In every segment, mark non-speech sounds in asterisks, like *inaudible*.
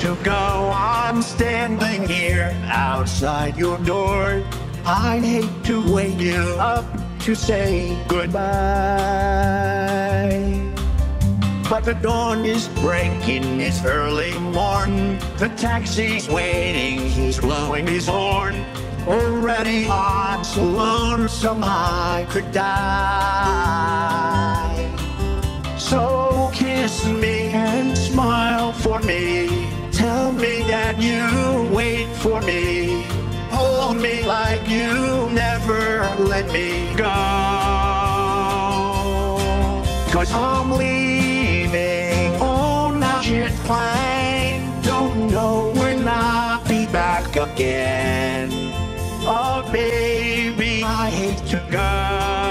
To go. I'm standing here outside your door. I hate to wake you up to say goodbye. But the dawn is breaking, it's early morn. The taxi's waiting, he's blowing his horn. Already I'm so lonesome I could die. So kiss me and smile for me. Me that you wait for me. Hold me like you never let me go. Cause I'm leaving on a jet plane. Don't know when I'll be back again. Oh, baby, I hate to go.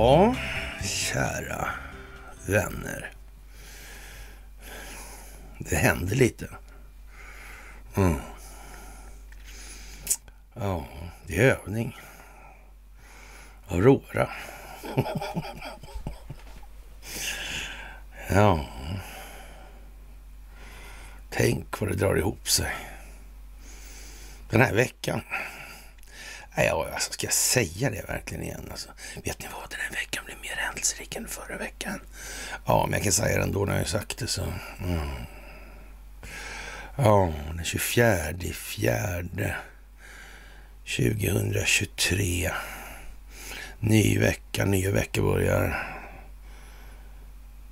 Ja, kära vänner. Det hände lite. Mm. Ja, det är övning. Aurora. *laughs* ja. Tänk vad det drar ihop sig. Den här veckan. Ja, alltså, ska jag säga det verkligen igen? Alltså, vet ni vad? Den här veckan blir mer händelserik än förra veckan. Ja, men jag kan säga det ändå när jag har sagt det. så. Mm. Ja, den 24 fjärde 2023. Ny vecka, nya veckor börjar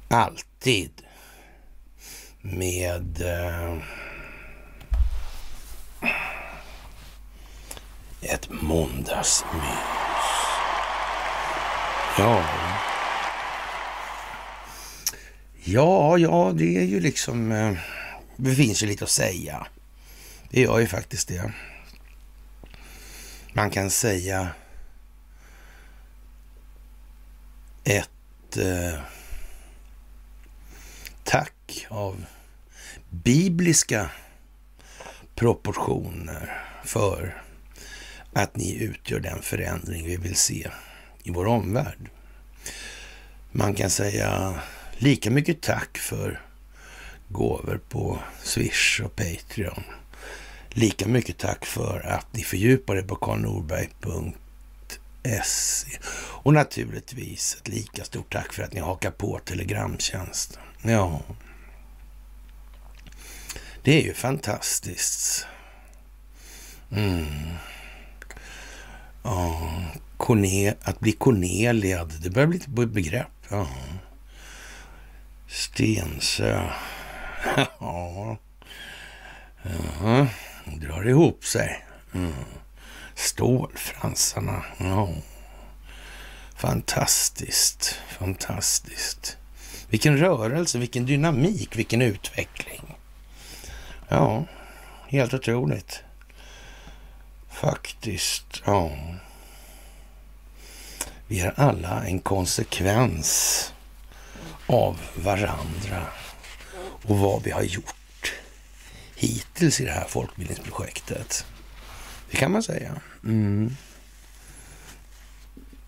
alltid med eh, ett måndagsmys. Ja. Ja, ja, det är ju liksom... Eh, det finns ju lite att säga. Det gör ju faktiskt det. Man kan säga ett eh, tack av bibliska proportioner för att ni utgör den förändring vi vill se i vår omvärld. Man kan säga lika mycket tack för gåvor på Swish och Patreon. Lika mycket tack för att ni fördjupar er på karlnorberg.se. Och naturligtvis ett lika stort tack för att ni hakar på Telegramtjänsten. Ja, det är ju fantastiskt. Mm. Ja, Corne att bli Corneliad, det börjar bli ett begrepp. Ja. Stensö. *laughs* Ja. ja. Drar ihop sig. Mm. Stålfransarna. Ja. Fantastiskt, fantastiskt. Vilken rörelse, vilken dynamik, vilken utveckling. Ja, helt otroligt. Faktiskt, ja. Vi är alla en konsekvens av varandra och vad vi har gjort hittills i det här folkbildningsprojektet. Det kan man säga. Mm.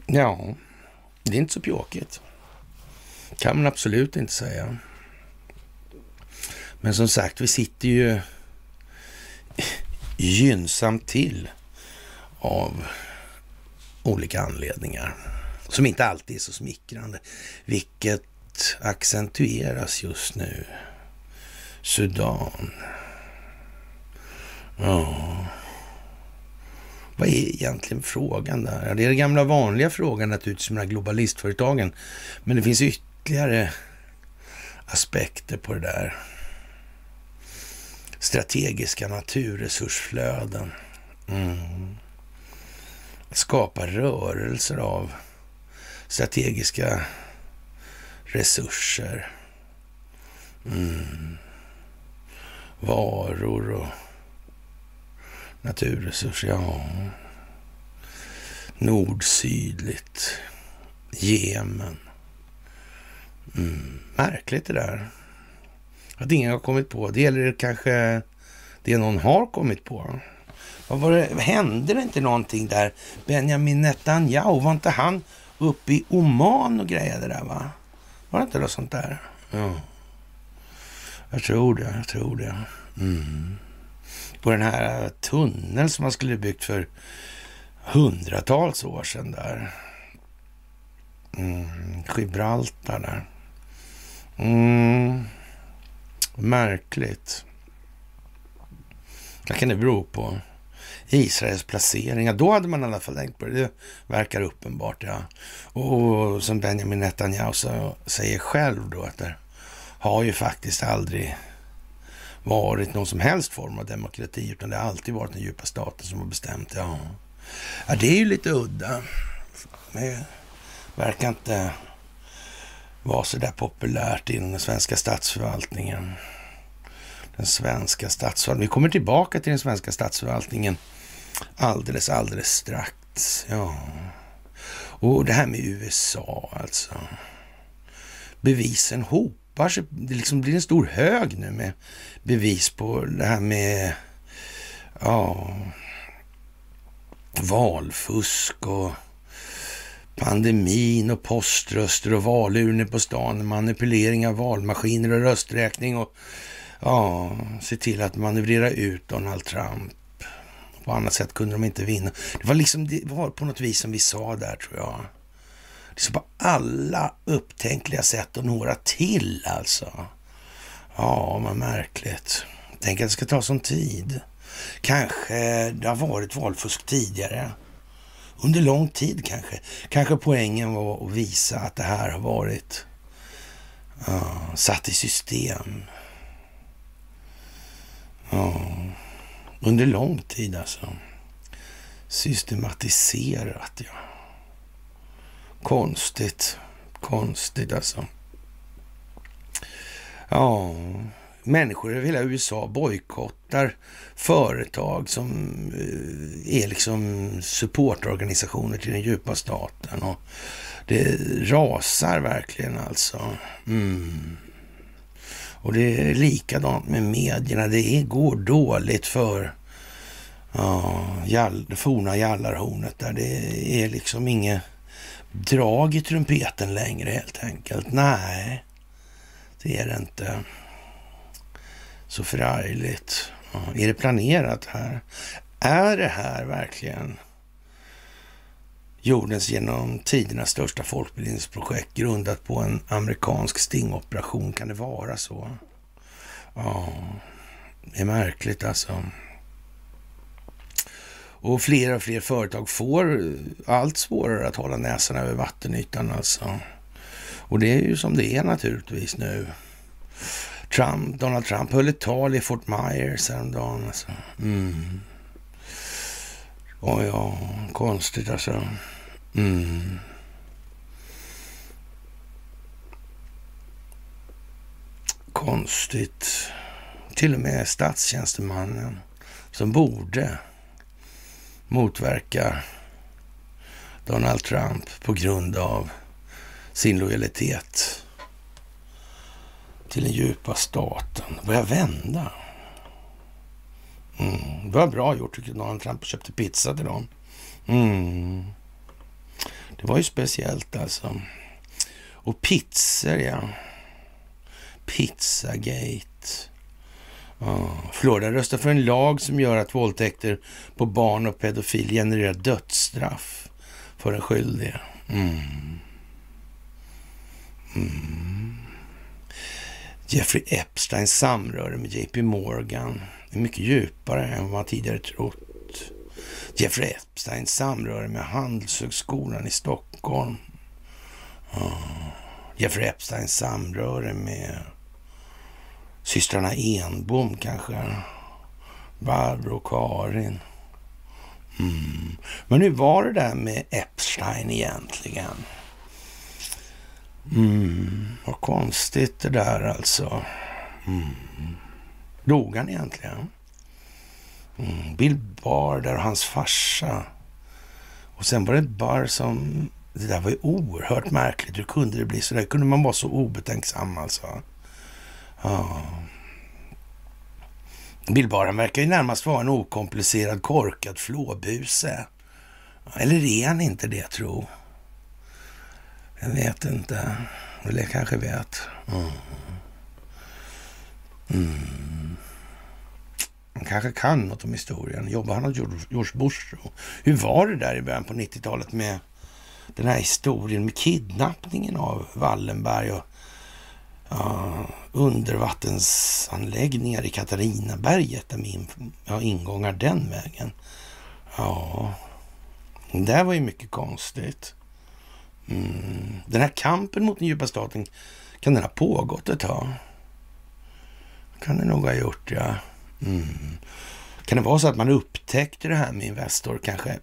Ja, det är inte så pjåkigt. kan man absolut inte säga. Men som sagt, vi sitter ju gynnsamt till av olika anledningar som inte alltid är så smickrande, vilket accentueras just nu. Sudan. Ja. Vad är egentligen frågan där? Det är den gamla vanliga frågan naturligtvis med de här globalistföretagen. Men det finns ytterligare aspekter på det där. Strategiska naturresursflöden. Mm skapa rörelser av strategiska resurser. Mm. Varor och naturresurser, ja. Nord-sydligt. Jemen. Mm. Märkligt det där. Att ingen har kommit på. Det gäller kanske det någon har kommit på. Vad var det? Hände det inte någonting där? Benjamin Netanyahu, var inte han uppe i Oman och grejade där va? Var det inte något sånt där? Ja. Jag tror det, jag tror det. Mm. På den här tunneln som man skulle byggt för hundratals år sedan där. Mm. Gibraltar där. Mm. Märkligt. Vad kan det bero på? Israels placeringar. Då hade man i alla fall tänkt på det. Det verkar uppenbart, ja. Och som Benjamin Netanyahu säger själv då att det har ju faktiskt aldrig varit någon som helst form av demokrati, utan det har alltid varit den djupa staten som har bestämt. Ja, ja det är ju lite udda. Det verkar inte vara så där populärt inom den svenska statsförvaltningen. Den svenska statsförvaltningen. Vi kommer tillbaka till den svenska statsförvaltningen alldeles, alldeles strax. Ja. Och det här med USA alltså. Bevisen hopar sig. Det liksom blir en stor hög nu med bevis på det här med ja, valfusk och pandemin och poströster och valurner på stan, manipulering av valmaskiner och rösträkning och ja, se till att manövrera ut Donald Trump. På annat sätt kunde de inte vinna. Det var liksom, det var på något vis som vi sa där tror jag. Liksom på alla upptänkliga sätt och några till alltså. Ja, vad märkligt. Tänk att det ska ta sån tid. Kanske det har varit valfusk tidigare. Under lång tid kanske. Kanske poängen var att visa att det här har varit uh, satt i system. Ja, under lång tid alltså. Systematiserat, ja. Konstigt. Konstigt alltså. Ja, människor över hela USA bojkottar företag som eh, är liksom supportorganisationer till den djupa staten. Och det rasar verkligen alltså. Mm. Och det är likadant med medierna. Det går dåligt för ja, jall, det forna jallarhornet där. Det är liksom inget drag i trumpeten längre helt enkelt. Nej, det är det inte. Så förargligt. Ja, är det planerat här? Är det här verkligen jordens genom tiderna största folkbildningsprojekt grundat på en amerikansk stingoperation? Kan det vara så? Ja, det är märkligt alltså. Och fler och fler företag får allt svårare att hålla näsan över vattenytan alltså. Och det är ju som det är naturligtvis nu. Trump, Donald Trump höll ett tal i Fort Myers häromdagen. Alltså. Mm. Ja, ja, konstigt alltså. Mm. Konstigt. Till och med statstjänstemannen som borde motverka Donald Trump på grund av sin lojalitet till den djupa staten. börjar vända. Mm. Det var bra gjort tycker Donald Trump och köpte pizza till dem. Mm. Det var ju speciellt alltså. Och pizzor, ja. Pizzagate. Oh. Florida röstar för en lag som gör att våldtäkter på barn och pedofil genererar dödsstraff för den skyldige. Mm. Mm. Jeffrey Epsteins samröre med JP Morgan är mycket djupare än vad man tidigare trott. Jeffrey Epsteins samröre med Handelshögskolan i Stockholm. Oh. Jeffrey Epsteins samröre med systrarna Enbom kanske. Barbro och Karin. Mm. Men hur var det där med Epstein egentligen? Mm, vad konstigt det där alltså. Mm. Dog han egentligen? Mm, Bill Barr där och hans farsa. Och sen var det Barr som det där var ju oerhört märkligt. Hur kunde det bli så där? Kunde man vara så obetänksam alltså? Ja. Bill Barr han verkar ju närmast vara en okomplicerad korkad flåbuse. Eller är han inte det, tro? Jag vet inte. Eller jag kanske vet. Mm. Mm. Han kanske kan något om historien. Jobbar han åt George Bush? Hur var det där i början på 90-talet med den här historien med kidnappningen av Wallenberg och uh, undervattensanläggningar i Katarinaberget där min ja, ingångar den vägen. Ja, det där var ju mycket konstigt. Mm. Den här kampen mot den djupa staten, kan den ha pågått ett tag? Kan det nog ha gjort, ja. Mm. Kan det vara så att man upptäckte det här med Investor kanske?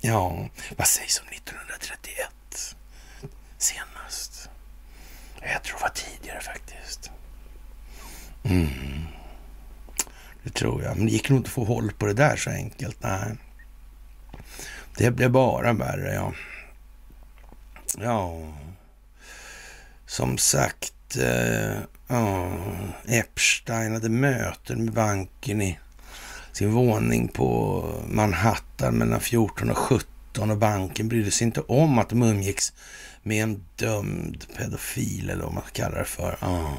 Ja, vad sägs om 1931? Senast. Jag tror det var tidigare faktiskt. Mm. Det tror jag. Men det gick nog inte att få håll på det där så enkelt. Nej. Det blev bara värre, ja. Ja, som sagt, eh, ja, Epstein hade möten med banken i sin våning på Manhattan mellan 14 och 17 och banken brydde sig inte om att de umgicks med en dömd pedofil eller vad man kallar det för. Ja.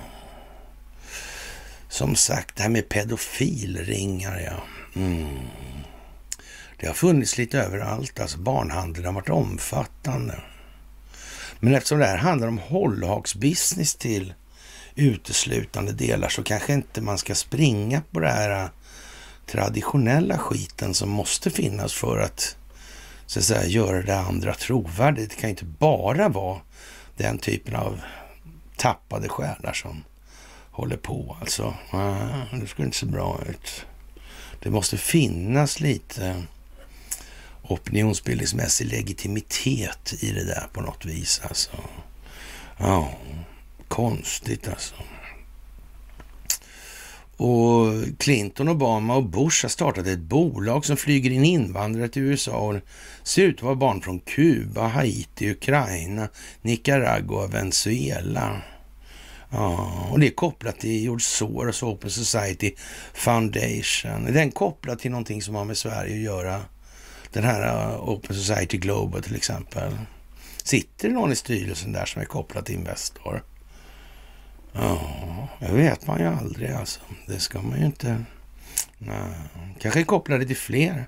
Som sagt, det här med pedofilringar, ja. Mm. Det har funnits lite överallt. Alltså barnhandeln har varit omfattande. Men eftersom det här handlar om hållhaksbusiness till uteslutande delar så kanske inte man ska springa på det här äh, traditionella skiten som måste finnas för att så att säga, göra det andra trovärdigt. Det kan inte bara vara den typen av tappade själar som håller på. Alltså, äh, det skulle inte se bra ut. Det måste finnas lite opinionsbildningsmässig legitimitet i det där på något vis. Alltså. Ja, konstigt alltså. Och Clinton, Obama och Bush har startat ett bolag som flyger in invandrare till USA och ser ut att vara barn från Kuba, Haiti, Ukraina, Nicaragua och Venezuela. Ja, och det är kopplat till George Soros Open Society Foundation. Är den kopplad till någonting som har med Sverige att göra? Den här eh, Open Society Global till exempel. Sitter det någon i styrelsen där som är kopplad till Investor? Ja, det vet man ju aldrig alltså. Det ska man ju inte... Nej. Kanske är kopplade till fler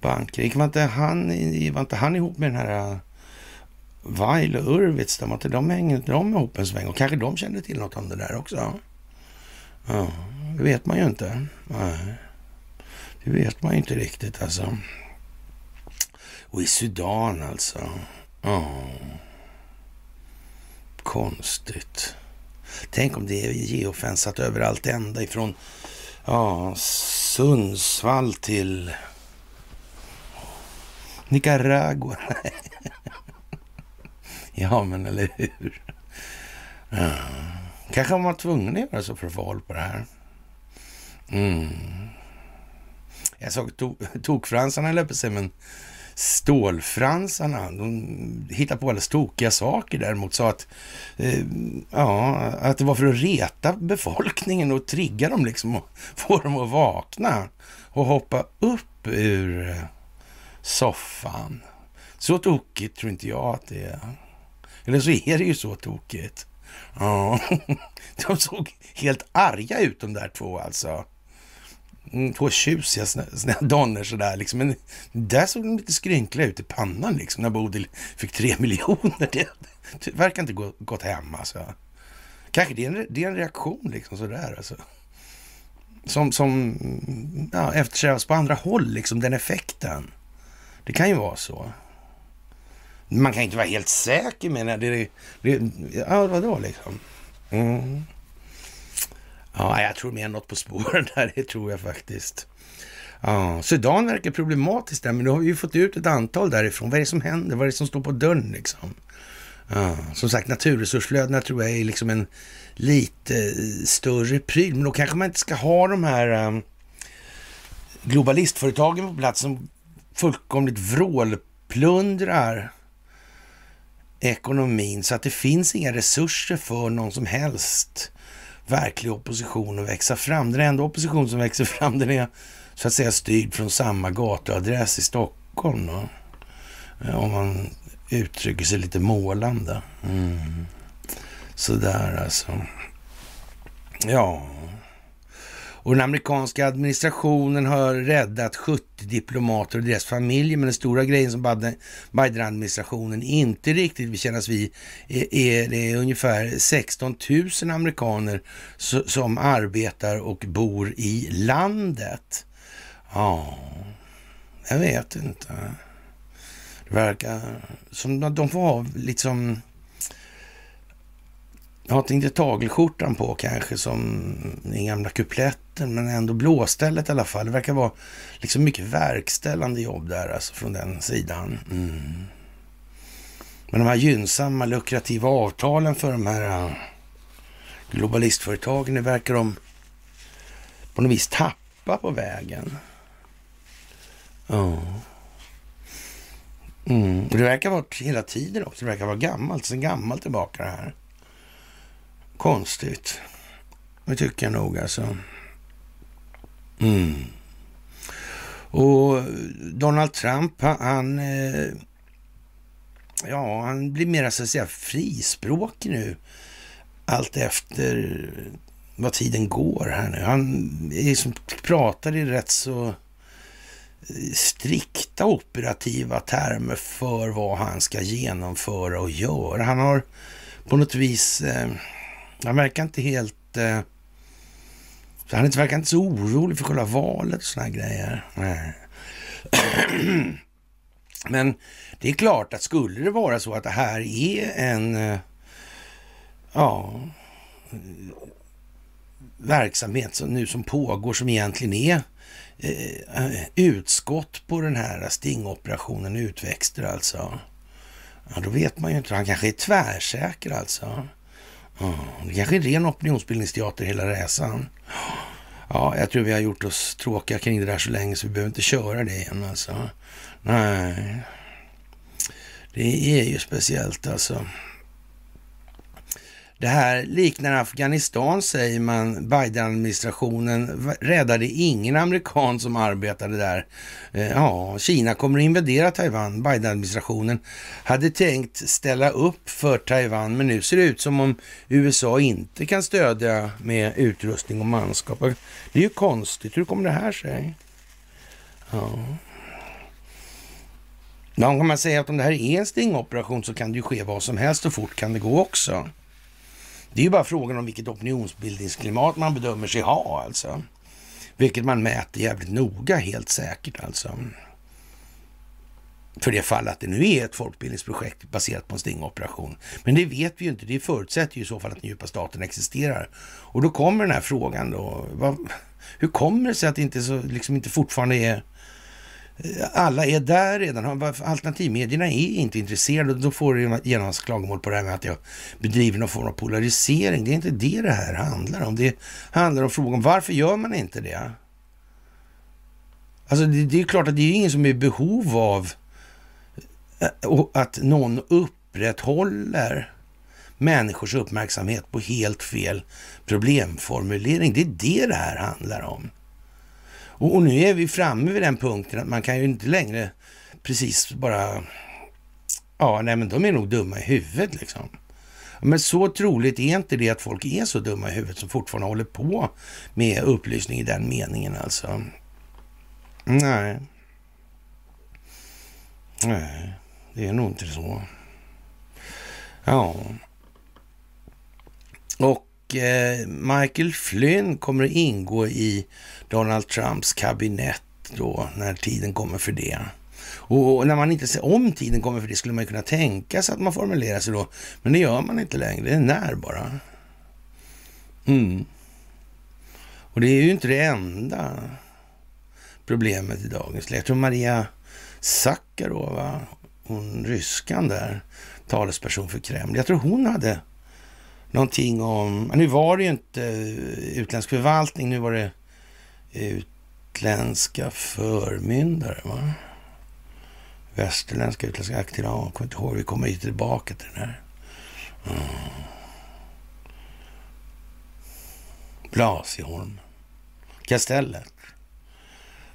banker. Var inte han, var inte han ihop med den här eh, Weil och Urwitz? De, inte de hängde de ihop en sväng? Och kanske de kände till något om det där också? Ja, det vet man ju inte. Nej, det vet man ju inte riktigt alltså. Och i Sudan alltså. Oh. Konstigt. Tänk om det är geofensat överallt, ända ifrån ja, Sundsvall till Nicaragua. *laughs* ja, men eller hur? Ja. Kanske var man tvungen att göra så för att få håll på det här. Mm. Jag såg to tokfransarna, eller på sig, men stålfransarna, de hittade på alldeles tokiga saker däremot. Sa att, eh, ja, att det var för att reta befolkningen och trigga dem liksom och *laughs* få dem att vakna och hoppa upp ur eh, soffan. Så tokigt tror inte jag att det är. Eller så är det ju så tokigt. Ja, *laughs* de såg helt arga ut de där två alltså. Mm, två tjusiga donnor sådär liksom. Men där såg de lite skrynkliga ut i pannan liksom när Bodil fick tre *laughs* miljoner. Det, det verkar inte gå, gått hem alltså. Kanske det är en, det är en reaktion liksom sådär alltså. Som, som mm, ja, eftersträvas på andra håll liksom, den effekten. Det kan ju vara så. Man kan inte vara helt säker menar det. det, det ja, vadå liksom? Mm. Ja, jag tror mer något på spåren där, det tror jag faktiskt. Ja, Sudan verkar problematiskt där, men nu har vi ju fått ut ett antal därifrån. Vad är det som händer? Vad är det som står på dörren liksom? Ja, som sagt, naturresursflödena tror jag är liksom en lite eh, större pryl. Men då kanske man inte ska ha de här um, globalistföretagen på plats som fullkomligt vrålplundrar ekonomin så att det finns inga resurser för någon som helst verklig opposition att växa fram. Den enda opposition som växer fram den är så att säga styrd från samma gatuadress i Stockholm. Då. Eh, om man uttrycker sig lite målande. Mm. Sådär alltså. Ja. Och den amerikanska administrationen har räddat 70 diplomater och deras familjer. Men den stora grejen som Biden-administrationen inte riktigt vill kännas vid är, det är ungefär 16 000 amerikaner som arbetar och bor i landet. Ja, jag vet inte. Det verkar som att de får ha liksom jag har inte tagelskjortan på kanske som den gamla kupletten, men ändå blåstället i alla fall. Det verkar vara liksom mycket verkställande jobb där alltså från den sidan. Mm. Men de här gynnsamma, lukrativa avtalen för de här uh, globalistföretagen, det verkar de på något vis tappa på vägen. Ja. Mm. Det verkar vara hela tiden också. Det verkar vara gammalt, sen gammalt tillbaka det här. Konstigt. Det tycker jag nog alltså. Mm. Och Donald Trump, han... Eh, ja, han blir mer så att säga frispråkig nu. Allt efter vad tiden går här nu. Han liksom pratar i rätt så eh, strikta operativa termer för vad han ska genomföra och göra. Han har på något vis... Eh, han verkar inte helt... Eh, han verkar inte så orolig för själva valet och såna grejer. Nej. *clears throat* Men det är klart att skulle det vara så att det här är en... Eh, ja verksamhet som nu som pågår som egentligen är eh, utskott på den här stingoperationen, utväxter alltså. Ja, då vet man ju inte. Han kanske är tvärsäker alltså. Det kanske är ren opinionsbildningsteater hela resan. Ja, jag tror vi har gjort oss tråkiga kring det där så länge så vi behöver inte köra det igen alltså. Nej, det är ju speciellt alltså. Det här liknar Afghanistan säger man. Biden-administrationen räddade ingen amerikan som arbetade där. Eh, ja, Kina kommer att invadera Taiwan. Biden-administrationen hade tänkt ställa upp för Taiwan, men nu ser det ut som om USA inte kan stödja med utrustning och manskap. Det är ju konstigt. Hur kommer det här sig? Ja. Ja, kan man säga att om det här är en stingoperation så kan det ju ske vad som helst och fort kan det gå också. Det är ju bara frågan om vilket opinionsbildningsklimat man bedömer sig ha alltså. Vilket man mäter jävligt noga helt säkert alltså. För det fall att det nu är ett folkbildningsprojekt baserat på en stingoperation. Men det vet vi ju inte. Det förutsätter ju i så fall att den djupa staten existerar. Och då kommer den här frågan då. Vad, hur kommer det sig att det inte, så, liksom inte fortfarande är alla är där redan. Alternativmedierna är inte intresserade. Då får du genast klagomål på det här med att jag bedriver någon form av polarisering. Det är inte det det här handlar om. Det handlar om frågan varför gör man inte det? Alltså det, det är klart att det är ingen som är i behov av eh, att någon upprätthåller människors uppmärksamhet på helt fel problemformulering. Det är det det här handlar om. Och, och, nu är vi framme vid den punkten att man kan ju inte längre precis bara... Ja, nej men de är nog dumma i huvudet liksom. Men så troligt är inte det att folk är så dumma i huvudet som fortfarande håller på med upplysning i den meningen alltså. Nej. Nej, det är nog inte så. Ja. Och eh, Michael Flynn kommer att ingå i Donald Trumps kabinett då, när tiden kommer för det. Och när man inte ser om tiden kommer för det skulle man kunna tänka sig att man formulerar sig då. Men det gör man inte längre, det är när bara. Mm. Och det är ju inte det enda problemet i dagens läge. Jag tror Maria Sakarova, hon ryskan där, talesperson för Kreml. Jag tror hon hade någonting om, nu var det ju inte utländsk förvaltning, nu var det utländska förmyndare. Va? Västerländska utländska aktier, ja, jag kommer inte ihåg. Vi kommer ju tillbaka till den här. Mm. Blasieholm. Kastellet.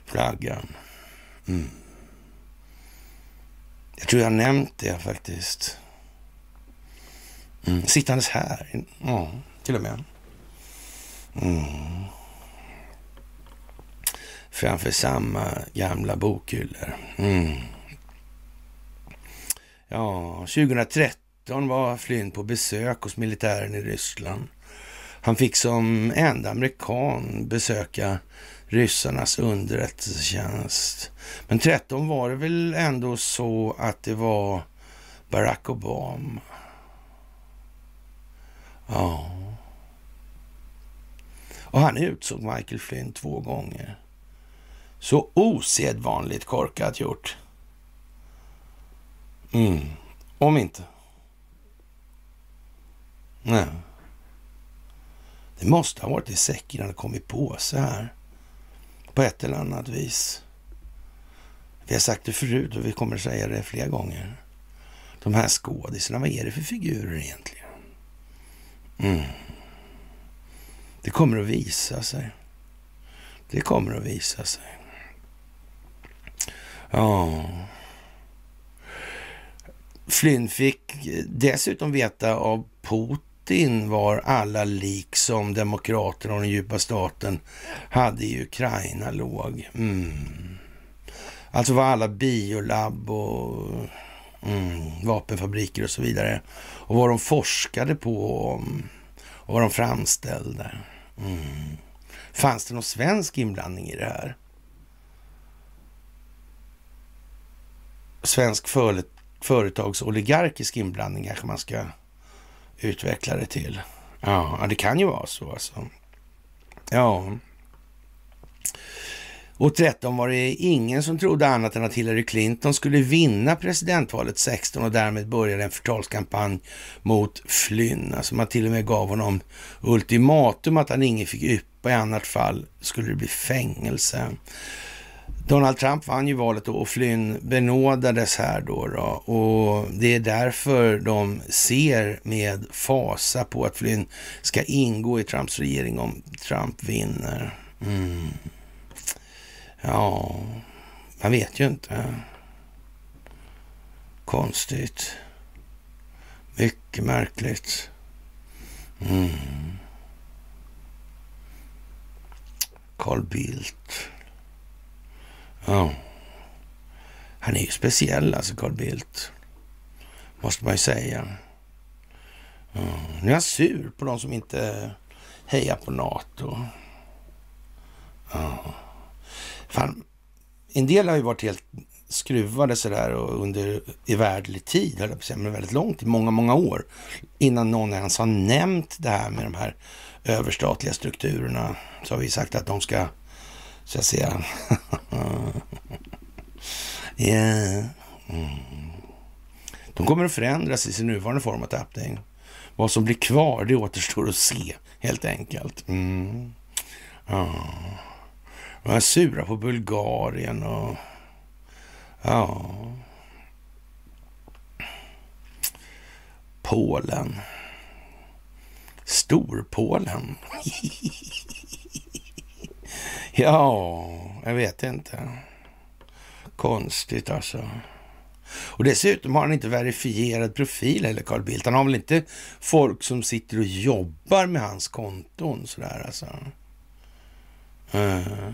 Flaggan. Mm. Jag tror jag har nämnt det faktiskt. Mm. Sittandes här. Ja, till och med. Mm. Framför samma gamla bokhyllor. Mm. Ja, 2013 var Flynn på besök hos militären i Ryssland. Han fick som enda amerikan besöka ryssarnas underrättelsetjänst. Men 13 var det väl ändå så att det var Barack Obama. Ja. Och han utsåg Michael Flynn två gånger. Så osedvanligt korkat gjort. Mm. Om inte. Nej. Det måste ha varit i säcken innan det kommit på påse här. På ett eller annat vis. Vi har sagt det förut och vi kommer säga det fler gånger. De här skådisarna, vad är det för figurer egentligen? Mm. Det kommer att visa sig. Det kommer att visa sig. Ja. Flynn fick dessutom veta av Putin var alla lik som demokraterna och den djupa staten hade i Ukraina låg. Mm. Alltså var alla biolabb och mm, vapenfabriker och så vidare. Och vad de forskade på och vad de framställde. Mm. Fanns det någon svensk inblandning i det här? Svensk för, företagsoligarkisk inblandning kanske man ska utveckla det till. Ja, det kan ju vara så alltså. Ja. Och 13 var det ingen som trodde annat än att Hillary Clinton skulle vinna presidentvalet 16 och därmed började en förtalskampanj mot Flynn. Alltså man till och med gav honom ultimatum att han inget fick yppa, i annat fall skulle det bli fängelse. Donald Trump vann ju valet och Flynn benådades här då, då, och det är därför de ser med fasa på att Flynn ska ingå i Trumps regering om Trump vinner. Mm. Ja, man vet ju inte. Konstigt. Mycket märkligt. Mm. Carl Bildt. Ja. Han är ju speciell alltså, Carl Bildt. Måste man ju säga. Ja. Nu är han sur på de som inte hejar på NATO. Ja. Fan, en del har ju varit helt skruvade sådär och under evärdlig tid, höll jag på att säga, men väldigt långt, i många, många år, innan någon ens har nämnt det här med de här överstatliga strukturerna, så har vi sagt att de ska, så att säga, *laughs* yeah. Mm. De kommer att förändras i sin nuvarande form av tappning. Vad som blir kvar, det återstår att se, helt enkelt. Mm. Ja. De är sura på Bulgarien och... Ja... Polen. Storpolen. *laughs* ja, jag vet inte. Konstigt alltså. Och dessutom har han inte verifierad profil eller Carl Bildt. Han har väl inte folk som sitter och jobbar med hans konton sådär alltså. Uh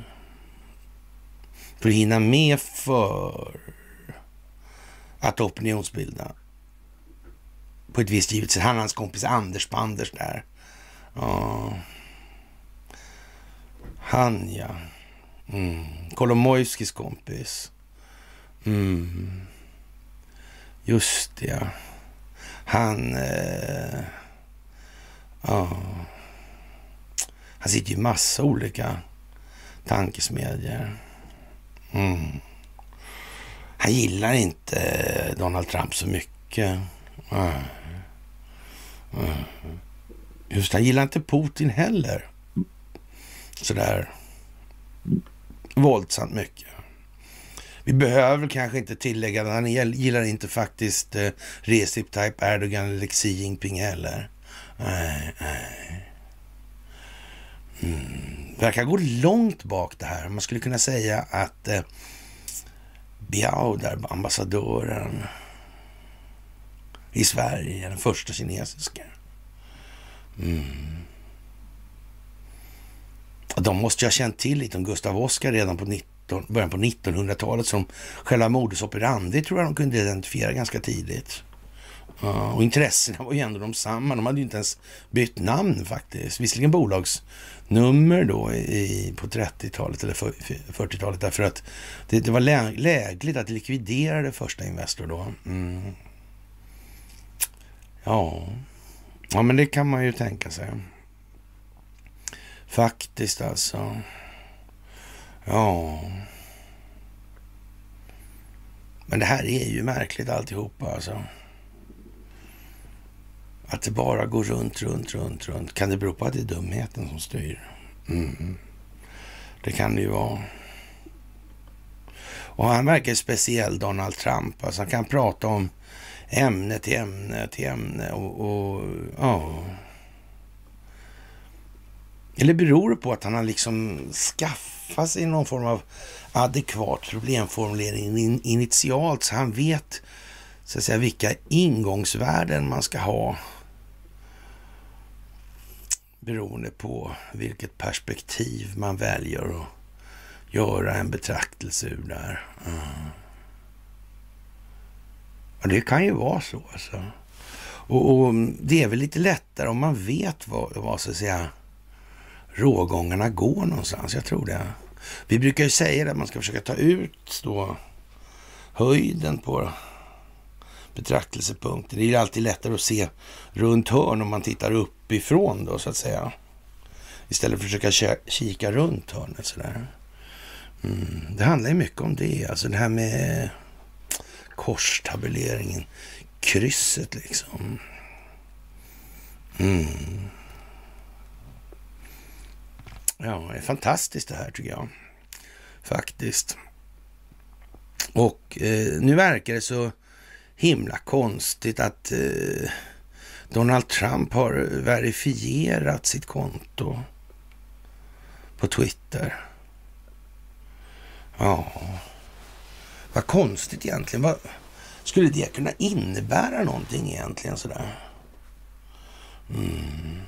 för att hinna med för att opinionsbilda på ett visst givet sätt. Han och hans kompis Anders på Anders där. Ja. Han ja. Mm. Kolomojskis kompis. Mm. Just det, ja. Han... Eh, ja. Han sitter i massa olika tankesmedjor. Mm. Han gillar inte eh, Donald Trump så mycket. Mm. Just han gillar inte Putin heller. Sådär våldsamt mycket. Vi behöver kanske inte tillägga att han gillar inte faktiskt eh, Recep Tayyip Erdogan eller Xi Jinping heller. Nej, nej. Mm. Verkar gå långt bak det här. Man skulle kunna säga att eh, Biao, där, ambassadören i Sverige, den första kinesiska. Mm. De måste ju ha känt till lite om Gustav Oskar redan på 19, början på 1900-talet som själva modus operandi tror jag de kunde identifiera ganska tidigt. Uh, och intressena var ju ändå de samma. De hade ju inte ens bytt namn faktiskt. Visserligen bolagsnummer då i, på 30-talet eller 40-talet därför att det, det var lä lägligt att likvidera det första Investor då. Mm. Ja. ja, men det kan man ju tänka sig. Faktiskt alltså. Ja. Men det här är ju märkligt alltihopa alltså. Att det bara går runt, runt, runt, runt. Kan det bero på att det är dumheten som styr? Mm. Det kan det ju vara. Och han verkar speciell, Donald Trump. Alltså han kan prata om ämne till ämne till ämne och, och ja. Eller beror det på att han har liksom skaffat sig någon form av adekvat problemformulering initialt så han vet så att säga vilka ingångsvärden man ska ha beroende på vilket perspektiv man väljer att göra en betraktelse ur där. Mm. Ja, det kan ju vara så alltså. Och, och, det är väl lite lättare om man vet vad, vad så att säga rågångarna går någonstans. Jag tror det. Vi brukar ju säga att man ska försöka ta ut då höjden på betraktelsepunkter. Det är ju alltid lättare att se runt hörn om man tittar uppifrån då så att säga. Istället för att försöka kika runt hörnet sådär. Mm. Det handlar ju mycket om det, alltså det här med korstabuleringen, krysset liksom. Mm. Ja, det är fantastiskt det här tycker jag. Faktiskt. Och eh, nu verkar det så himla konstigt att eh, Donald Trump har verifierat sitt konto på Twitter. Ja, vad konstigt egentligen. Vad, skulle det kunna innebära någonting egentligen sådär? Mm.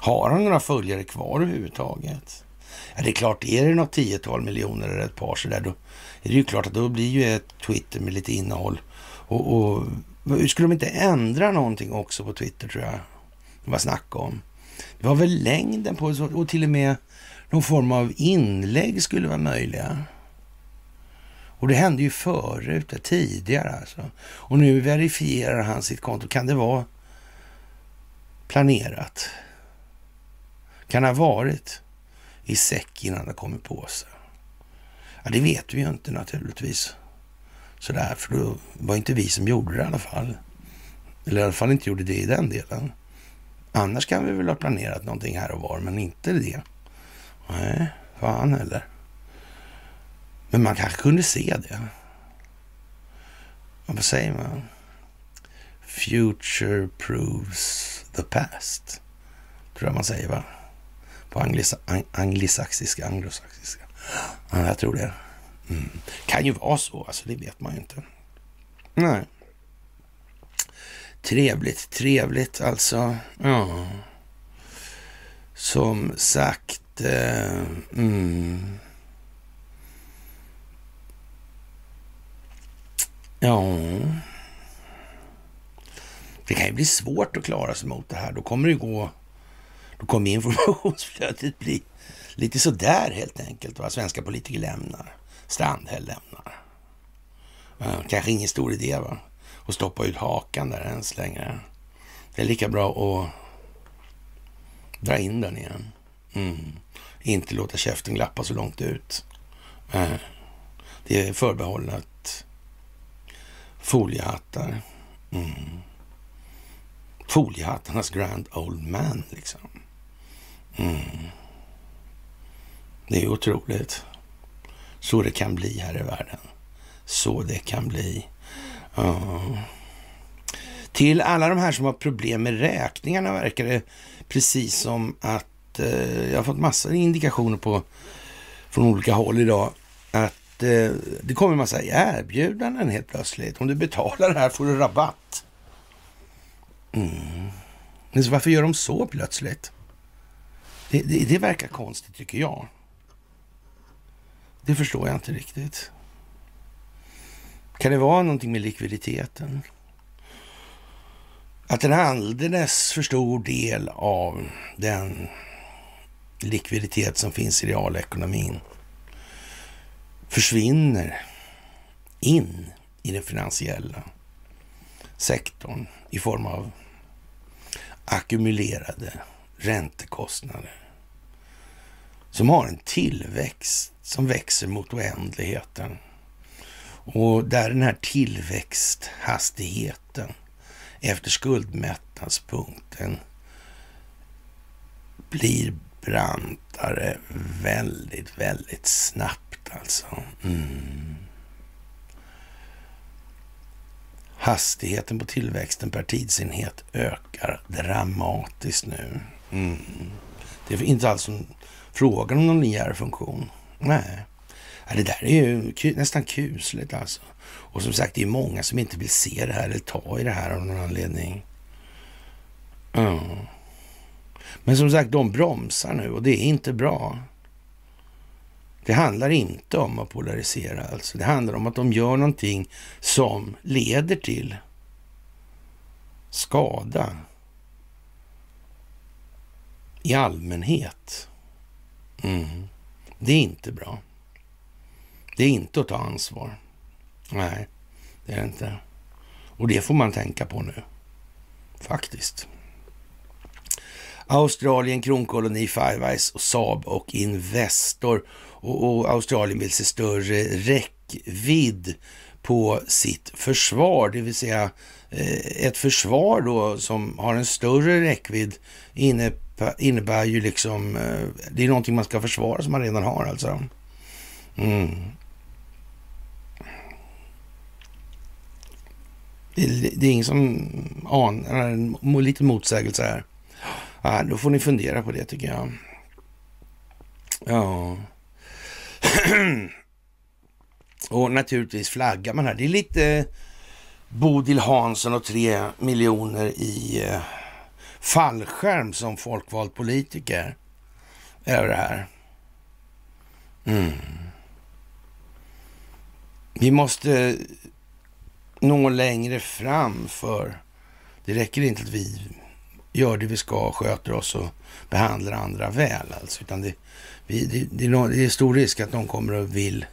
Har han några följare kvar överhuvudtaget? Ja, det är klart, är det något tiotal miljoner eller ett par sådär, då är det ju klart att då blir ju ett Twitter med lite innehåll och, och skulle de inte ändra någonting också på Twitter tror jag? Det var snack om. Det var väl längden på och till och med någon form av inlägg skulle vara möjliga. Och det hände ju förut, tidigare alltså. Och nu verifierar han sitt konto. Kan det vara planerat? Kan det ha varit i säck innan det kom på sig? Ja, det vet vi ju inte naturligtvis sådär, för det var inte vi som gjorde det i alla fall. Eller i alla fall inte gjorde det i den delen. Annars kan vi väl ha planerat någonting här och var, men inte det. Nej, fan heller. Men man kanske kunde se det. Vad säger man? Future proves the past. Tror jag man säger va? På anglis anglisaxiska, anglosaxiska. Ja, jag tror det. Mm. Kan ju vara så, alltså det vet man ju inte. Nej. Trevligt, trevligt alltså. Ja. Som sagt. Eh, mm. Ja. Det kan ju bli svårt att klara sig mot det här. Då kommer det gå... Då kommer *laughs* informationsflödet bli lite sådär helt enkelt. Va? svenska politiker lämnar. Strandhäll lämnar. Kanske ingen stor idé va? Att stoppa ut hakan där ens längre. Det är lika bra att dra in den igen. Mm. Inte låta käften glappa så långt ut. Det är förbehållet foliehattar. Mm. Foliehattarnas grand old man liksom. Mm. Det är otroligt så det kan bli här i världen. så det kan bli. Ja. Till alla de här som har problem med räkningarna verkar det precis som att eh, jag har fått massor indikationer på från olika håll idag att eh, det kommer en massa erbjudanden helt plötsligt. Om du betalar det här får du rabatt. Mm. Men så varför gör de så plötsligt? Det, det, det verkar konstigt tycker jag. Det förstår jag inte riktigt. Kan det vara någonting med likviditeten? Att en alldeles för stor del av den likviditet som finns i realekonomin försvinner in i den finansiella sektorn i form av ackumulerade räntekostnader som har en tillväxt som växer mot oändligheten. Och där den här tillväxthastigheten efter skuldmättnadspunkten blir brantare väldigt, väldigt snabbt alltså. Mm. Hastigheten på tillväxten per tidsenhet ökar dramatiskt nu. Mm. Det är inte alls frågan om någon linjär funktion. Nej. det där är ju nästan kusligt alltså. Och som sagt, det är många som inte vill se det här eller ta i det här av någon anledning. Mm. Men som sagt, de bromsar nu och det är inte bra. Det handlar inte om att polarisera alltså. Det handlar om att de gör någonting som leder till skada i allmänhet. Mm. Det är inte bra. Det är inte att ta ansvar. Nej, det är det inte. Och det får man tänka på nu. Faktiskt. Australien, kronkoloni, Five Eyes och Saab och Investor. Och, och, Australien vill se större räckvidd på sitt försvar, det vill säga eh, ett försvar då som har en större räckvidd inne innebär ju liksom, eh, det är någonting man ska försvara som man redan har alltså. Mm. Det, det är ingen som anar, lite motsägelse här. Ja, då får ni fundera på det tycker jag. Ja. *clears throat* och naturligtvis flaggar man här. Det är lite Bodil Hansson och tre miljoner i eh, fallskärm som folkvald politiker över det här. Mm. Vi måste nå längre fram för det räcker inte att vi gör det vi ska, sköter oss och behandlar andra väl. Alltså. Utan det, vi, det, det, är, det är stor risk att de kommer och vill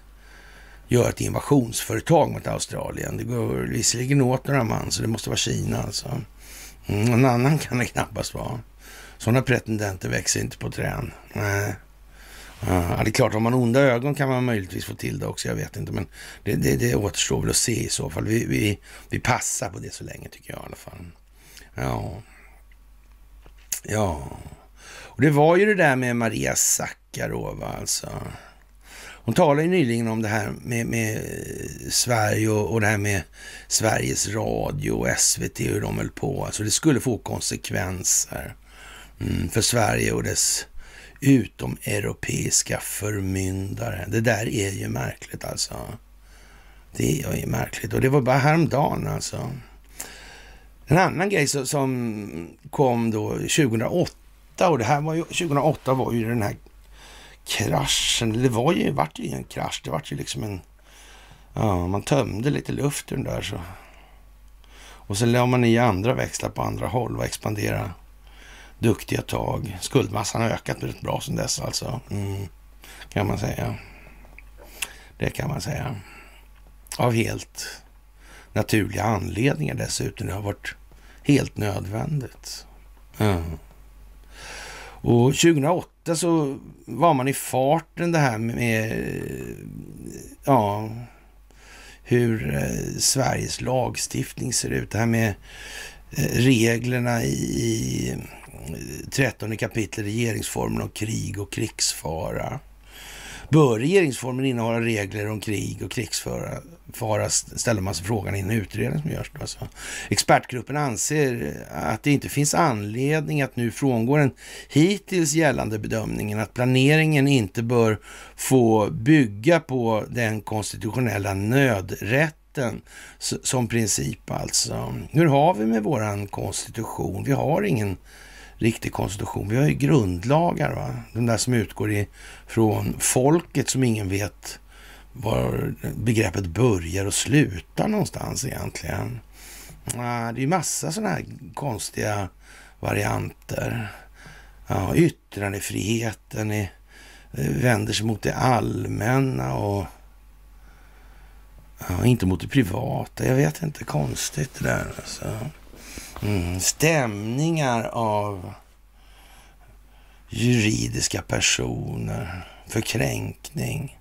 göra ett invasionsföretag mot Australien. Det går visserligen åt några man, så det måste vara Kina alltså. Mm, någon annan kan det knappast vara. Sådana pretendenter växer inte på trän. Nej. Ja, det är klart, om man har onda ögon kan man möjligtvis få till det också. Jag vet inte, men det, det, det återstår väl att se i så fall. Vi, vi, vi passar på det så länge tycker jag i alla fall. Ja. Ja. Och det var ju det där med Maria Sakarova alltså. Hon talade ju nyligen om det här med, med Sverige och, och, det här med Sveriges Radio och SVT och hur de höll på. Alltså det skulle få konsekvenser mm, för Sverige och dess utomeuropeiska förmyndare. Det där är ju märkligt alltså. Det är ju märkligt och det var bara häromdagen alltså. En annan grej som kom då 2008 och det här var ju 2008 var ju den här kraschen. Det var ju, vart ju en krasch. Det vart ju liksom en... Ja, man tömde lite luft ur den där så. Och sen la man i andra växlar på andra håll och expanderade duktiga tag. Skuldmassan har ökat rätt bra sedan dess alltså. Mm, kan man säga. Det kan man säga. Av helt naturliga anledningar dessutom. Det har varit helt nödvändigt. Mm. Och 2008 så var man i farten det här med ja, hur eh, Sveriges lagstiftning ser ut. Det här med eh, reglerna i 13 eh, kapitel regeringsformen om krig och krigsfara. Bör regeringsformen innehålla regler om krig och krigsfara? Ställer man sig frågan i en utredning som görs. Alltså. Expertgruppen anser att det inte finns anledning att nu frångå den hittills gällande bedömningen att planeringen inte bör få bygga på den konstitutionella nödrätten som princip alltså. Hur har vi med våran konstitution? Vi har ingen riktig konstitution. Vi har ju grundlagar, va? de där som utgår ifrån folket som ingen vet var begreppet börjar och slutar någonstans egentligen. Det är ju massa sådana här konstiga varianter. Ja, yttrandefriheten är, eh, vänder sig mot det allmänna och ja, inte mot det privata. Jag vet inte, konstigt det där. Alltså. Mm, stämningar av juridiska personer för kränkning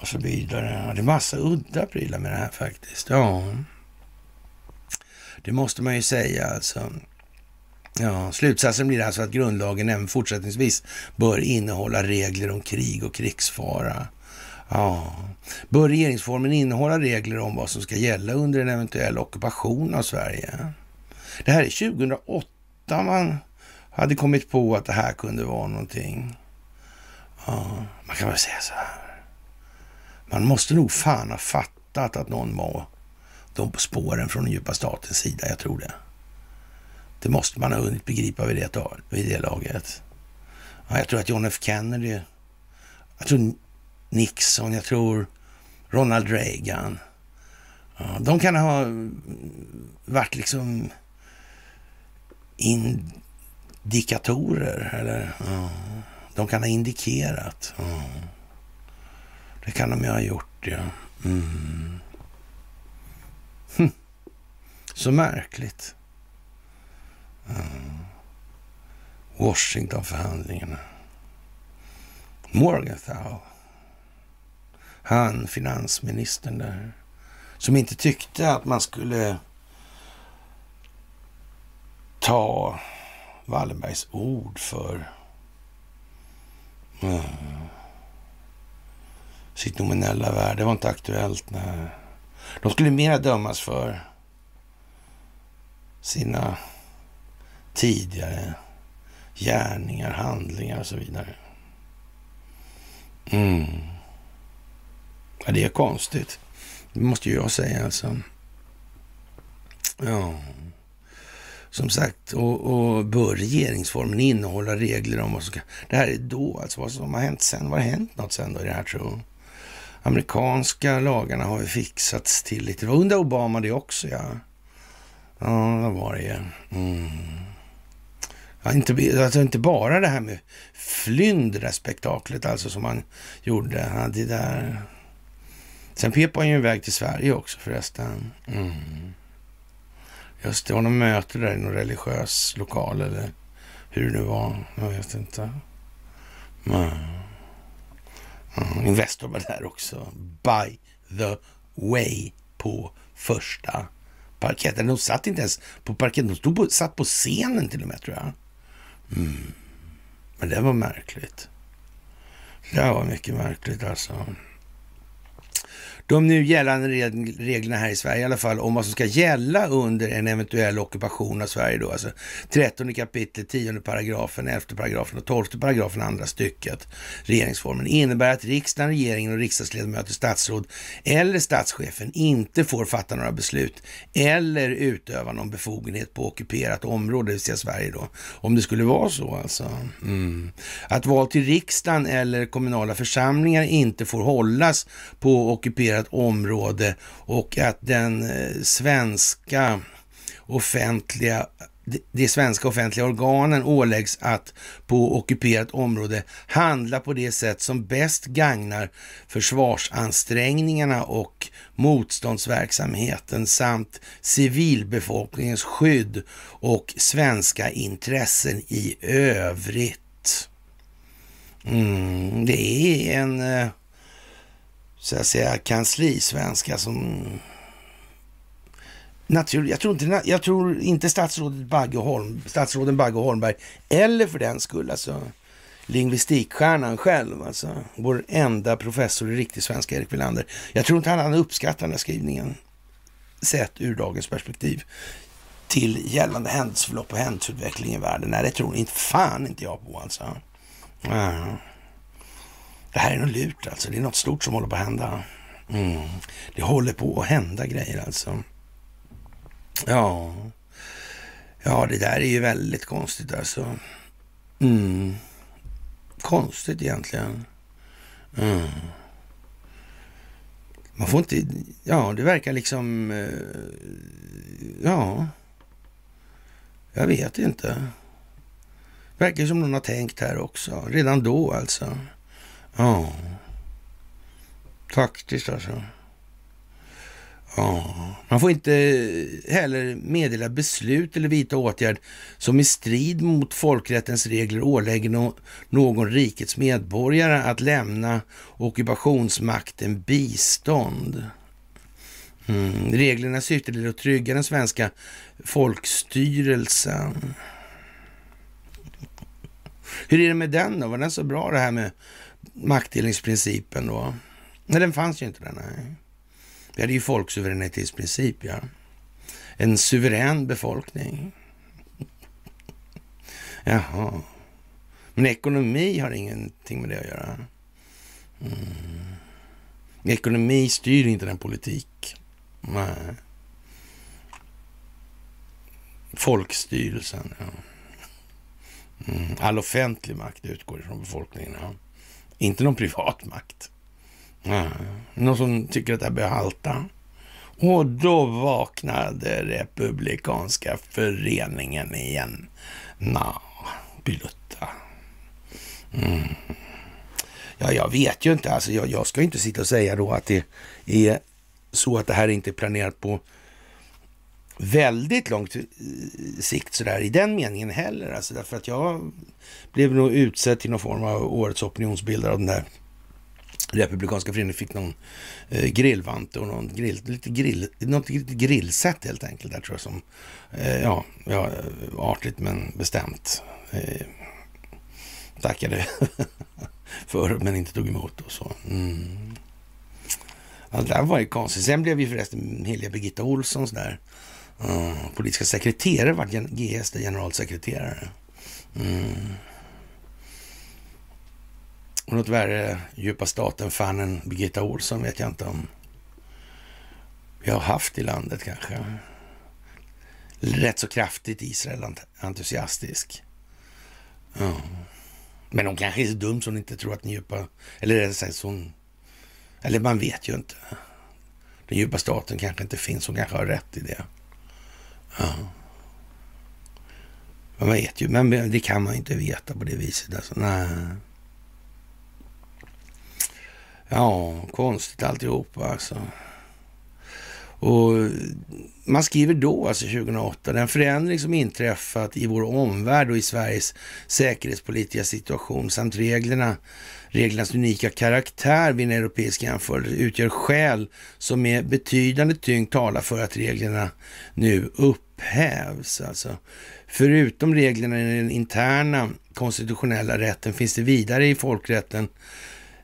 och så vidare. Det är massa udda prylar med det här faktiskt. Ja, det måste man ju säga alltså. Ja, slutsatsen blir alltså att grundlagen även fortsättningsvis bör innehålla regler om krig och krigsfara. Ja. Bör regeringsformen innehålla regler om vad som ska gälla under en eventuell ockupation av Sverige? Det här är 2008 man hade kommit på att det här kunde vara någonting. Ja, man kan väl säga så här. Man måste nog fan ha fattat att någon var de på spåren från den djupa statens sida. Jag tror det. Det måste man ha hunnit begripa vid det, vid det laget. Ja, jag tror att John F Kennedy, jag tror Nixon, jag tror Ronald Reagan. Ja, de kan ha varit liksom indikatorer. Eller, ja, de kan ha indikerat. Ja. Det kan de ju ha gjort, ja. Mm. Hm. Så märkligt. Mm. Washingtonförhandlingarna. Morgenthau. Han, finansministern där, som inte tyckte att man skulle ta Wallenbergs ord för mm, sitt nominella värde. Det var inte aktuellt. Nej. De skulle mera dömas för sina tidigare gärningar, handlingar och så vidare. Mm. Ja, det är konstigt. Det måste ju jag säga alltså. Ja. Som sagt, och, och bör regeringsformen innehålla regler om vad som ska... Det här är då, alltså vad som har hänt sen. Vad har hänt något sen då i det här tror Amerikanska lagarna har ju fixats till lite. Det var under Obama det också, ja. Ja, vad var det ju? Mm. Ja, inte, alltså inte bara det här med Flynd, det där spektaklet alltså som han gjorde. Ja, det där... Sen pep han ju iväg till Sverige också förresten. Mm. Just det, var något möte där i någon religiös lokal eller hur det nu var. Jag vet inte. Men, mm, Investor var där också. By the way på första parketten. De satt inte ens på parketten, de stod på, satt på scenen till och med tror jag. Mm. Men det var märkligt. Det var mycket märkligt alltså de nu gällande reglerna här i Sverige i alla fall om vad som ska gälla under en eventuell ockupation av Sverige då, alltså 13 kapitlet, 10 paragrafen, 11 paragrafen och 12 paragrafen andra stycket regeringsformen innebär att riksdagen, regeringen och riksdagsledamöter, statsråd eller statschefen inte får fatta några beslut eller utöva någon befogenhet på ockuperat område, det vill säga Sverige då, om det skulle vara så alltså. Mm. Att val till riksdagen eller kommunala församlingar inte får hållas på ockuperat ockuperat område och att den eh, svenska offentliga de svenska offentliga organen åläggs att på ockuperat område handla på det sätt som bäst gagnar försvarsansträngningarna och motståndsverksamheten samt civilbefolkningens skydd och svenska intressen i övrigt. Mm, det är en eh, så att säga kanslisvenska som Natur, jag, tror inte, jag tror inte statsrådet Bagge Holm, statsråden Bagge Holmberg, eller för den skull alltså lingvistikstjärnan själv, alltså. Vår enda professor i riktig svenska, Erik Wilander. Jag tror inte han hade uppskattat den här skrivningen, sett ur dagens perspektiv till gällande händelseförlopp och händelseutveckling i världen. Nej, det tror inte fan inte jag på alltså. Mm. Det här är något lurt alltså. Det är något stort som håller på att hända. Mm. Det håller på att hända grejer alltså. Ja, ja det där är ju väldigt konstigt alltså. Mm. Konstigt egentligen. Mm. Man får inte... Ja, det verkar liksom... Eh, ja, jag vet inte. Verkar som någon har tänkt här också. Redan då alltså. Ja. Faktiskt alltså. Ja. Man får inte heller meddela beslut eller vidta åtgärd som i strid mot folkrättens regler ålägger no någon rikets medborgare att lämna ockupationsmakten bistånd. Mm. Reglerna syftar till att trygga den svenska folkstyrelsen. Hur är det med den då? Var den så bra det här med maktdelningsprincipen då? Nej, den fanns ju inte där. Nej. Vi hade ju folksuveränitetsprincip, ja. En suverän befolkning. Jaha. Men ekonomi har ingenting med det att göra. Mm. Ekonomi styr inte den politik. Nej. Folkstyrelsen, ja. Mm. All offentlig makt utgår ifrån befolkningen. Ja. Inte någon privat makt. Mm. Någon som tycker att det här börjar halta. Och då vaknade Republikanska föreningen igen. Nå, Bylutta. Mm. Ja, jag vet ju inte. Alltså, jag, jag ska inte sitta och säga då att det är så att det här inte är planerat på väldigt långt eh, sikt sådär i den meningen heller. Alltså därför att jag blev nog utsedd till någon form av årets opinionsbildare av den där Republikanska föreningen. Fick någon eh, grillvante och någon grill, lite grill, något lite grillsätt helt enkelt där tror jag som, eh, ja, ja, artigt men bestämt eh, tackade *laughs* för men inte tog emot och så. Mm. Ja, det där var ju konstigt. Sen blev ju förresten Hilja Birgitta Olsson sådär Mm. politiska sekreterare, vart GS generalsekreterare. Mm. Och något värre djupa staten-fannen Birgitta Olsson vet jag inte om vi har haft i landet kanske. Rätt så kraftigt Israel-entusiastisk. Mm. Men hon kanske är så dum så hon inte tror att den djupa... Eller är det så hon eller man vet ju inte. Den djupa staten kanske inte finns. Hon kanske har rätt i det. Ja. Man vet ju, men det kan man inte veta på det viset. Alltså, nej. Ja, konstigt alltihopa alltså. Och man skriver då, alltså 2008, den förändring som inträffat i vår omvärld och i Sveriges säkerhetspolitiska situation samt reglerna Reglernas unika karaktär vid en europeisk jämförelse utgör skäl som med betydande tyngd talar för att reglerna nu upphävs. Alltså, förutom reglerna i den interna konstitutionella rätten finns det vidare i folkrätten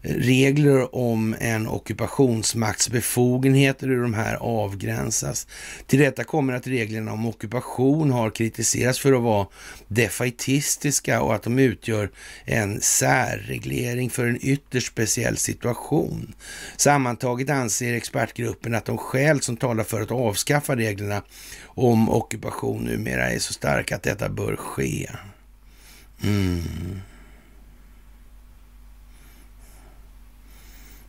regler om en ockupationsmakts befogenheter hur de här avgränsas. Till detta kommer att reglerna om ockupation har kritiserats för att vara defaitistiska och att de utgör en särreglering för en ytterst speciell situation. Sammantaget anser expertgruppen att de skäl som talar för att avskaffa reglerna om ockupation numera är så starka att detta bör ske. Mm.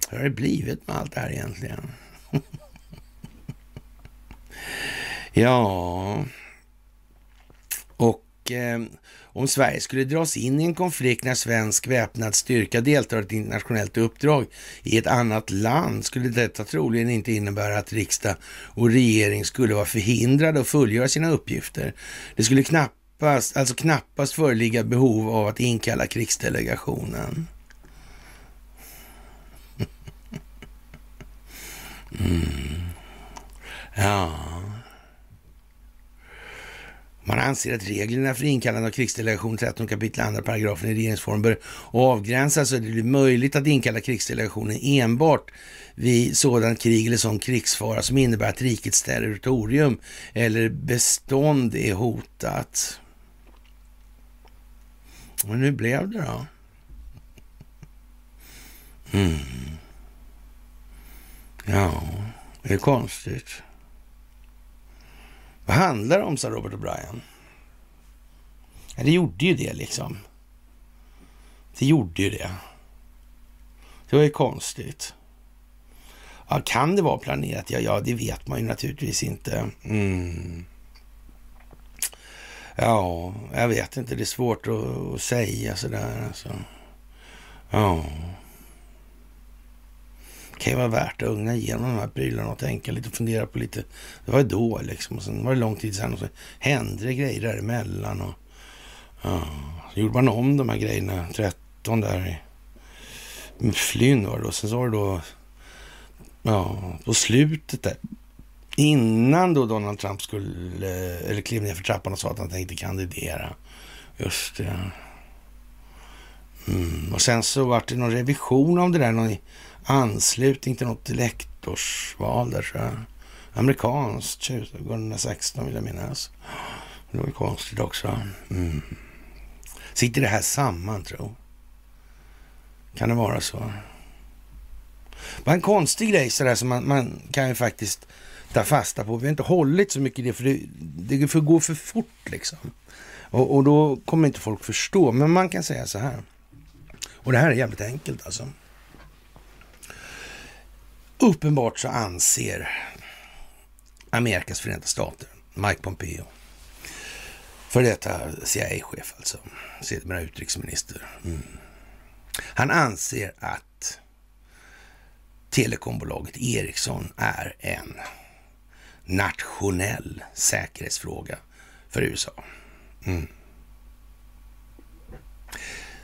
Hur har det blivit med allt det här egentligen? *laughs* ja, och eh, om Sverige skulle dras in i en konflikt när svensk väpnad styrka deltar i ett internationellt uppdrag i ett annat land skulle detta troligen inte innebära att riksdag och regering skulle vara förhindrade att fullgöra sina uppgifter. Det skulle knappast, alltså knappast föreligga behov av att inkalla krigsdelegationen. Mm. Ja. Man anser att reglerna för inkallande av krigsdelegation 13 kapitel 2 paragrafen i regeringsformen bör avgränsas så det blir möjligt att inkalla krigsdelegationen enbart vid sådant krig eller sån krigsfara som innebär att rikets territorium eller bestånd är hotat. Men hur blev det då? Mm. Ja, det är konstigt. Vad handlar det om, sa Robert O'Brien. Ja, det gjorde ju det liksom. Det gjorde ju det. Det var ju konstigt. Ja, kan det vara planerat? Ja, ja, det vet man ju naturligtvis inte. Mm. Ja, jag vet inte. Det är svårt att, att säga sådär. Alltså. Ja. Det kan ju vara värt att unga igenom de här prylarna och tänka lite och fundera på lite. Det var ju då liksom. Och sen var det lång tid sedan och så hände det grejer däremellan. Och, ja. Så gjorde man om de här grejerna, 13 där i Flynn var det då. Sen så var det då, ja, på slutet där. Innan då Donald Trump skulle, eller klev ner för trappan och sa att han tänkte kandidera. Just det. Mm. Och sen så var det någon revision av det där, någon anslutning till något lektorsval där tror jag. Amerikanskt, 2016 vill jag minnas. Det var ju konstigt också. Mm. Sitter det här samman tro? Kan det vara så? Det var en konstig grej sådär som man, man kan ju faktiskt ta fasta på. Vi har inte hållit så mycket i det för det, det får för fort liksom. Och, och då kommer inte folk förstå. Men man kan säga så här. Och det här är jävligt enkelt alltså. Uppenbart så anser Amerikas förenta stater, Mike Pompeo, för detta CIA-chef alltså, sedermera utrikesminister. Mm. Han anser att telekombolaget Ericsson är en nationell säkerhetsfråga för USA. Mm.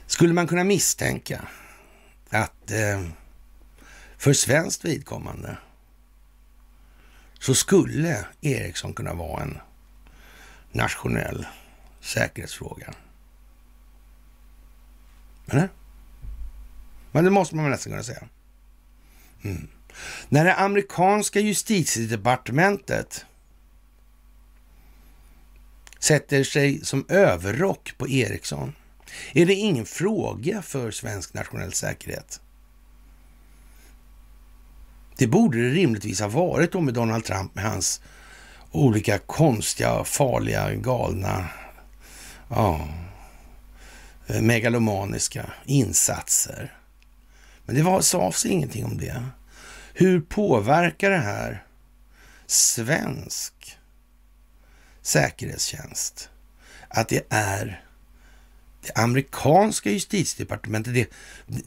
Skulle man kunna misstänka att eh, för svenskt vidkommande så skulle Ericsson kunna vara en nationell säkerhetsfråga. Eller? Men det måste man väl nästan kunna säga. Mm. När det amerikanska justitiedepartementet sätter sig som överrock på Ericsson är det ingen fråga för svensk nationell säkerhet. Det borde det rimligtvis ha varit då med Donald Trump med hans olika konstiga, farliga, galna, ja, megalomaniska insatser. Men det var, sades ingenting om det. Hur påverkar det här svensk säkerhetstjänst? Att det är det amerikanska justitiedepartementet, det,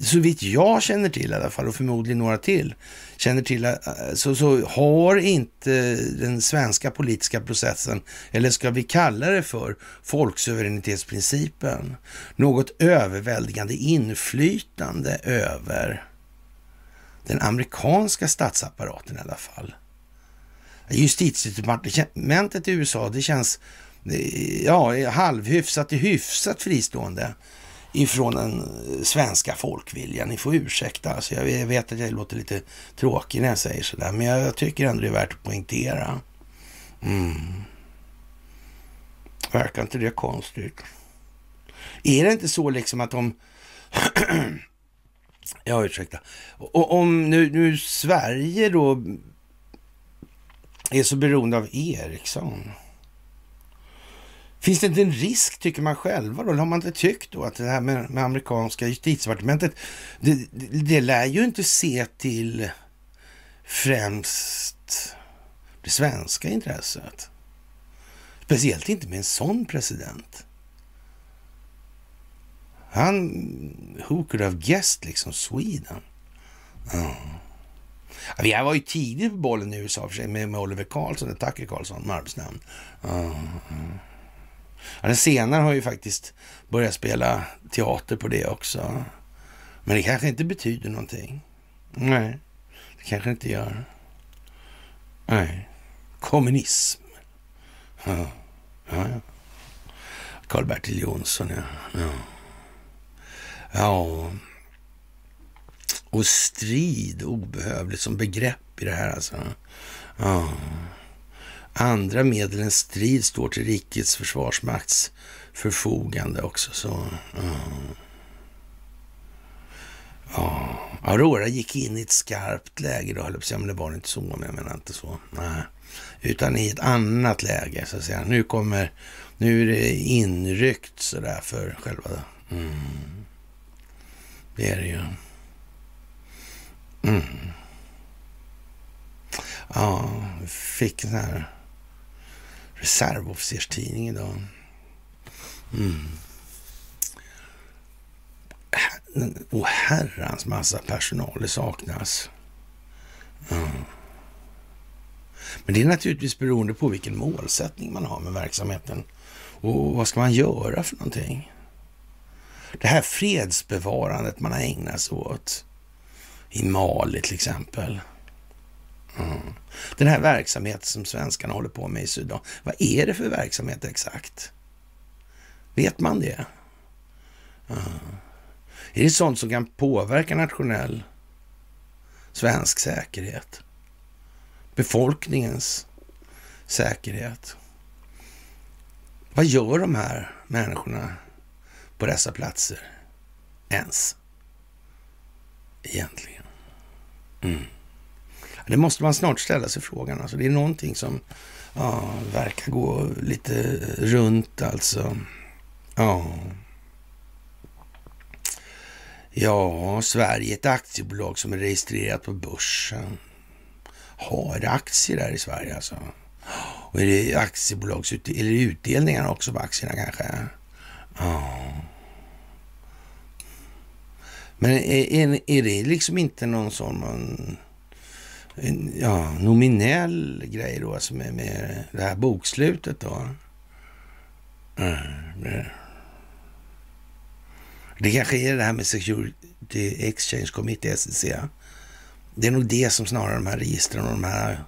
så vitt jag känner till i alla fall och förmodligen några till, känner till eh, så, så har inte den svenska politiska processen, eller ska vi kalla det för folksuveränitetsprincipen, något överväldigande inflytande över den amerikanska statsapparaten i alla fall. Justitiedepartementet i USA, det känns ja, halvhyfsat till hyfsat fristående ifrån den eh, svenska folkviljan. Ni får ursäkta, alltså jag vet att jag låter lite tråkig när jag säger sådär, men jag tycker ändå det är värt att poängtera. Mm. Verkar inte det konstigt? Är det inte så liksom att om... *clears throat* ja, ursäkta. Och om nu, nu Sverige då är så beroende av Ericsson Finns det inte en risk, tycker man själva då? Eller har man inte tyckt då att det här med, med amerikanska justitiedepartementet, det, det, det lär ju inte se till främst det svenska intresset. Speciellt inte med en sån president. Han, who could have guessed liksom Sweden? Ja. Vi var ju tidigt på bollen i USA för sig med, med Oliver Karlsson, Tucker Karlsson med arbetsnamn. Ja. Ja, den senare har ju faktiskt börjat spela teater på det också. Men det kanske inte betyder någonting. Nej, det kanske inte gör. Nej, kommunism. Ja, ja, ja. Karl-Bertil Jonsson, ja. ja. Ja. Och strid obehövligt som begrepp i det här alltså. Ja. Andra medel än strid står till rikets försvarsmakts förfogande också. Så, ja. ja. Aurora gick in i ett skarpt läge då, höll jag men det var inte så, men jag menar inte så. Nej. Utan i ett annat läge, så att säga. Nu kommer, nu är det inryckt sådär för själva... Mm. Det är det ju. Mm. Ja, fick en sån här reservofficerstidning idag. Mm. Och herrans massa personal, det saknas. Mm. Men det är naturligtvis beroende på vilken målsättning man har med verksamheten. Och vad ska man göra för någonting? Det här fredsbevarandet man har ägnat sig åt i Mali till exempel. Mm. Den här verksamheten som svenskarna håller på med i Sudan. Vad är det för verksamhet exakt? Vet man det? Mm. Är det sånt som kan påverka nationell svensk säkerhet? Befolkningens säkerhet? Vad gör de här människorna på dessa platser ens? Egentligen. Mm. Det måste man snart ställa sig frågan. Alltså, det är någonting som ja, verkar gå lite runt alltså. Ja. Ja, Sverige är ett aktiebolag som är registrerat på börsen. Har aktier där i Sverige alltså? Och är det aktiebolags eller utdelningar också på aktierna kanske? Ja. Men är, är, är det liksom inte någon sån man ja, nominell grej då, alltså med, med det här bokslutet då? Mm, det. kanske är det här med Security Exchange Committee, SEC. Det är nog det som snarare de här registren och de här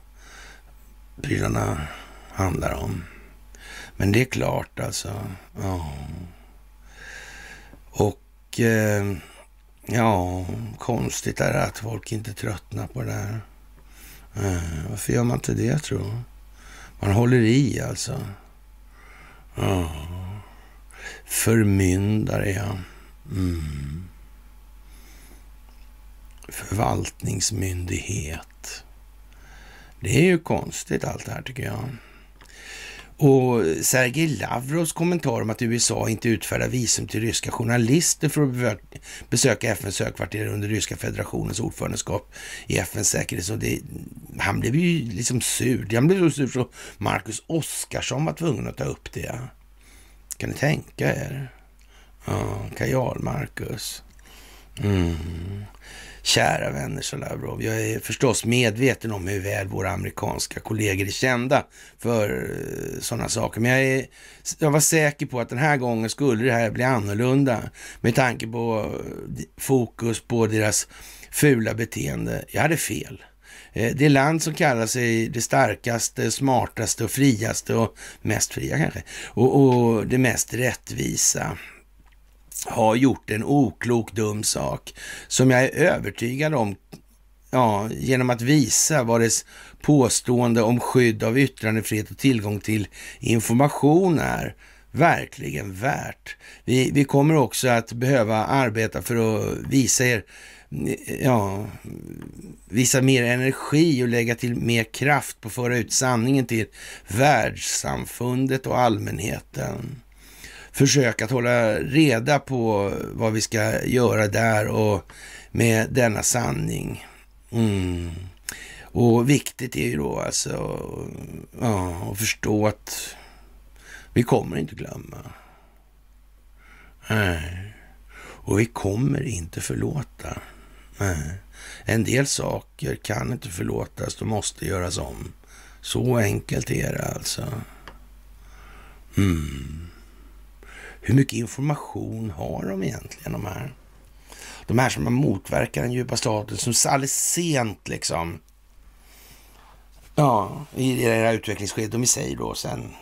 prylarna handlar om. Men det är klart alltså. Ja. Och eh, ja, konstigt är det att folk inte tröttnar på det där. Eh, varför gör man inte det tror Man håller i alltså. Ja. Förmyndare, ja. Mm. Förvaltningsmyndighet. Det är ju konstigt allt det här tycker jag. Och Sergej Lavrovs kommentar om att USA inte utfärdar visum till ryska journalister för att besöka FNs högkvarter under Ryska federationens ordförandeskap i FNs säkerhetsråd. Han blev ju liksom sur. Han blev så sur så Marcus Oskarsson var tvungen att ta upp det. Kan ni tänka er? Ja, Kajal Marcus. Mm. Kära vänner, sa Lavrov, jag är förstås medveten om hur väl våra amerikanska kollegor är kända för eh, sådana saker. Men jag, är, jag var säker på att den här gången skulle det här bli annorlunda med tanke på eh, fokus på deras fula beteende. Jag hade fel. Eh, det land som kallar sig det starkaste, smartaste och friaste och mest fria kanske och, och det mest rättvisa har gjort en oklok, dum sak som jag är övertygad om, ja, genom att visa vad dess påstående om skydd av yttrandefrihet och tillgång till information är verkligen värt. Vi, vi kommer också att behöva arbeta för att visa er ja, visa mer energi och lägga till mer kraft på att föra ut sanningen till världssamfundet och allmänheten försök att hålla reda på vad vi ska göra där och med denna sanning. Mm. Och viktigt är ju då alltså ja, att förstå att vi kommer inte glömma. Nej. Och vi kommer inte förlåta. Nej. En del saker kan inte förlåtas, de måste göras om. Så enkelt är det alltså. Mm. Hur mycket information har de egentligen, de här? De här som motverkar den djupa staten, som alldeles sent liksom, ja, i det här utvecklingsskedet, de i sig då sen,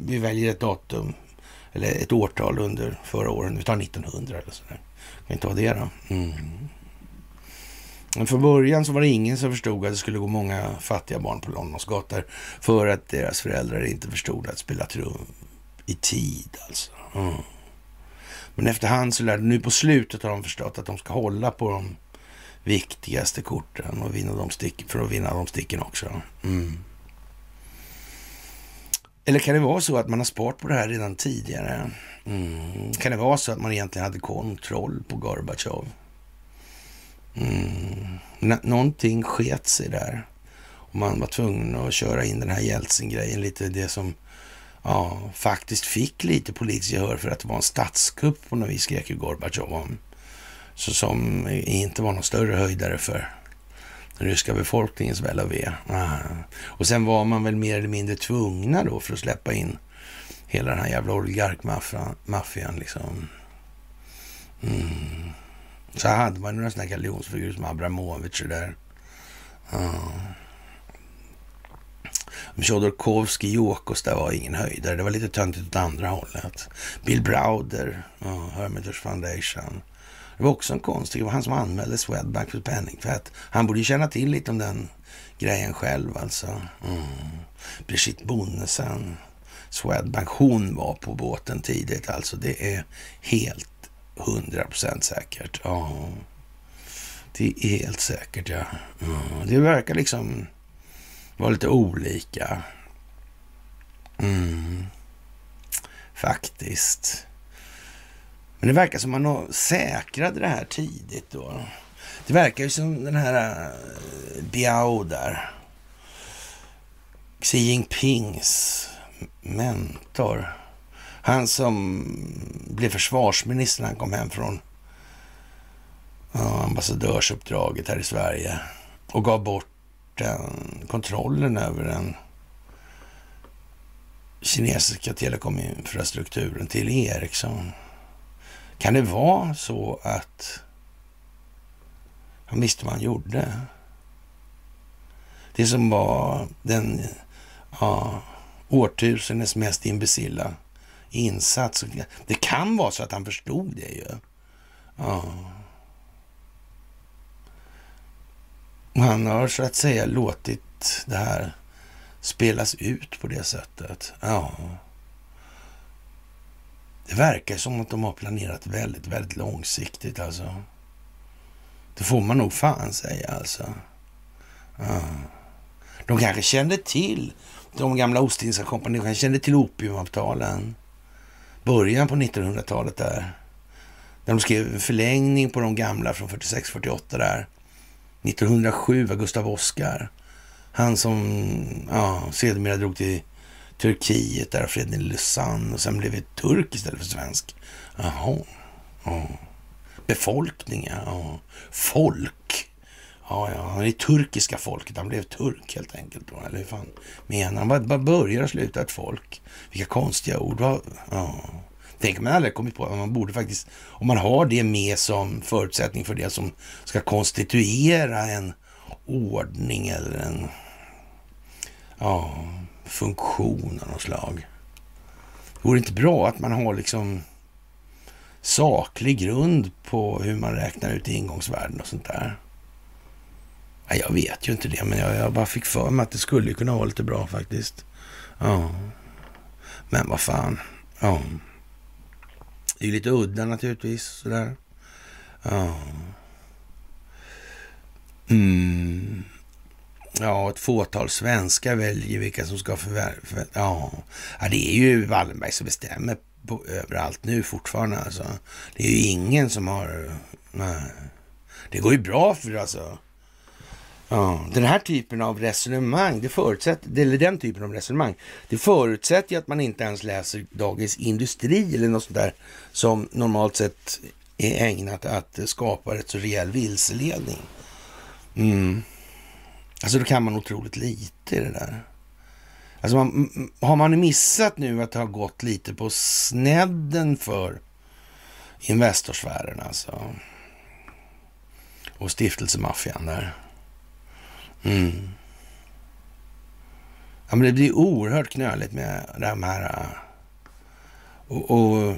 vi väljer ett datum, eller ett årtal under förra året. Vi tar 1900 eller sådär. Kan vi ta det då? Mm. Men från början så var det ingen som förstod att det skulle gå många fattiga barn på Londons gator för att deras föräldrar inte förstod att spela trum i tid alltså. Mm. Men efterhand så lärde, nu på slutet har de förstått att de ska hålla på de viktigaste korten och vinna de stick, för att vinna de sticken också. Mm. Eller kan det vara så att man har sparat på det här redan tidigare? Mm. Kan det vara så att man egentligen hade kontroll på Gorbatjov? Mm. Någonting sket sig där. Och man var tvungen att köra in den här Jeltsin-grejen, lite det som ja, faktiskt fick lite politiskt gehör för att det var en statskupp på något vis, skrek ju Gorbatjov om. Så som inte var någon större höjdare för den ryska befolkningens väl och ve. Ah. Och sen var man väl mer eller mindre tvungna då för att släppa in hela den här jävla oligarkmaffian liksom. Mm. Så hade man några sådana här galjonsfigurer som Abramovic och där. Ja. Chodorkovskij, Jokos där var ingen höjdare. Det var lite töntigt åt andra hållet. Bill Browder, ja, Hermitage Foundation. Det var också en konstig, det var han som anmälde Swedbank för penningtvätt. Han borde ju känna till lite om den grejen själv alltså. Mm. Brigitte Bonnesen, Swedbank, hon var på båten tidigt alltså. Det är helt hundra procent säkert. Ja, det är helt säkert ja. Mm. Det verkar liksom var lite olika. Mm. Faktiskt. Men det verkar som man säkrade det här tidigt då. Det verkar ju som den här eh, Biao där. Xi Jinpings mentor. Han som blev försvarsminister när han kom hem från ambassadörsuppdraget här i Sverige och gav bort den, kontrollen över den kinesiska telekominfrastrukturen till Ericsson. Kan det vara så att han visste vad han gjorde? Det som var den ja, årtusendets mest imbecilla insats. Det kan vara så att han förstod det ju. Ja. Och han har så att säga låtit det här spelas ut på det sättet. Ja. Det verkar som att de har planerat väldigt, väldigt långsiktigt alltså. Det får man nog fan säga alltså. Ja. De kanske kände till, de gamla Ostindiska kompanierna kanske kände till opiumavtalen. Början på 1900-talet där. Där de skrev en förlängning på de gamla från 46-48 där. 1907 var Gustav Oskar. Han som ja, sedermera drog till Turkiet, där freden i Lausanne och sen blev det turk istället för svensk. Jaha. Ja. Befolkning, ja. Folk. Ja, ja, han är turkiska folket. Han blev turk helt enkelt. Då. Eller hur fan menar han? Vad börjar och slutar ett folk. Vilka konstiga ord. Ja. Tänk om man aldrig kommit på att man borde faktiskt, om man har det med som förutsättning för det som ska konstituera en ordning eller en ja, funktion av något slag. Det vore inte bra att man har liksom saklig grund på hur man räknar ut ingångsvärden och sånt där. Ja, jag vet ju inte det, men jag, jag bara fick för mig att det skulle kunna vara lite bra faktiskt. Ja, men vad fan. Ja. Det är lite udda naturligtvis. Sådär. Ja. Mm. Ja, ett fåtal svenskar väljer vilka som ska förvärva. Ja. ja, det är ju Wallenberg som bestämmer på, överallt nu fortfarande. Alltså. Det är ju ingen som har... Nej. Det går ju bra för alltså. Ja, den här typen av resonemang, det förutsätter, eller den typen av resonemang, det förutsätter ju att man inte ens läser Dagens Industri eller något sånt där som normalt sett är ägnat att skapa ett så rejäl vilseledning. Mm. Alltså då kan man otroligt lite i det där. Alltså man, har man missat nu att det har gått lite på snedden för Investorsfären alltså. Och stiftelsemaffian där. Mm. Ja, men det blir oerhört knöligt med de här uh, Och, och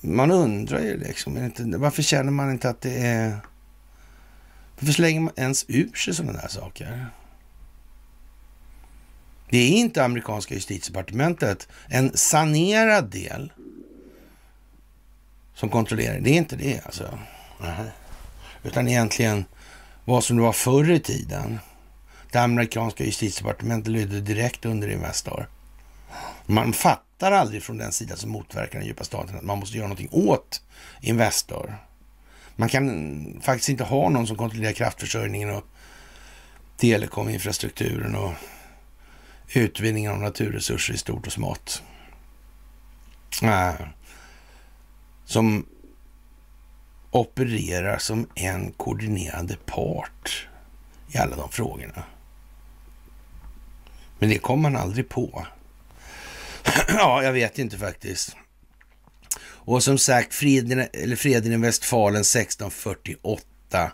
man undrar ju liksom, varför känner man inte att det är... Varför slänger man ens ur sig sådana där saker? Det är inte amerikanska justitiedepartementet en sanerad del som kontrollerar. Det är inte det alltså. Utan egentligen vad som det var förr i tiden. Det amerikanska justitiedepartementet lydde direkt under Investor. Man fattar aldrig från den sida som motverkar den djupa staten att man måste göra någonting åt Investor. Man kan faktiskt inte ha någon som kontrollerar kraftförsörjningen och telekominfrastrukturen och utvinningen av naturresurser i stort och smått. Äh, som opererar som en koordinerande part i alla de frågorna. Men det kom man aldrig på. *clears throat* ja, jag vet inte faktiskt. Och som sagt, freden, eller freden i Westfalen 1648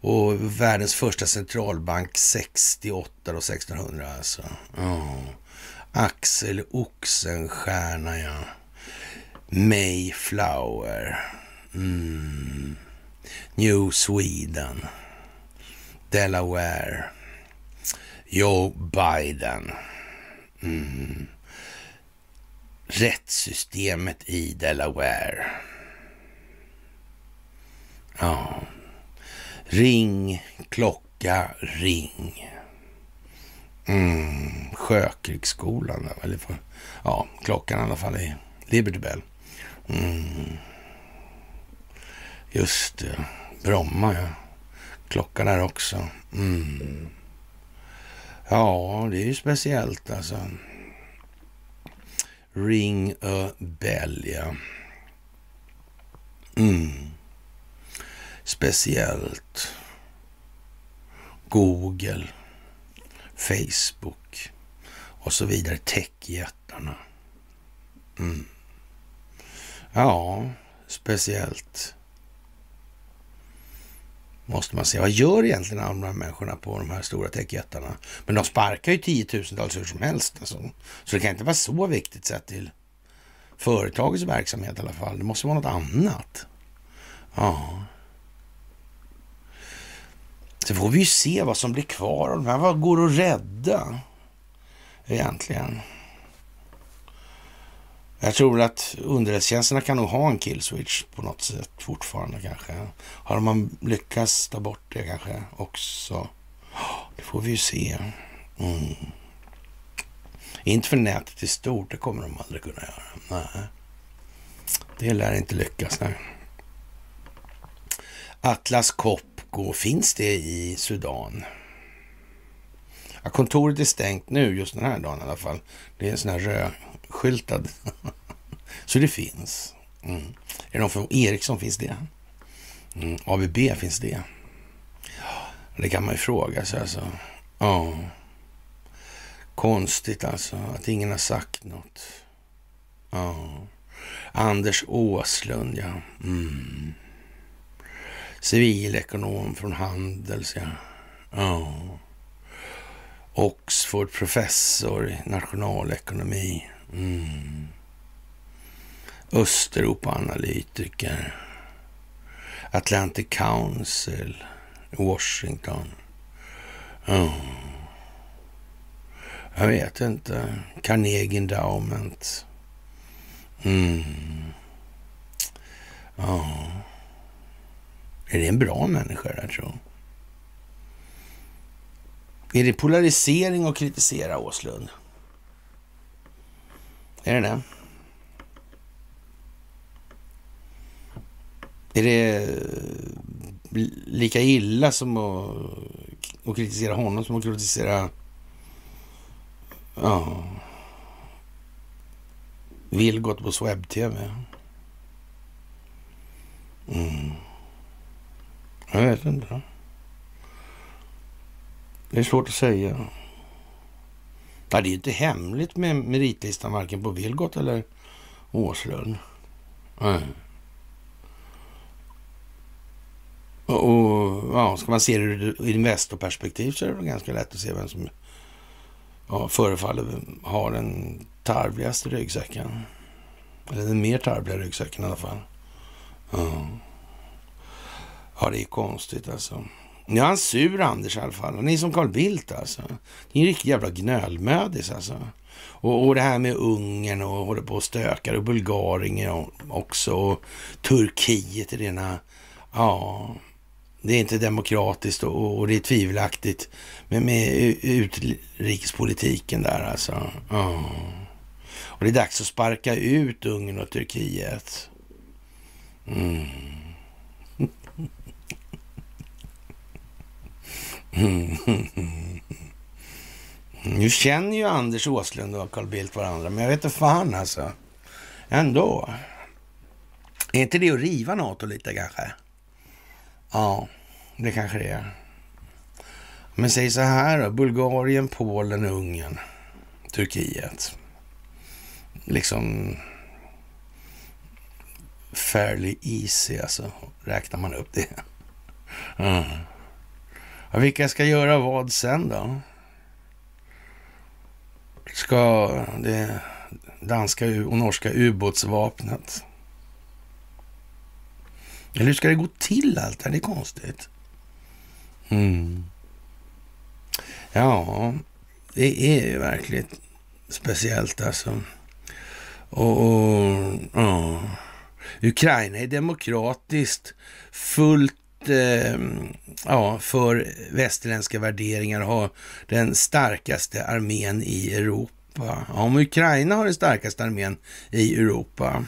och världens första centralbank 68 då, 1600 alltså. Oh. Axel Oxenstierna, ja. Mayflower. Mm. New Sweden. Delaware. Joe Biden. Mm. Rättssystemet i Delaware. Ja. Ring, klocka, ring. Mm. Sjökrigsskolan, eller ja, klockan i alla fall i Liberty Bell. Mm. Just det. Bromma, ja. Klockan där också. Mm. Ja, det är ju speciellt alltså. Ring a bell, ja. Mm. Speciellt. Google, Facebook och så vidare. Techjättarna. Mm. Ja, speciellt måste man säga. Vad gör egentligen alla de här människorna på de här stora techjättarna? Men de sparkar ju tiotusentals hur som helst. Alltså. Så det kan inte vara så viktigt sett till företagets verksamhet i alla fall. Det måste vara något annat. Ja. Så får vi ju se vad som blir kvar av de här. Vad går att rädda egentligen? Jag tror att underrättelsetjänsterna kan nog ha en killswitch på något sätt fortfarande kanske. Har man lyckats ta bort det kanske också? Det får vi ju se. Mm. Inte för nätet i stort, det kommer de aldrig kunna göra. Nej. Det lär inte lyckas. Nej. Atlas Copco, finns det i Sudan? Ja, kontoret är stängt nu, just den här dagen i alla fall. Det är en sån här röd skyltad. *laughs* Så det finns. Mm. Är det någon från Ericsson finns det. Mm. ABB finns det. Det kan man ju fråga sig alltså. Ja. Konstigt alltså att ingen har sagt något. Ja. Anders Åslund, ja. Mm. Civilekonom från Handels, ja. ja. Oxford professor i nationalekonomi. Mm. Östeuropa-analytiker. Atlantic Council Washington. Oh. Jag vet inte. Carnegie Endowment. Mm. Ja. Är det en bra människa där tror Är det polarisering att kritisera Åslund? Är det det? Är det eh, lika illa som att, att kritisera honom som att kritisera ja, Vilgot på webb-tv? Mm. Jag vet inte. Det är svårt att säga. Ja, det är ju inte hemligt med meritlistan varken på Vilgot eller Åslund. Mm. Och ja, ska man se det ur investorperspektiv så är det ganska lätt att se vem som ja, förefaller ha den tarvligaste ryggsäcken. Eller den mer tarvliga ryggsäcken i alla fall. Mm. ja, det är konstigt alltså. Nu är han sur Anders i alla fall. Han är som Carl Bildt alltså. Det är en riktig jävla gnölmödis alltså. Och, och det här med Ungern och håller på och stökar och Bulgarien också. Och Turkiet är rena, ja, det är inte demokratiskt och, och det är tvivelaktigt med, med utrikespolitiken där alltså. Ja. Och det är dags att sparka ut Ungern och Turkiet. Mm. Nu känner ju Anders Åslund och Carl Bildt varandra, men jag vet inte fan alltså. Ändå. Är inte det att riva NATO lite kanske? Ja, det kanske det är. Men säg så här då, Bulgarien, Polen, Ungern, Turkiet. Liksom fairly easy alltså, räknar man upp det. Mm. Ja, vilka ska göra vad sen då? Ska det danska och norska ubåtsvapnet eller hur ska det gå till allt det här? Det är konstigt. Mm. Ja, det är ju verkligen speciellt alltså. Och, och ja. Ukraina är demokratiskt fullt Ehm, ja, för västerländska värderingar och den starkaste armén i Europa. Om Ukraina har den starkaste armén i Europa,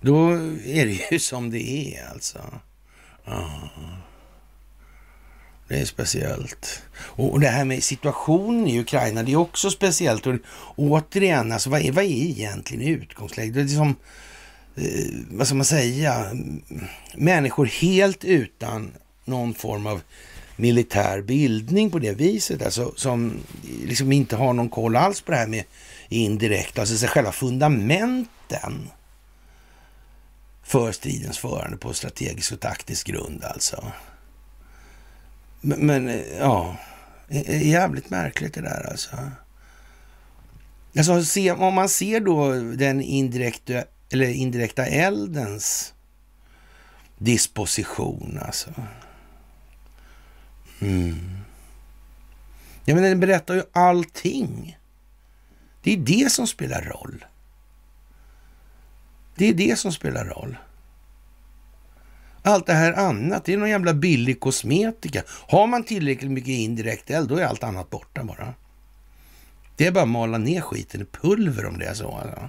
då är det ju *laughs* som det är alltså. Ja. Det är speciellt. Och det här med situationen i Ukraina, det är också speciellt. Och återigen, alltså, vad, är, vad är egentligen utgångsläget? Det är som, Eh, vad ska man säga, människor helt utan någon form av militär bildning på det viset, alltså, som liksom inte har någon koll alls på det här med indirekt, alltså själva fundamenten för stridens förande på strategisk och taktisk grund alltså. Men, men eh, ja, jävligt märkligt det där alltså. Alltså se, om man ser då den indirekta, eller indirekta eldens disposition alltså. Mm. Ja, men den berättar ju allting. Det är det som spelar roll. Det är det som spelar roll. Allt det här annat, det är någon jävla billig kosmetika. Har man tillräckligt mycket indirekt eld, då är allt annat borta bara. Det är bara att mala ner skiten i pulver om det är så. Alltså.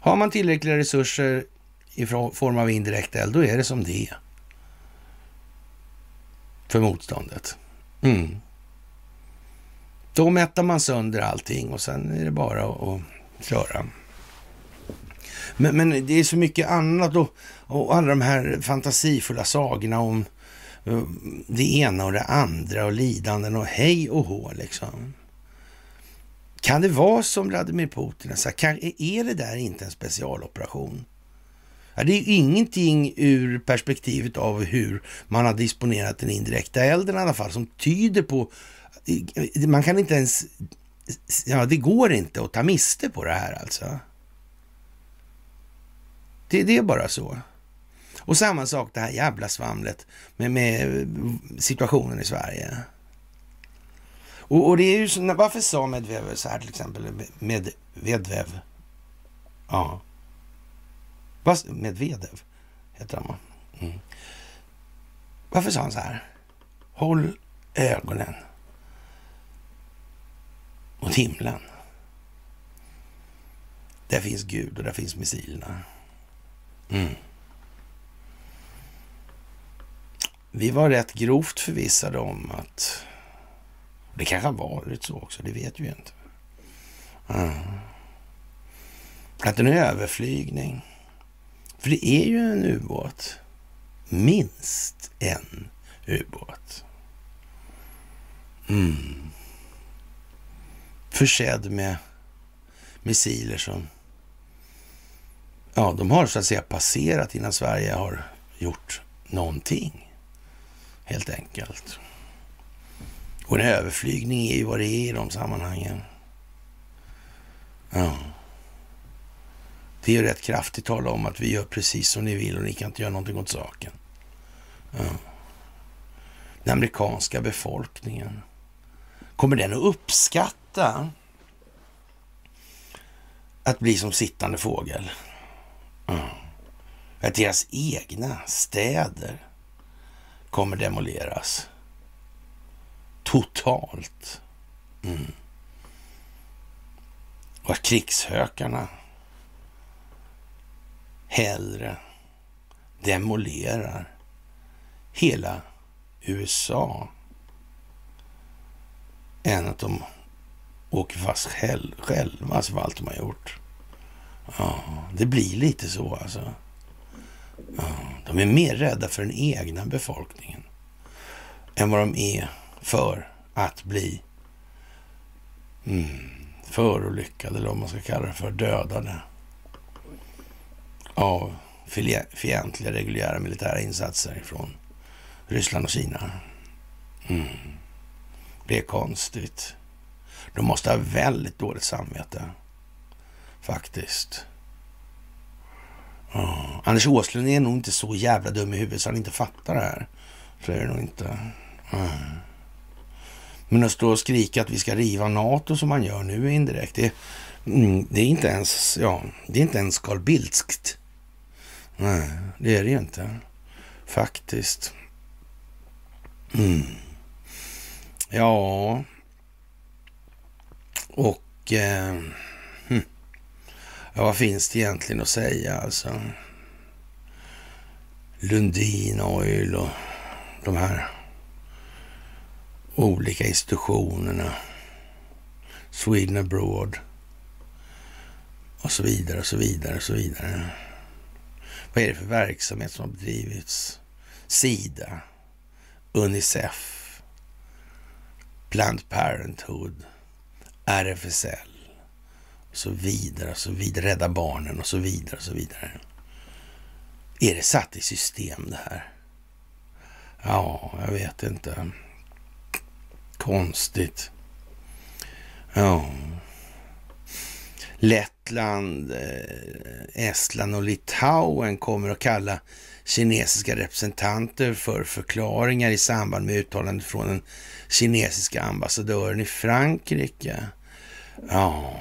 Har man tillräckliga resurser i form av indirekt eld, då är det som det är. För motståndet. Mm. Då mättar man sönder allting och sen är det bara att köra. Men, men det är så mycket annat och, och alla de här fantasifulla sagorna om eh, det ena och det andra och lidanden och hej och hå liksom. Kan det vara som Vladimir Putin sa, är det där inte en specialoperation? Ja, det är ingenting ur perspektivet av hur man har disponerat den indirekta elden i alla fall som tyder på... Man kan inte ens... Ja, det går inte att ta miste på det här alltså. Det, det är bara så. Och samma sak det här jävla svamlet med, med situationen i Sverige. Och, och, det är ju så, varför sa Medvedev så här till exempel? Medvedev. Ja. Medvedev heter han va? Mm. Varför sa han så här? Håll ögonen mot himlen. Där finns Gud och där finns missilerna. Mm. Vi var rätt grovt förvissade om att det kanske har varit så också, det vet vi ju inte. Mm. Att en överflygning, för det är ju en ubåt, minst en ubåt. Mm. Försedd med missiler som ja, de har så att säga passerat innan Sverige har gjort någonting. Helt enkelt. Och en överflygning är ju vad det är i de sammanhangen. Ja. Det är ju rätt kraftigt tala om att vi gör precis som ni vill och ni kan inte göra någonting åt saken. Ja. Den amerikanska befolkningen, kommer den att uppskatta att bli som sittande fågel? Ja. Att deras egna städer kommer demoleras totalt. Mm. Och att krigshökarna hellre demolerar hela USA än att de åker fast själva för allt de har gjort. Ja, det blir lite så alltså. Ja, de är mer rädda för den egna befolkningen än vad de är för att bli mm, förolyckade, eller vad man ska kalla det för, dödade av fientliga reguljära militära insatser från Ryssland och Kina. Mm. Det är konstigt. De måste ha väldigt dåligt samvete, faktiskt. Oh. Anders Åslund är nog inte så jävla dum i huvudet så han inte fattar det här. Så är det nog inte. Mm. Men att stå och skrika att vi ska riva NATO som man gör nu indirekt, det, mm, det är inte ens, ja, det är inte ens Carl Bildtskt. Nej, det är det ju inte. Faktiskt. Mm. Ja, och eh, hm. ja, vad finns det egentligen att säga alltså? Lundin Oil och de här olika institutionerna. Sweden Abroad och så vidare och så vidare och så vidare. Vad är det för verksamhet som har bedrivits? Sida, Unicef, Planned Parenthood, RFSL och så vidare och så vidare. Rädda Barnen och så vidare och så vidare. Är det satt i system det här? Ja, jag vet inte. Konstigt. Ja. Lettland, eh, Estland och Litauen kommer att kalla kinesiska representanter för förklaringar i samband med uttalandet från den kinesiska ambassadören i Frankrike. Ja,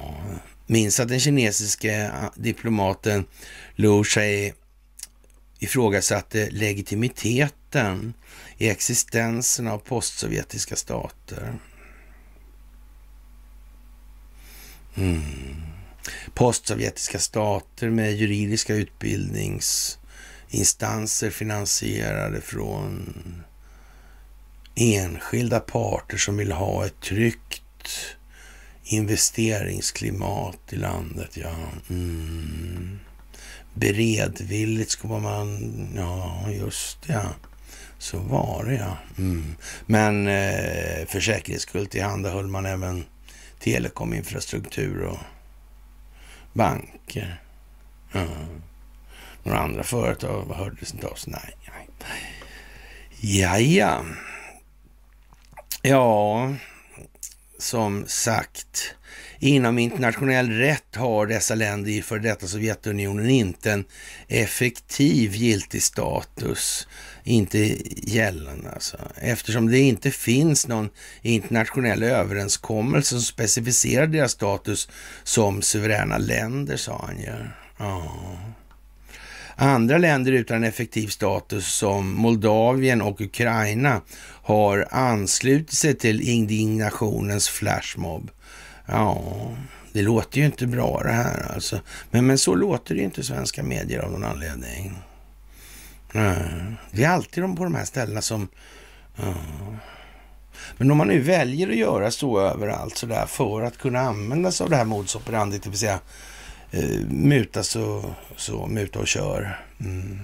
minns att den kinesiska eh, diplomaten Lu Shei ifrågasatte legitimiteten i existensen av postsovjetiska stater. Mm. Postsovjetiska stater med juridiska utbildningsinstanser finansierade från enskilda parter som vill ha ett tryggt investeringsklimat i landet. Ja. Mm. Beredvilligt ska man... Ja, just det. Ja. Så var det ja. Mm. Men eh, för säkerhets skull tillhandahöll man även telekominfrastruktur och banker. Mm. Några andra företag hördes inte av sig. Nej, nej. Ja. Ja, som sagt, inom internationell rätt har dessa länder i för detta Sovjetunionen inte en effektiv giltig status, inte gällande alltså, eftersom det inte finns någon internationell överenskommelse som specificerar deras status som suveräna länder, sa han ju. Ja. Andra länder utan effektiv status som Moldavien och Ukraina har anslutit sig till indignationens flashmob. Ja, det låter ju inte bra det här alltså. Men, men så låter det ju inte svenska medier av någon anledning. Eh, det är alltid de på de här ställena som... Mm. Men om man nu väljer att göra så överallt sådär för att kunna använda sig av det här modus operandi, det vill säga eh, muta så, så, muta och kör. Mm.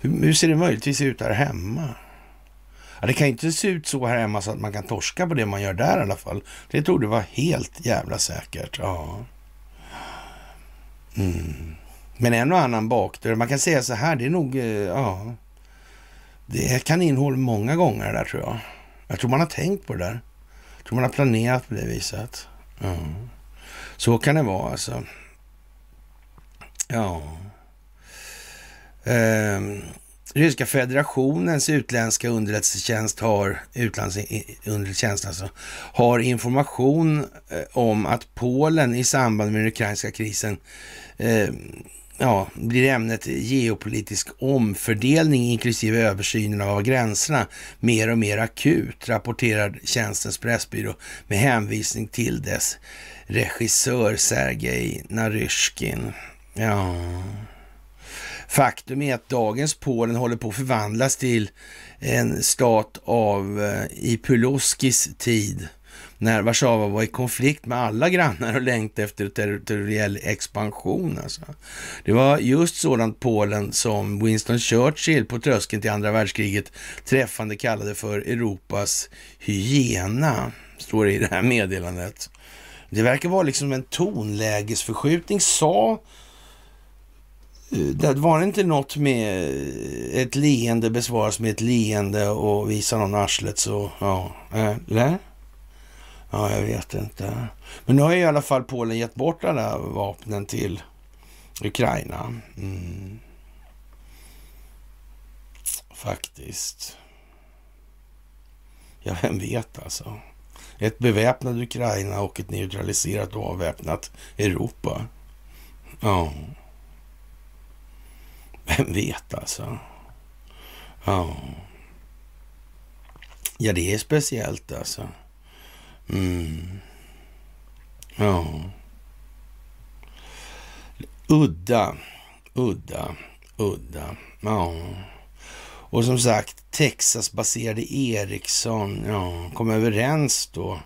Hur, hur, ser det möjligtvis ut här hemma? Ja, det kan inte se ut så här hemma så att man kan torska på det man gör där i alla fall. Det trodde vara helt jävla säkert. Ja. Mm. Men en och annan bakdörr. Man kan säga så här, det är nog, eh, ja. Det är kaninhål många gånger där tror jag. Jag tror man har tänkt på det där. Jag tror man har planerat på det viset. Mm. Så kan det vara alltså. Ja. Ehm. Ryska federationens utländska underrättelsetjänst har, utlandsunderrättelsetjänst alltså, har information eh, om att Polen i samband med den ukrainska krisen eh, ja, blir ämnet geopolitisk omfördelning inklusive översynen av gränserna mer och mer akut, rapporterar tjänstens pressbyrå med hänvisning till dess regissör Sergej Naryshkin. Ja... Faktum är att dagens Polen håller på att förvandlas till en stat av eh, i Pulowskis tid när Warszawa var i konflikt med alla grannar och längtade efter territoriell expansion. Alltså. Det var just sådant Polen som Winston Churchill på tröskeln till andra världskriget träffande kallade för Europas hyena, står det i det här meddelandet. Det verkar vara liksom en tonlägesförskjutning, sa eh, det var inte något med eh, ett leende besvaras med ett leende och visa någon arslet så, ja, eh, eller? Ja, jag vet inte. Men nu har i alla fall Polen gett bort alla vapnen till Ukraina. Mm. Faktiskt. Ja, vem vet alltså. Ett beväpnat Ukraina och ett neutraliserat och avväpnat Europa. Ja. Vem vet alltså? Ja. Ja, det är speciellt alltså. Mm. Ja. Udda, udda, udda. Ja. Och som sagt, Texas-baserade Ericsson ja, kom överens då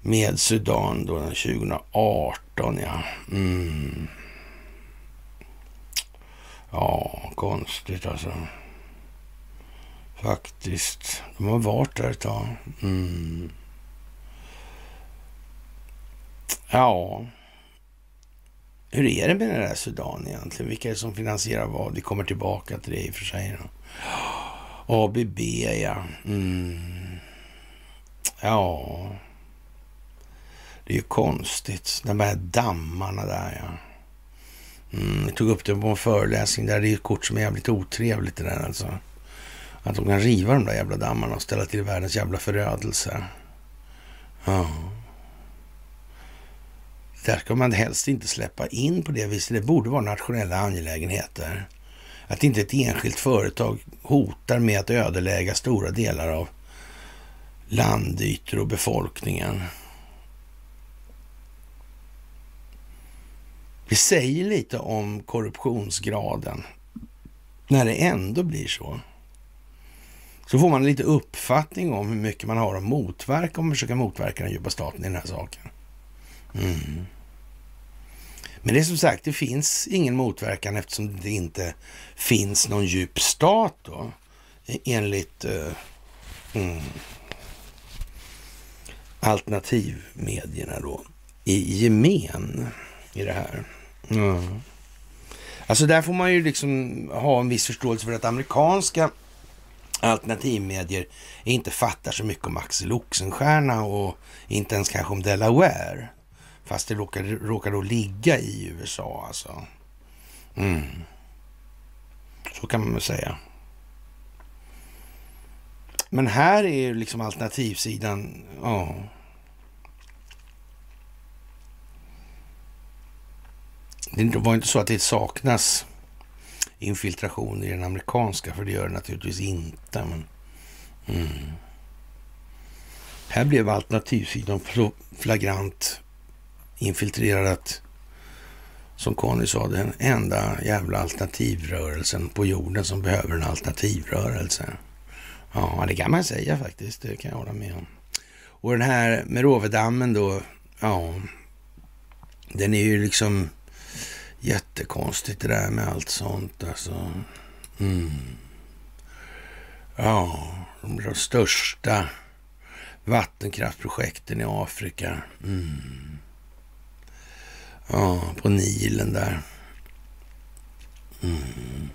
med Sudan då 2018. Ja. Mm. Ja, konstigt alltså. Faktiskt. De har varit där ett tag. Mm. Ja. Hur är det med den där Sudan egentligen? Vilka är det som finansierar vad? Vi kommer tillbaka till det i och för sig. Då. ABB, ja. Mm. Ja. Det är ju konstigt. De här dammarna där, ja. Mm, jag tog upp det på en föreläsning där. Det är ett kort som är jävligt otrevligt det där alltså. Att de kan riva de där jävla dammarna och ställa till världens jävla förödelse. Ja. Där ska man helst inte släppa in på det viset. Det borde vara nationella angelägenheter. Att inte ett enskilt företag hotar med att ödelägga stora delar av landytor och befolkningen. Vi säger lite om korruptionsgraden när det ändå blir så. Så får man lite uppfattning om hur mycket man har att motverka om man försöker motverka den djupa staten i den här saken. Mm. Men det är som sagt, det finns ingen motverkan eftersom det inte finns någon djup stat då, enligt uh, mm, alternativmedierna då, i gemen i det här. Mm. Alltså där får man ju liksom ha en viss förståelse för att amerikanska alternativmedier inte fattar så mycket om Axel Oxenstierna och inte ens kanske om Delaware. Fast det råkar, råkar då ligga i USA alltså. Mm. Så kan man väl säga. Men här är ju liksom alternativsidan, ja. Det var inte så att det saknas infiltration i den amerikanska, för det gör det naturligtvis inte. Men, mm. Här blev alternativsidan flagrant infiltrerad att, som Conny sa, den enda jävla alternativrörelsen på jorden som behöver en alternativrörelse. Ja, det kan man säga faktiskt. Det kan jag hålla med om. Och den här Merovedammen då, ja, den är ju liksom Jättekonstigt det där med allt sånt alltså. Mm. Ja, de största vattenkraftprojekten i Afrika. Mm. Ja, på Nilen där. Mm.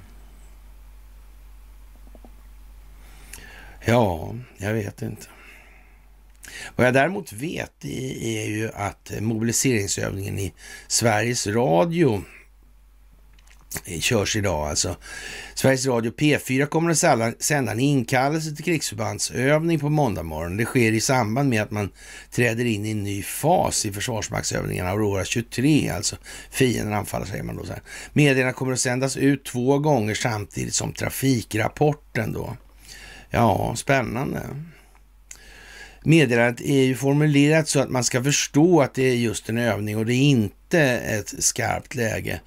Ja, jag vet inte. Vad jag däremot vet är ju att mobiliseringsövningen i Sveriges Radio Eh, körs idag alltså. Sveriges Radio P4 kommer att sända en inkallelse till krigsförbandsövning på måndag morgon. Det sker i samband med att man träder in i en ny fas i försvarsmaktsövningarna Aurora 23, alltså fienden anfaller säger man då. Så här. Medierna kommer att sändas ut två gånger samtidigt som trafikrapporten då. Ja, spännande. Meddelandet är ju formulerat så att man ska förstå att det är just en övning och det är inte ett skarpt läge.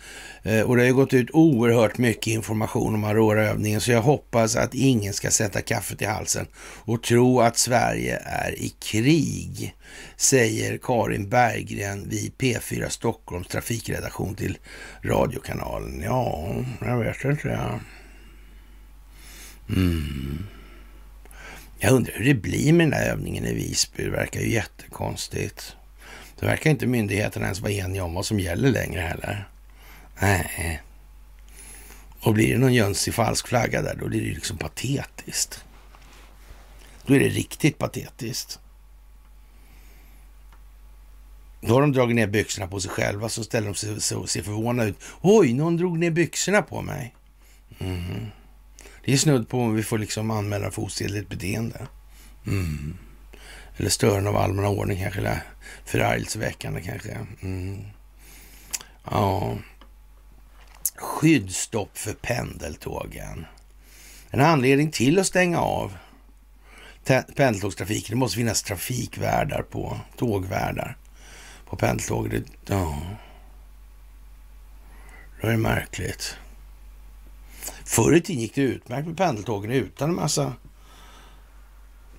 Eh, och det har ju gått ut oerhört mycket information om Aurora-övningen så jag hoppas att ingen ska sätta kaffet i halsen och tro att Sverige är i krig, säger Karin Berggren vid P4 Stockholms trafikredaktion till radiokanalen. Ja, jag vet inte. Ja. Mm. Jag undrar hur det blir med den där övningen i Visby. Det verkar ju jättekonstigt. Det verkar inte myndigheterna ens vara eniga om vad som gäller längre heller. Nej. Och blir det någon jönsig falsk flagga där, då blir det liksom patetiskt. Då är det riktigt patetiskt. Då har de dragit ner byxorna på sig själva, så ställer de sig och ser förvånade ut. Oj, någon drog ner byxorna på mig. Mm. Det är snudd på om vi får liksom anmäla för osedligt beteende. Mm. Eller störande av allmän ordning kanske, eller förargelseväckande kanske. Mm. Ja. Skyddsstopp för pendeltågen. En anledning till att stänga av pendeltågstrafiken. Det måste finnas trafikvärdar på, tågvärdar på pendeltåg. ja. Det är märkligt. Förr i tiden gick det utmärkt med pendeltågen utan en massa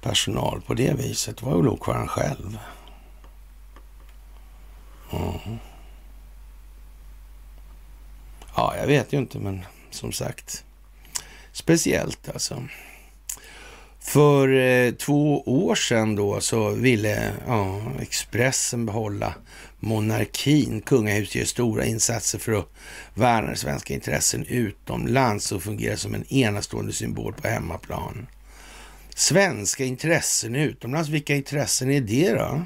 personal på det viset. Det var ju lokföraren själv. Mm. Ja, jag vet ju inte, men som sagt. Speciellt alltså. För eh, två år sedan då så ville ja, Expressen behålla monarkin. Kungahuset gör stora insatser för att värna svenska intressen utomlands och fungera som en enastående symbol på hemmaplan. Svenska intressen utomlands, vilka intressen är det då?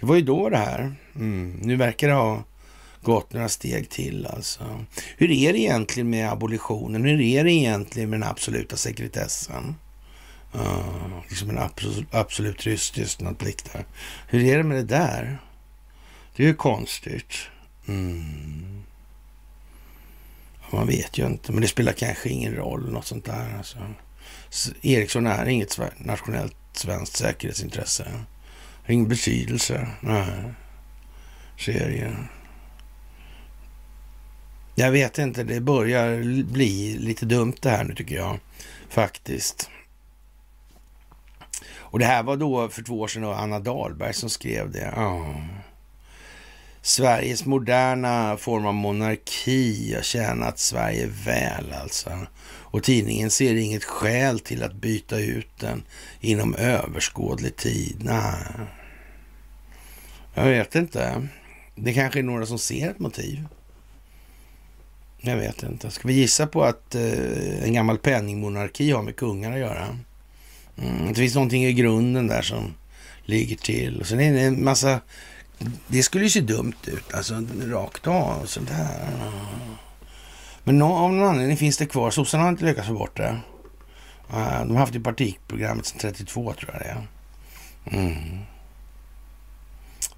Det var ju då det här. Mm. Nu verkar det ha gått några steg till alltså. Hur är det egentligen med abolitionen? Hur är det egentligen med den absoluta sekretessen? Uh, liksom en absolut, absolut tyst tystnadsplikt där. Hur är det med det där? Det är ju konstigt. Mm. Man vet ju inte, men det spelar kanske ingen roll. Något sånt där. Alltså. Ericsson är inget nationellt svenskt säkerhetsintresse. Ingen betydelse. Nej. Serien. Jag vet inte, det börjar bli lite dumt det här nu tycker jag. Faktiskt. Och det här var då för två år sedan Anna Dahlberg som skrev det. Oh. Sveriges moderna form av monarki har tjänat Sverige väl alltså. Och tidningen ser inget skäl till att byta ut den inom överskådlig tid. Nej. Jag vet inte. Det kanske är några som ser ett motiv. Jag vet inte. Ska vi gissa på att eh, en gammal penningmonarki har med kungar att göra? Mm, det finns någonting i grunden där som ligger till. Och sen är det en massa... Det skulle ju se dumt ut, alltså rakt av och sådär. Men av någon anledning finns det kvar. Sossarna har inte lyckats få bort det. Eh, de har haft det i partiprogrammet sedan 32 tror jag det är. Mm.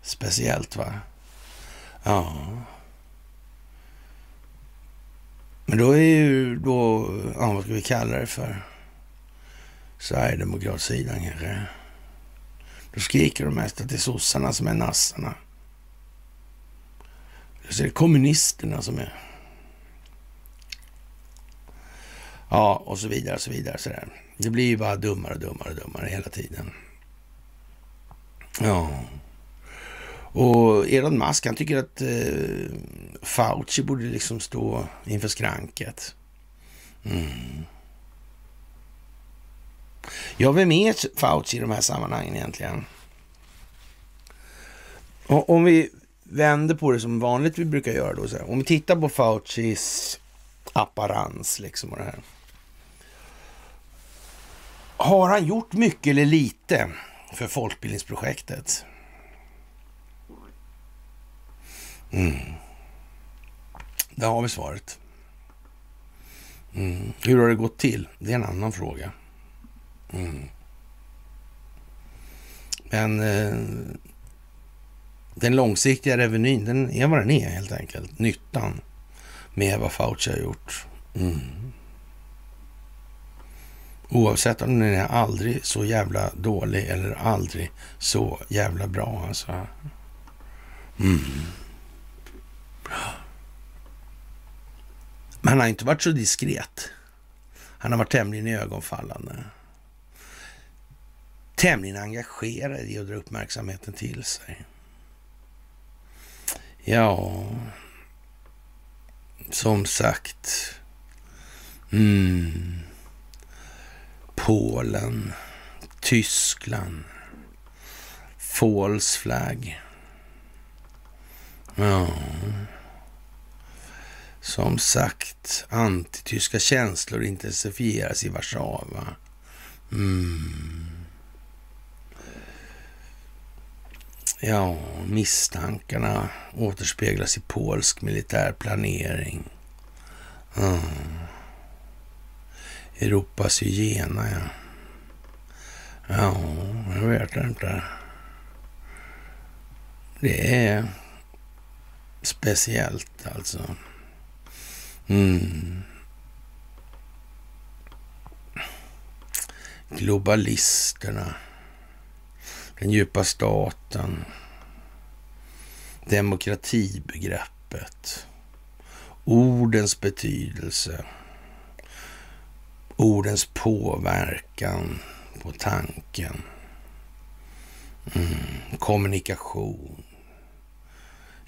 Speciellt va? Ja. Men då är ju då, ja vad ska vi kalla det för? Sverigedemokratsidan kanske. Då skriker de mest att det är sossarna som är nassarna. Eller så är det kommunisterna som är... Ja, och så vidare, och så vidare. Så där. Det blir ju bara dummare och dummare och dummare hela tiden. Ja. Och Elon Musk, han tycker att eh, Fauci borde liksom stå inför skranket. Mm. Ja, vem är Fauci i de här sammanhangen egentligen? Och om vi vänder på det som vanligt vi brukar göra då. Så här, om vi tittar på Faucis apparans liksom och det här. Har han gjort mycket eller lite för folkbildningsprojektet. Mm. Där har vi svaret. Mm. Hur har det gått till? Det är en annan fråga. Mm. Men eh, den långsiktiga revenyn, den är vad den är helt enkelt. Nyttan med vad Fauci har gjort. Mm. Oavsett om den är aldrig så jävla dålig eller aldrig så jävla bra alltså. Mm. Men han har inte varit så diskret. Han har varit tämligen ögonfallande. Tämligen engagerad i att dra uppmärksamheten till sig. Ja, som sagt. Mm. Polen, Tyskland, false flag. Ja. Som sagt, antityska känslor intensifieras i Warszawa. Mm. Ja, misstankarna återspeglas i polsk militär planering. Mm. Europas hygiena, ja. Ja, jag vet inte. Det är speciellt alltså. Mm. Globalisterna. Den djupa staten. Demokratibegreppet. Ordens betydelse. Ordens påverkan på tanken. Mm. Kommunikation.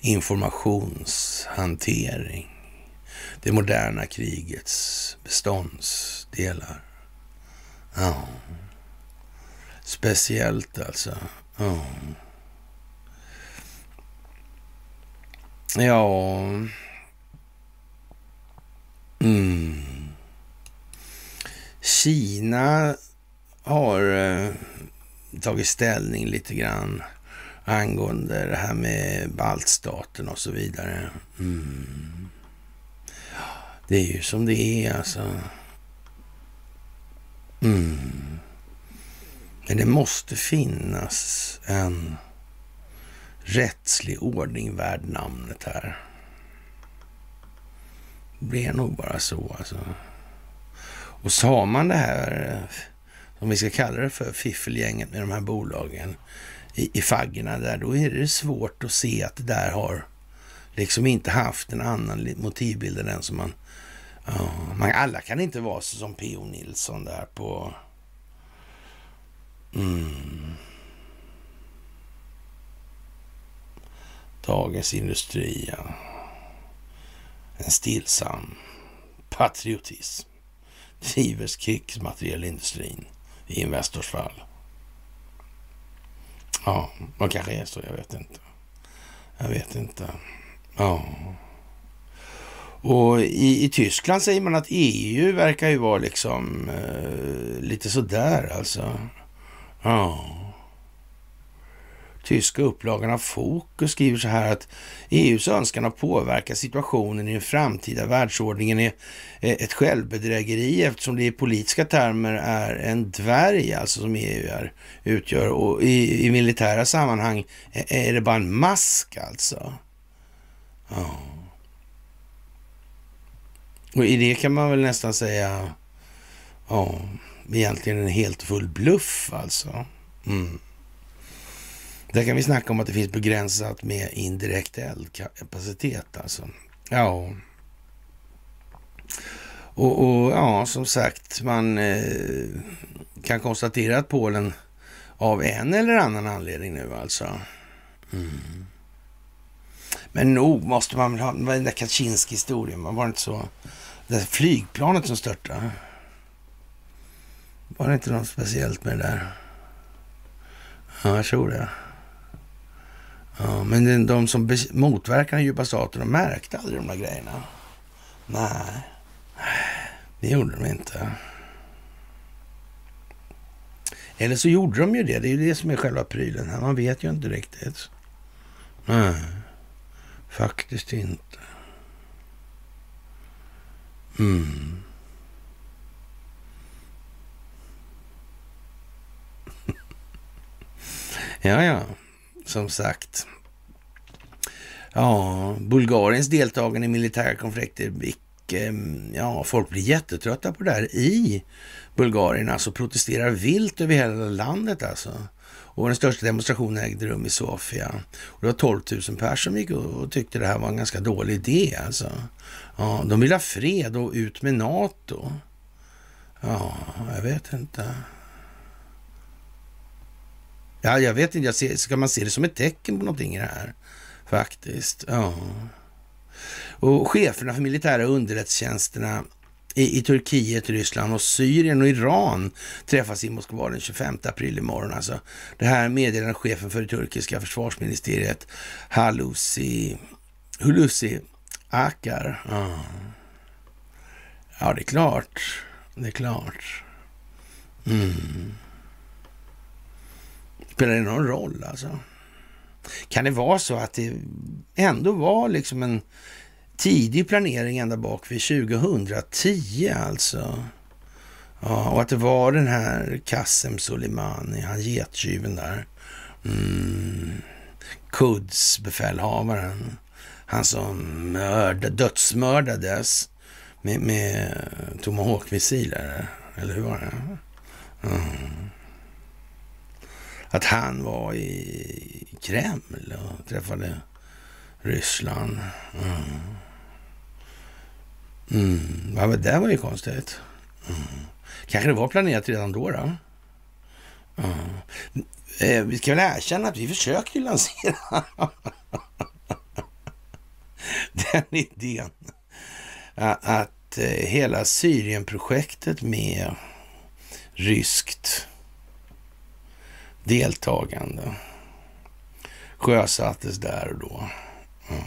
Informationshantering det moderna krigets beståndsdelar. Ja. Speciellt alltså. Ja. Ja. Mm. Kina har eh, tagit ställning lite grann angående det här med baltstaten och så vidare. Mm. Det är ju som det är alltså. Mm. Men det måste finnas en rättslig ordning värd namnet här. Det är nog bara så alltså. Och sa man det här, eh, om vi ska kalla det för fiffelgänget med de här bolagen i, i faggorna där, då är det svårt att se att det där har liksom inte haft en annan motivbild än den som man Ja, man, alla kan inte vara så som P.O. Nilsson där på... Mm. Dagens Industri, ja. En stillsam patriotism driver krigsmaterielindustrin i Investors fall. Ja, man kanske är så, jag vet inte. Jag vet inte. Ja. Och i, i Tyskland säger man att EU verkar ju vara liksom eh, lite sådär alltså. Ja. Tyska upplagan av Fokus skriver så här att EUs önskan att påverka situationen i den framtida världsordningen är eh, ett självbedrägeri eftersom det i politiska termer är en dvärg alltså som EU är, utgör och i, i militära sammanhang är det bara en mask alltså. Ja. Och i det kan man väl nästan säga, ja, egentligen en helt full bluff alltså. Mm. Där kan vi snacka om att det finns begränsat med indirekt eldkapacitet alltså. Ja. Och, och ja, som sagt, man eh, kan konstatera att Polen av en eller annan anledning nu alltså. Mm. Men nog måste man väl ha, den där Kaczynski-historien, var det inte så? Det där flygplanet som störtade. Var det inte något speciellt med det där? Ja, jag tror det. Ja, men de som motverkar den djupa staten, de märkte aldrig de där grejerna. Nej, det gjorde de inte. Eller så gjorde de ju det. Det är ju det som är själva prylen här. Man vet ju inte riktigt. Nej, faktiskt inte. Mm. *laughs* ja, ja, sagt. Ja, Bulgariens deltagande i militära konflikter, ja, folk blir jättetrötta på det här i Bulgarien, alltså protesterar vilt över hela landet alltså. Och den största demonstrationen ägde rum i Sofia. Och det var 12 000 personer som gick och tyckte det här var en ganska dålig idé alltså. Ja, de vill ha fred och ut med NATO. Ja, jag vet inte. Ja, jag vet inte. Jag ser, ska man se det som ett tecken på någonting i det här? Faktiskt. Ja. Och cheferna för militära underrättelsetjänsterna i, i Turkiet, Ryssland och Syrien och Iran träffas i Moskva den 25 april imorgon. Alltså. Det här meddelar chefen för det turkiska försvarsministeriet Halusi, Hulusi Akar. Ja. ja, det är klart. Det är klart. Mm. Spelar det någon roll alltså? Kan det vara så att det ändå var liksom en tidig planering ända bak vid 2010 alltså? Ja, och att det var den här Kassem Soleimani, han gettjuven där. Mm. Quds befälhavaren. Han som mörda, dödsmördades med, med Tomahawk-missiler. Eller hur var det? Mm att han var i Kreml och träffade Ryssland. Mm. Mm. Ja, men det var ju konstigt. Mm. Kanske det var planerat redan då. då? Mm. Eh, vi ska väl erkänna att vi försökte lansera *laughs* den idén. Att eh, hela Syrienprojektet med ryskt deltagande sjösattes där och då. Mm.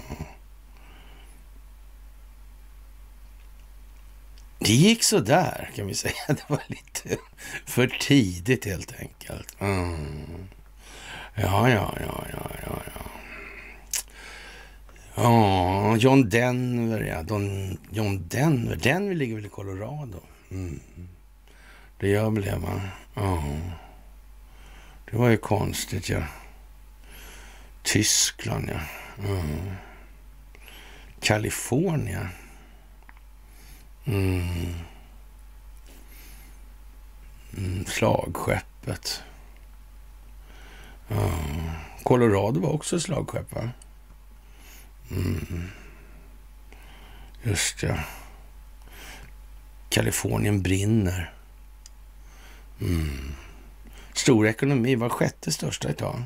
Det gick så där kan vi säga. *laughs* Det var lite för tidigt helt enkelt. Mm. Ja, ja, ja, ja, ja, ja. Ja, John Denver, ja. Don, John Denver. Denver ligger väl i Colorado? Mm. Det gör väl det, va? Ja. Det var ju konstigt, ja. Tyskland, ja. Mm. Kalifornien. Mm. Mm, slagskeppet. Mm. Colorado var också slagskepp, va? Mm. Just ja. Kalifornien brinner. Mm. Stor ekonomi, var sjätte största idag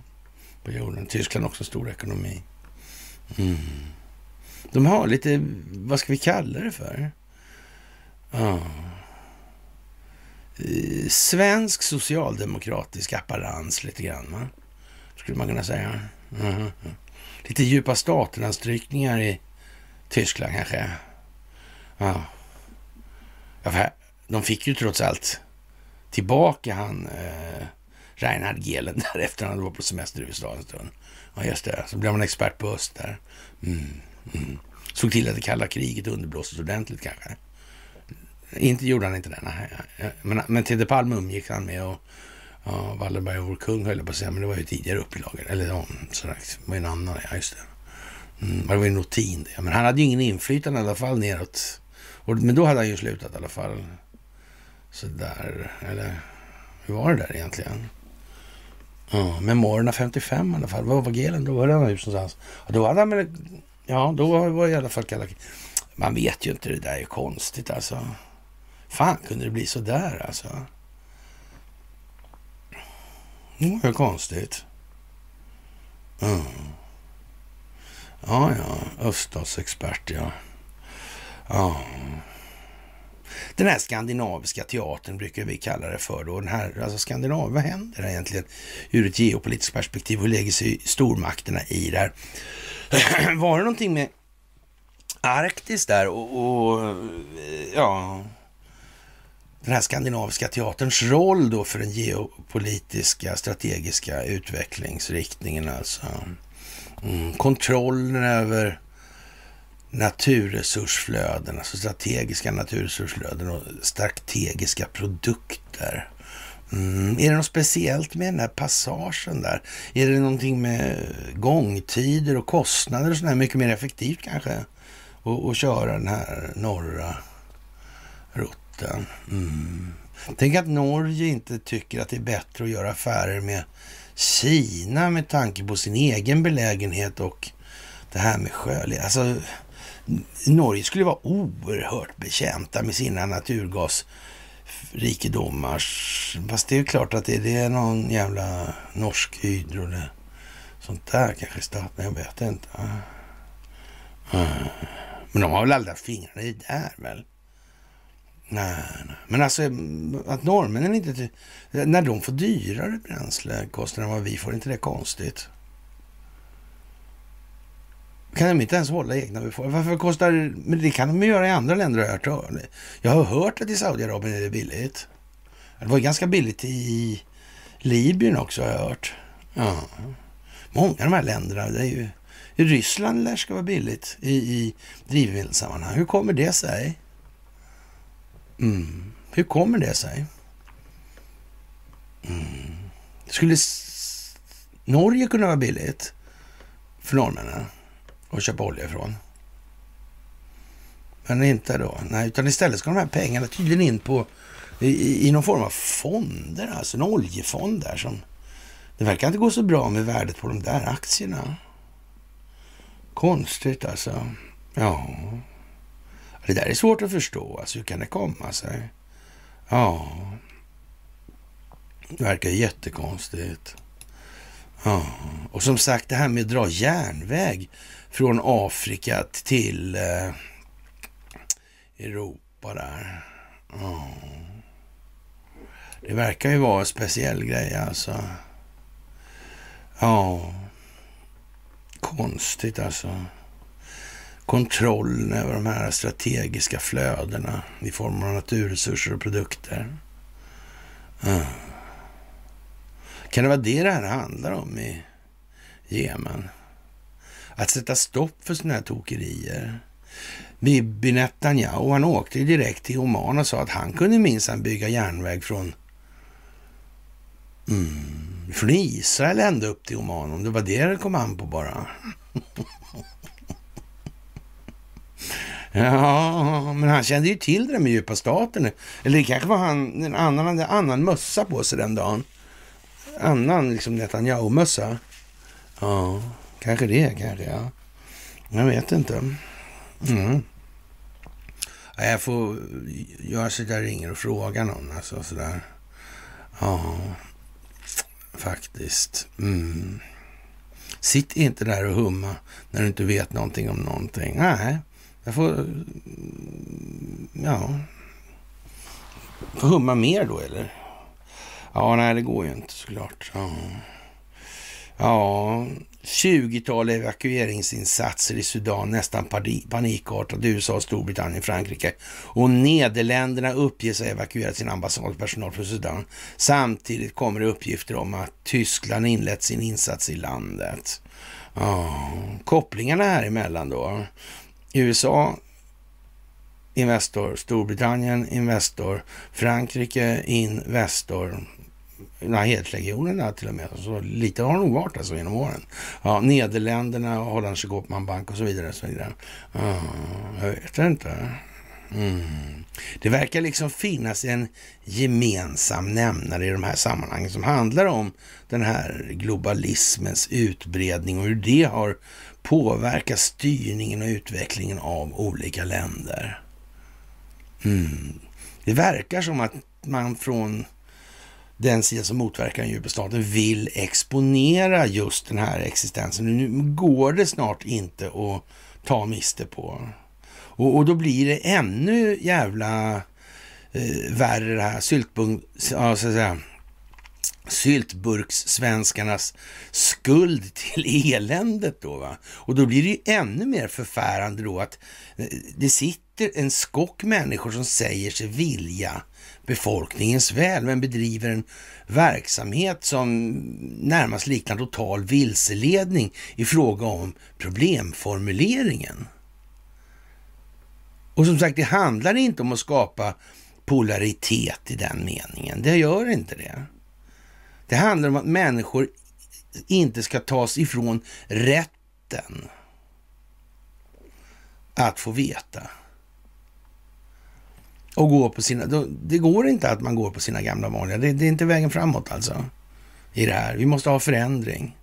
på jorden. Tyskland också stor ekonomi. Mm. De har lite, vad ska vi kalla det för? Ja. Svensk socialdemokratisk apparans, lite grann, va? skulle man kunna säga. Mm. Lite djupa staterna-strykningar i Tyskland kanske. Ja. de fick ju trots allt tillbaka han eh, Reinhard Gehlen där *laughs* efter han var på semester i USA en stund. Ja, just det. Så blev man expert på öst där. Mm, mm. Såg till att det kalla kriget underblåstes ordentligt kanske. Inte gjorde han inte det, nej. Men, men Tedde Palme umgick han med och ja, Wallenberg och vår kung höll jag på att säga, men det var ju tidigare upplagor. Eller ja, sådär, det var en annan, ja just det. Mm, det var ju Notin det. Men han hade ju ingen inflytande i alla fall neråt. Och, men då hade han ju slutat i alla fall. Sådär, eller hur var det där egentligen? Ja, Memorierna 55 i alla fall. Vad var Gelen? Då var det hus någonstans. Då hade han. Ja, då var det i alla fall kalla Man vet ju inte, det där är konstigt alltså. Fan kunde det bli så där alltså? Det var konstigt. Mm. Ja, ja. Öststatsexpert, ja. Ja. Den här skandinaviska teatern brukar vi kalla det för. Då. Den här, alltså Skandinavien, vad händer egentligen ur ett geopolitiskt perspektiv? Hur lägger sig stormakterna i det här? *clears throat* Var det någonting med Arktis där och, och ja, den här skandinaviska teaterns roll då för den geopolitiska strategiska utvecklingsriktningen alltså. Mm, kontrollen över naturresursflöden, alltså strategiska naturresursflöden och strategiska produkter. Mm. Är det något speciellt med den här passagen där? Är det någonting med gångtider och kostnader och sådär? Mycket mer effektivt kanske? att köra den här norra rutten. Mm. Tänk att Norge inte tycker att det är bättre att göra affärer med Kina med tanke på sin egen belägenhet och det här med sjö. Alltså, Norge skulle vara oerhört betjänta med sina naturgasrikedomar. Fast det är klart att det är någon jävla norsk hydro eller sånt där kanske staten, jag vet inte. Men de har väl aldrig haft fingrarna i det där väl? Nej, nej, men alltså att norrmännen inte... När de får dyrare bränslekostnader än vad vi får, är inte det konstigt? Kan de inte ens hålla egna befolkningar? Varför kostar... Men det kan de ju göra i andra länder har jag hört. Jag har hört att i Saudiarabien är det billigt. Det var ganska billigt i Libyen också har jag hört. Ja. Många av de här länderna, det är ju... I Ryssland lär ska vara billigt i, i drivmedelssammanhang. Hur kommer det sig? Mm. Hur kommer det sig? Mm. Skulle Norge kunna vara billigt för norrmännen och köpa olja ifrån? Men inte då. Nej, utan istället ska de här pengarna tydligen in på i, i någon form av fonder, alltså en oljefond där som det verkar inte gå så bra med värdet på de där aktierna. Konstigt alltså. Ja. Det där är svårt att förstå. Alltså, hur kan det komma sig? Ja. Det verkar jättekonstigt. Ja. Och som sagt, det här med att dra järnväg från Afrika till eh, Europa där. Oh. Det verkar ju vara en speciell grej alltså. Ja. Konstigt alltså kontrollen över de här strategiska flödena i form av naturresurser och produkter. Oh. Kan det vara det det här handlar om i Jemen? Att sätta stopp för sådana här tokerier. Bibi Netanyahu, han åkte direkt till Oman och sa att han kunde minsann bygga järnväg från, mm, från Israel ända upp till Oman, om det var det det kom an på bara. *laughs* Ja, men han kände ju till det där med djupa staten. Eller det kanske var han, en annan hade annan mössa på sig den dagen. Annan liksom Netanyahu-mössa. Ja, kanske det, kanske ja. Jag vet inte. Mm. Jag får göra så att jag ringer och frågar någon. Alltså sådär. Ja, faktiskt. Mm. Sitt inte där och humma när du inte vet någonting om någonting. Nej, jag får... Mm, ja... Får humma mer då, eller? Ja, nej, det går ju inte såklart. Ja, ja 20-tal evakueringsinsatser i Sudan, nästan panikartat. USA, Storbritannien, Frankrike och Nederländerna uppges ha evakuerat sin ambassadpersonal från Sudan. Samtidigt kommer det uppgifter om att Tyskland inlett sin insats i landet. Oh, kopplingarna här emellan då. USA Investor, Storbritannien Investor, Frankrike Investor, Nahedregionen till och med. Så lite har det nog varit alltså genom åren. Ja, Nederländerna, Hollandske Koopman Bank och så vidare. Och så vidare. Ja, jag vet inte. Mm. Det verkar liksom finnas en gemensam nämnare i de här sammanhangen som handlar om den här globalismens utbredning och hur det har påverkat styrningen och utvecklingen av olika länder. Mm. Det verkar som att man från den sida som motverkar den djupa staten vill exponera just den här existensen. Nu går det snart inte att ta miste på. Och, och då blir det ännu jävla eh, värre det här syltbunk, ja, så att säga, syltburkssvenskarnas skuld till eländet då. Va? Och då blir det ju ännu mer förfärande då att eh, det sitter sitter en skock människor som säger sig vilja befolkningens väl, men bedriver en verksamhet som närmast liknar total vilseledning i fråga om problemformuleringen. Och som sagt, det handlar inte om att skapa polaritet i den meningen. Det gör inte det. Det handlar om att människor inte ska tas ifrån rätten att få veta. Och gå på sina... Det går inte att man går på sina gamla vanliga. Det, det är inte vägen framåt alltså. I det här. Vi måste ha förändring.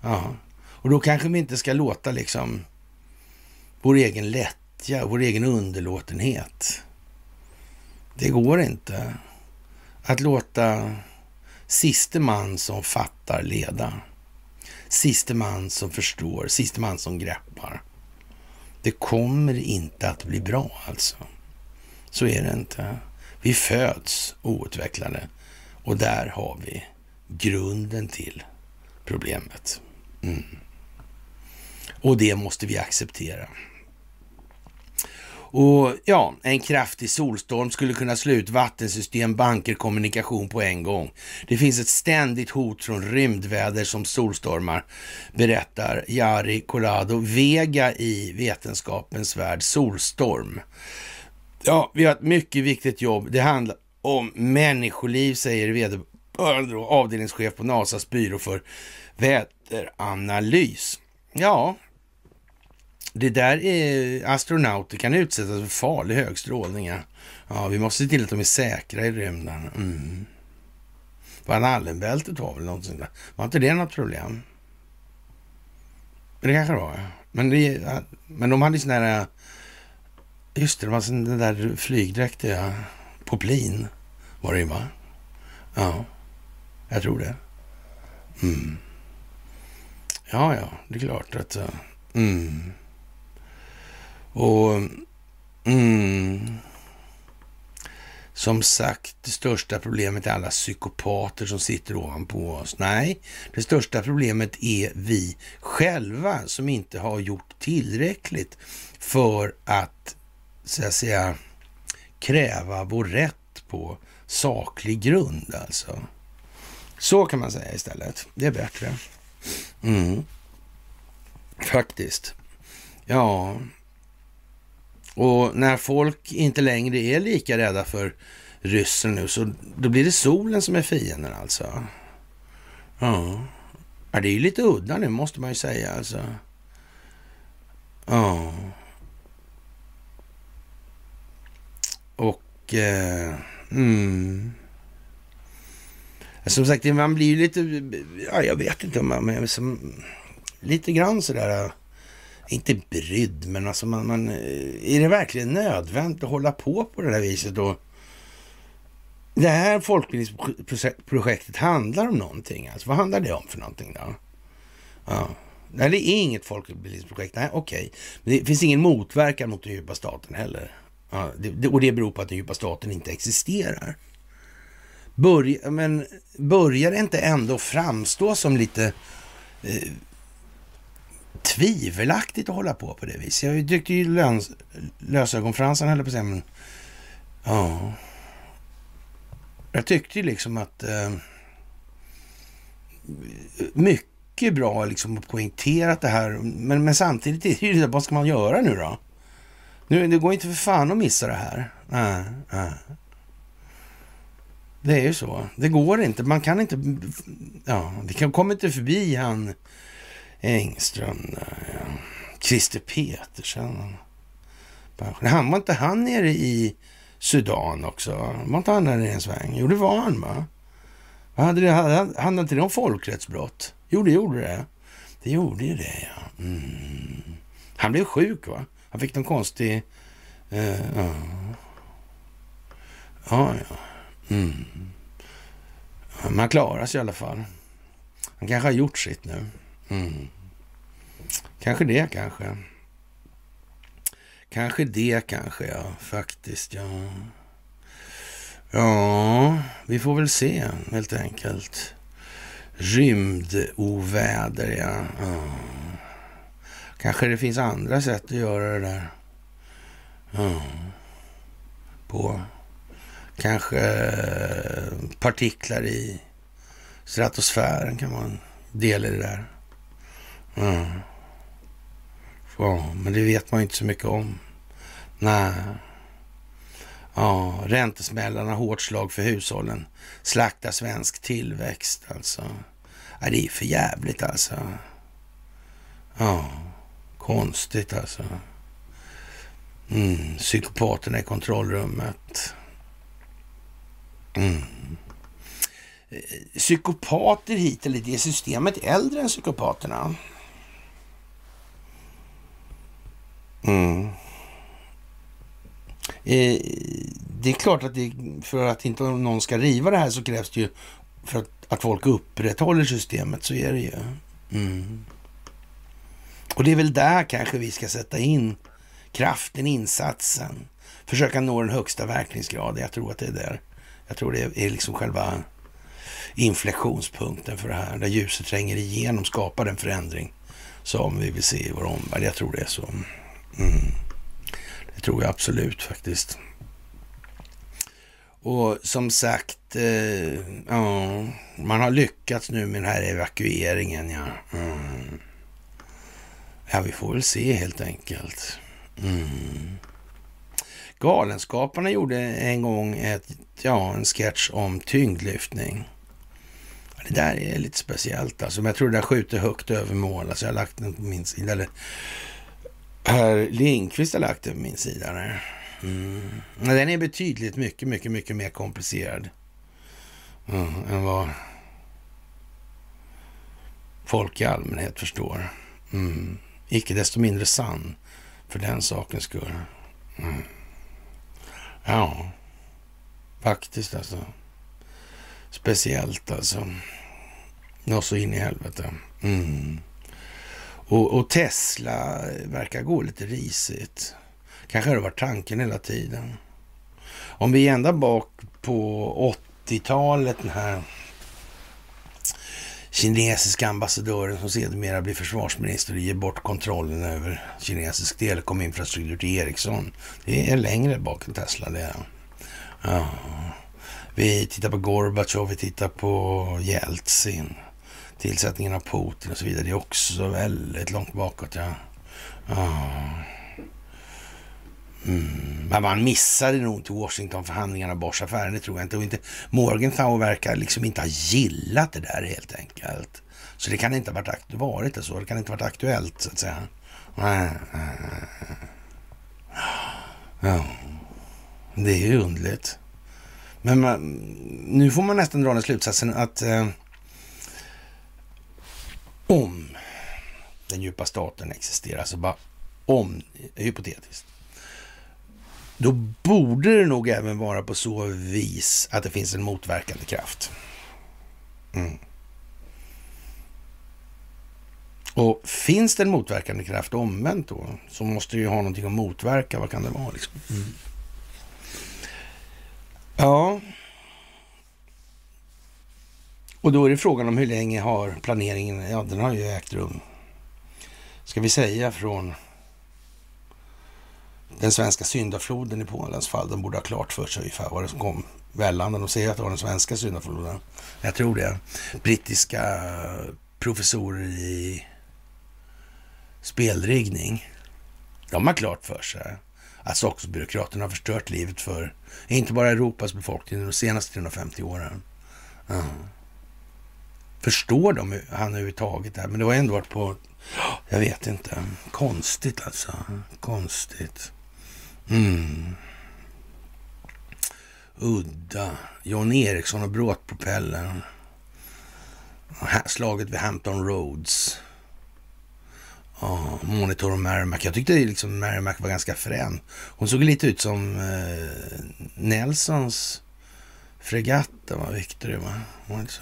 Ja. Och då kanske vi inte ska låta liksom vår egen lättja, vår egen underlåtenhet. Det går inte att låta siste man som fattar leda. Siste man som förstår, siste man som greppar. Det kommer inte att bli bra alltså. Så är det inte. Vi föds outvecklade och där har vi grunden till problemet. Mm. Och det måste vi acceptera. Och ja, en kraftig solstorm skulle kunna slå ut vattensystem, banker, kommunikation på en gång. Det finns ett ständigt hot från rymdväder som solstormar, berättar Jari Colado Vega i Vetenskapens värld Solstorm. Ja, vi har ett mycket viktigt jobb. Det handlar om människoliv, säger vederbörande avdelningschef på NASAs byrå för väderanalys. Ja, det där är astronauter kan utsättas för farlig högstrålning. Ja. vi måste se till att de är säkra i rymden. Mm. Van Allen-bältet var väl någonting där. Var inte det något problem? Det kanske det var, ja. Men, det, men de hade ju sådana här... Eh, Just det, det var den där flygdräkten, ja. Poplin var det ju, va? Ja, jag tror det. Mm. Ja, ja, det är klart att... Eh, mm. Och mm, som sagt, det största problemet är alla psykopater som sitter ovanpå oss. Nej, det största problemet är vi själva som inte har gjort tillräckligt för att, så att säga, kräva vår rätt på saklig grund alltså. Så kan man säga istället. Det är bättre. Mm. Faktiskt. Ja, och när folk inte längre är lika rädda för ryssen nu, så då blir det solen som är fienden alltså. Ja. ja, det är ju lite udda nu måste man ju säga alltså. Ja. Och... Eh, mm. Som sagt, man blir ju lite... Ja, jag vet inte om man... Men som, lite grann sådär inte brydd, men alltså man, man, eh, är det verkligen nödvändigt att hålla på på det där viset? Och det här folkbildningsprojektet handlar om någonting. Alltså, vad handlar det om för någonting då? Ja. Nej, det är inget folkbildningsprojekt. Nej, okej. Okay. Det finns ingen motverkan mot den djupa staten heller. Ja, det, och det beror på att den djupa staten inte existerar. Börja, men börjar det inte ändå framstå som lite eh, tvivelaktigt att hålla på på det viset. Jag tyckte ju löns, lösögonfransarna höll på att säga, men ja. Jag tyckte ju liksom att eh, mycket bra liksom poängterat det här, men, men samtidigt är det ju vad ska man göra nu då? Nu, det går inte för fan att missa det här. Äh, äh. Det är ju så. Det går inte. Man kan inte... Ja, det kommer inte förbi han Engström där, ja. Christer Petersen. Han var inte han nere i Sudan också? Var inte han där i en sväng? Jo, det var han va? Hade det, hade inte det om folkrättsbrott? Jo, det gjorde det. Det gjorde ju det, ja. Mm. Han blev sjuk, va? Han fick någon konstig... Eh. Ja, ja. Mm. Man klarar sig i alla fall. Han kanske har gjort sitt nu. Mm. Kanske det kanske. Kanske det kanske, ja. Faktiskt, ja. Ja, vi får väl se helt enkelt. Rymdoväder, ja. ja. Kanske det finns andra sätt att göra det där. Mm. På kanske eh, partiklar i stratosfären kan man dela det där. Mm. ja, men det vet man inte så mycket om. Nej. Ja, räntesmällarna, hårt slag för hushållen. Slakta svensk tillväxt alltså. Ja, det är för jävligt alltså. Ja, konstigt alltså. Mm, psykopaterna i kontrollrummet. Mm. Psykopater hit eller det. Är systemet äldre än psykopaterna? Mm. Eh, det är klart att det, för att inte någon ska riva det här så krävs det ju för att, att folk upprätthåller systemet. Så är det ju. Mm. Och det är väl där kanske vi ska sätta in kraften, insatsen. Försöka nå den högsta verkningsgraden. Jag tror att det är där. Jag tror det är liksom själva inflektionspunkten för det här. Där ljuset tränger igenom, skapar den förändring som vi vill se i vår omvärld. Jag tror det är så. Mm. Det tror jag absolut faktiskt. Och som sagt, eh, ja, man har lyckats nu med den här evakueringen. Ja. Mm ja, vi får väl se helt enkelt. Mm. Galenskaparna gjorde en gång ett, ja, en sketch om tyngdlyftning. Det där är lite speciellt alltså. Men jag tror det där skjuter högt över mål. Alltså jag har lagt den på min sida. Eller herr Lindqvist har lagt den på min sida. Där. Mm. Den är betydligt mycket, mycket, mycket mer komplicerad. Mm, än vad folk i allmänhet förstår. Mm. Icke desto mindre sann för den sakens skull. Mm. Ja, faktiskt alltså. Speciellt alltså. Något så in i helvete. Mm. Och, och, Tesla verkar gå lite risigt. Kanske har det varit tanken hela tiden. Om vi är ända bak på 80-talet, den här kinesiska ambassadören som sedermera blir försvarsminister och ger bort kontrollen över kinesisk telekominfrastruktur till Ericsson. Det är längre bak än Tesla det. Ja. Vi tittar på Gorbatjov, vi tittar på Jeltsin, tillsättningen av Putin och så vidare. Det är också väldigt långt bakåt. Ja. ja. Mm. Men man missade nog inte Washingtonförhandlingarna, Bosch-affären, det tror jag inte. Och inte Morgenthau verkar liksom inte ha gillat det där helt enkelt. Så det kan inte ha varit, varit det så. Det kan inte ha varit aktuellt så att säga. Ja, det är ju underligt. Men man, nu får man nästan dra den slutsatsen att eh, om den djupa staten existerar, alltså bara om, hypotetiskt, då borde det nog även vara på så vis att det finns en motverkande kraft. Mm. Och finns det en motverkande kraft omvänt då, så måste det ju ha någonting att motverka. Vad kan det vara liksom? Mm. Ja. Och då är det frågan om hur länge har planeringen, ja den har ju ägt rum, ska vi säga från den svenska syndafloden i Polens fall. De borde ha klart för sig ungefär vad det som kom vällande. De säger att det var den svenska syndafloden. Jag tror det. Brittiska professorer i spelriggning. De har klart för sig att Stockholmsbyråkraterna har förstört livet för inte bara Europas befolkning de senaste 350 åren. Mm. Förstår de han överhuvudtaget? Men det har ändå varit på, jag vet inte, konstigt alltså. Konstigt. Mm. Udda. John Eriksson och bråtpropellern. Slaget vid Hampton Roads. Ja, Monitor och Merrimack. Jag tyckte liksom Merrimack var ganska frän. Hon såg lite ut som eh, Nelsons fregatt. Va? Victory, va? Hon var, inte så,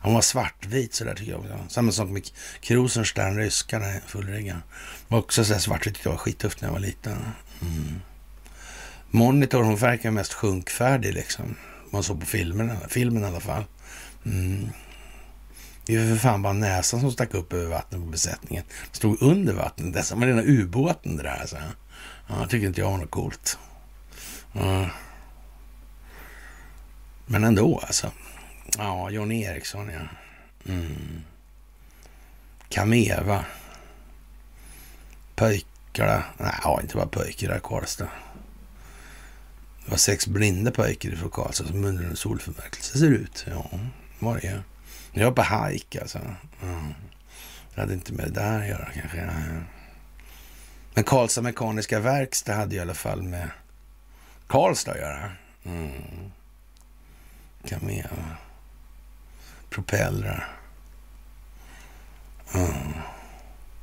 hon var svartvit sådär tycker jag. Samma sak med Krusenstern, ryskarna, fullriggaren. Var också så svartvit tyckte jag var skittufft när jag var liten. Mm. Monitor, hon verkar mest sjunkfärdig liksom. Man såg på filmen, filmen i alla fall. Mm. Det är för fan bara näsan som stack upp över vattnet på besättningen. Stod under vattnet. det var rena ubåten det där alltså. Ja, tycker inte jag var något coolt. Ja. Men ändå alltså. Ja, John Eriksson ja. Mm. Kameva. Pöjkarna. Nej, inte bara pojkar där Karlstad. Det var sex blinda pojkar från Karlstad som under en solförmörkelse ser ut. Ja, var det Jag var på hajk alltså. Mm. Det hade inte med det där att göra kanske. Men Karlstad Mekaniska Verkstad hade i alla fall med Karlstad att göra. Mm. Kamera. Propellrar. Mm.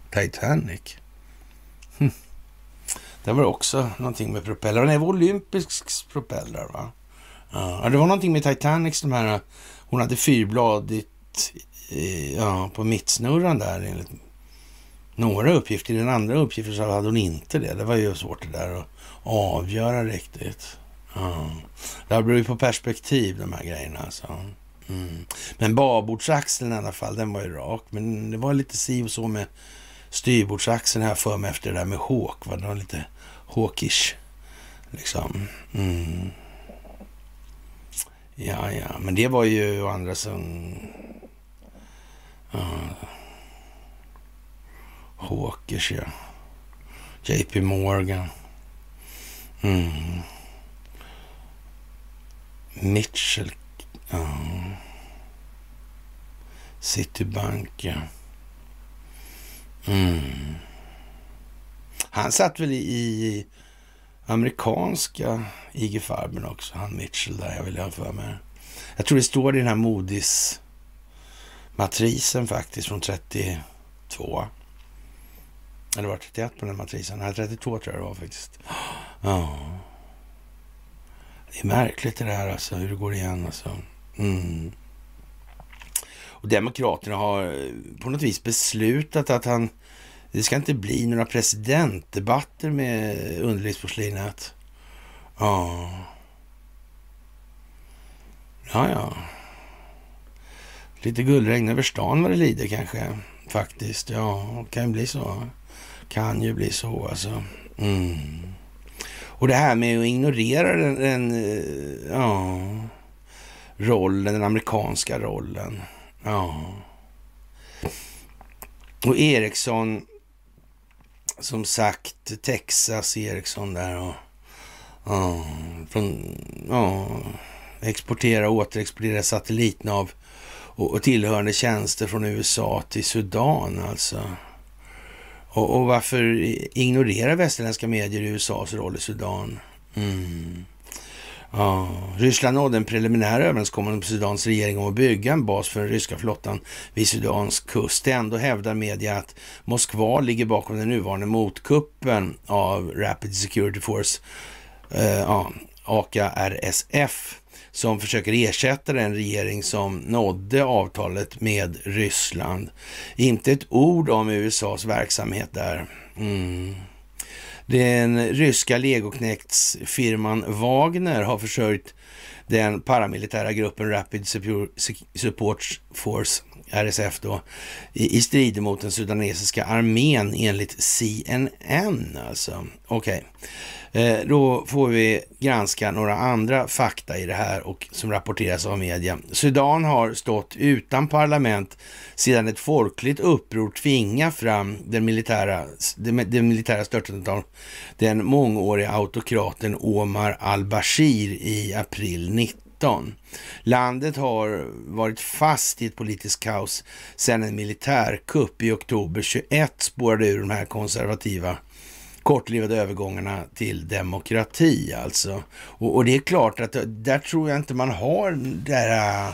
Titanic. Hm. Det var också någonting med propellrar. Det var olympisk propellrar va? Ja, det var någonting med Titanics, de här, hon hade fyrbladigt eh, ja, på mittsnurran där enligt några uppgifter. I den andra uppgiften så hade hon inte det. Det var ju svårt det där att avgöra riktigt. Ja. Det beror ju på perspektiv de här grejerna alltså. Mm. Men babordsaxeln i alla fall, den var ju rak. Men det var lite si och så med styrbordsaxeln här för mig efter det där med Hawk. Va? Det var lite hawkish. Liksom. Mm. Ja, ja, men det var ju andra som... Uh, hawkish, ja. JP Morgan. Mm. Mitchell. Uh. Citibank, ja. Mm. Han satt väl i amerikanska IG Farben också, han Mitchell där, jag vill ha för mig. Jag tror det står i den här Modis matrisen faktiskt från 32. Eller var det 31 på den matrisen? Nej, 32 tror jag det var faktiskt. Ja. Det är märkligt det där alltså, hur det går igen alltså. Mm. Och Demokraterna har eh, på något vis beslutat att han det ska inte bli några presidentdebatter med underlivsporslinet. Ja. Ja, ja. Lite guldregn över stan vad det lider kanske. Faktiskt. Ja, kan ju bli så. Kan ju bli så alltså. Mm. Och det här med att ignorera den, den eh, ja, rollen, den amerikanska rollen. Ja. Och Ericsson som sagt Texas Ericsson där och ja, från, ja, exportera och återexportera satellitnav och, och tillhörande tjänster från USA till Sudan alltså. Och, och varför ignorerar västerländska medier USAs roll i Sudan? Mm. Ja, Ryssland nådde en preliminär överenskommelse med Sudans regering om att bygga en bas för den ryska flottan vid Sudans kust. Ändå hävdar media att Moskva ligger bakom den nuvarande motkuppen av Rapid Security Force, eh, ja, AKA-RSF, som försöker ersätta den regering som nådde avtalet med Ryssland. Inte ett ord om USAs verksamhet där. Mm. Den ryska legoknektsfirman Wagner har försörjt den paramilitära gruppen Rapid Support Force, RSF då, i, strider strid mot den sudanesiska armén enligt CNN alltså. Okej. Okay. Eh, då får vi granska några andra fakta i det här och som rapporteras av media. Sudan har stått utan parlament sedan ett folkligt uppror tvingar fram den militära, det militära störtandet av den mångåriga autokraten Omar al-Bashir i april 19. Landet har varit fast i ett politiskt kaos sedan en militärkupp i oktober 21 spårade ur de här konservativa kortlivade övergångarna till demokrati alltså. Och, och, det är klart att där tror jag inte man har det här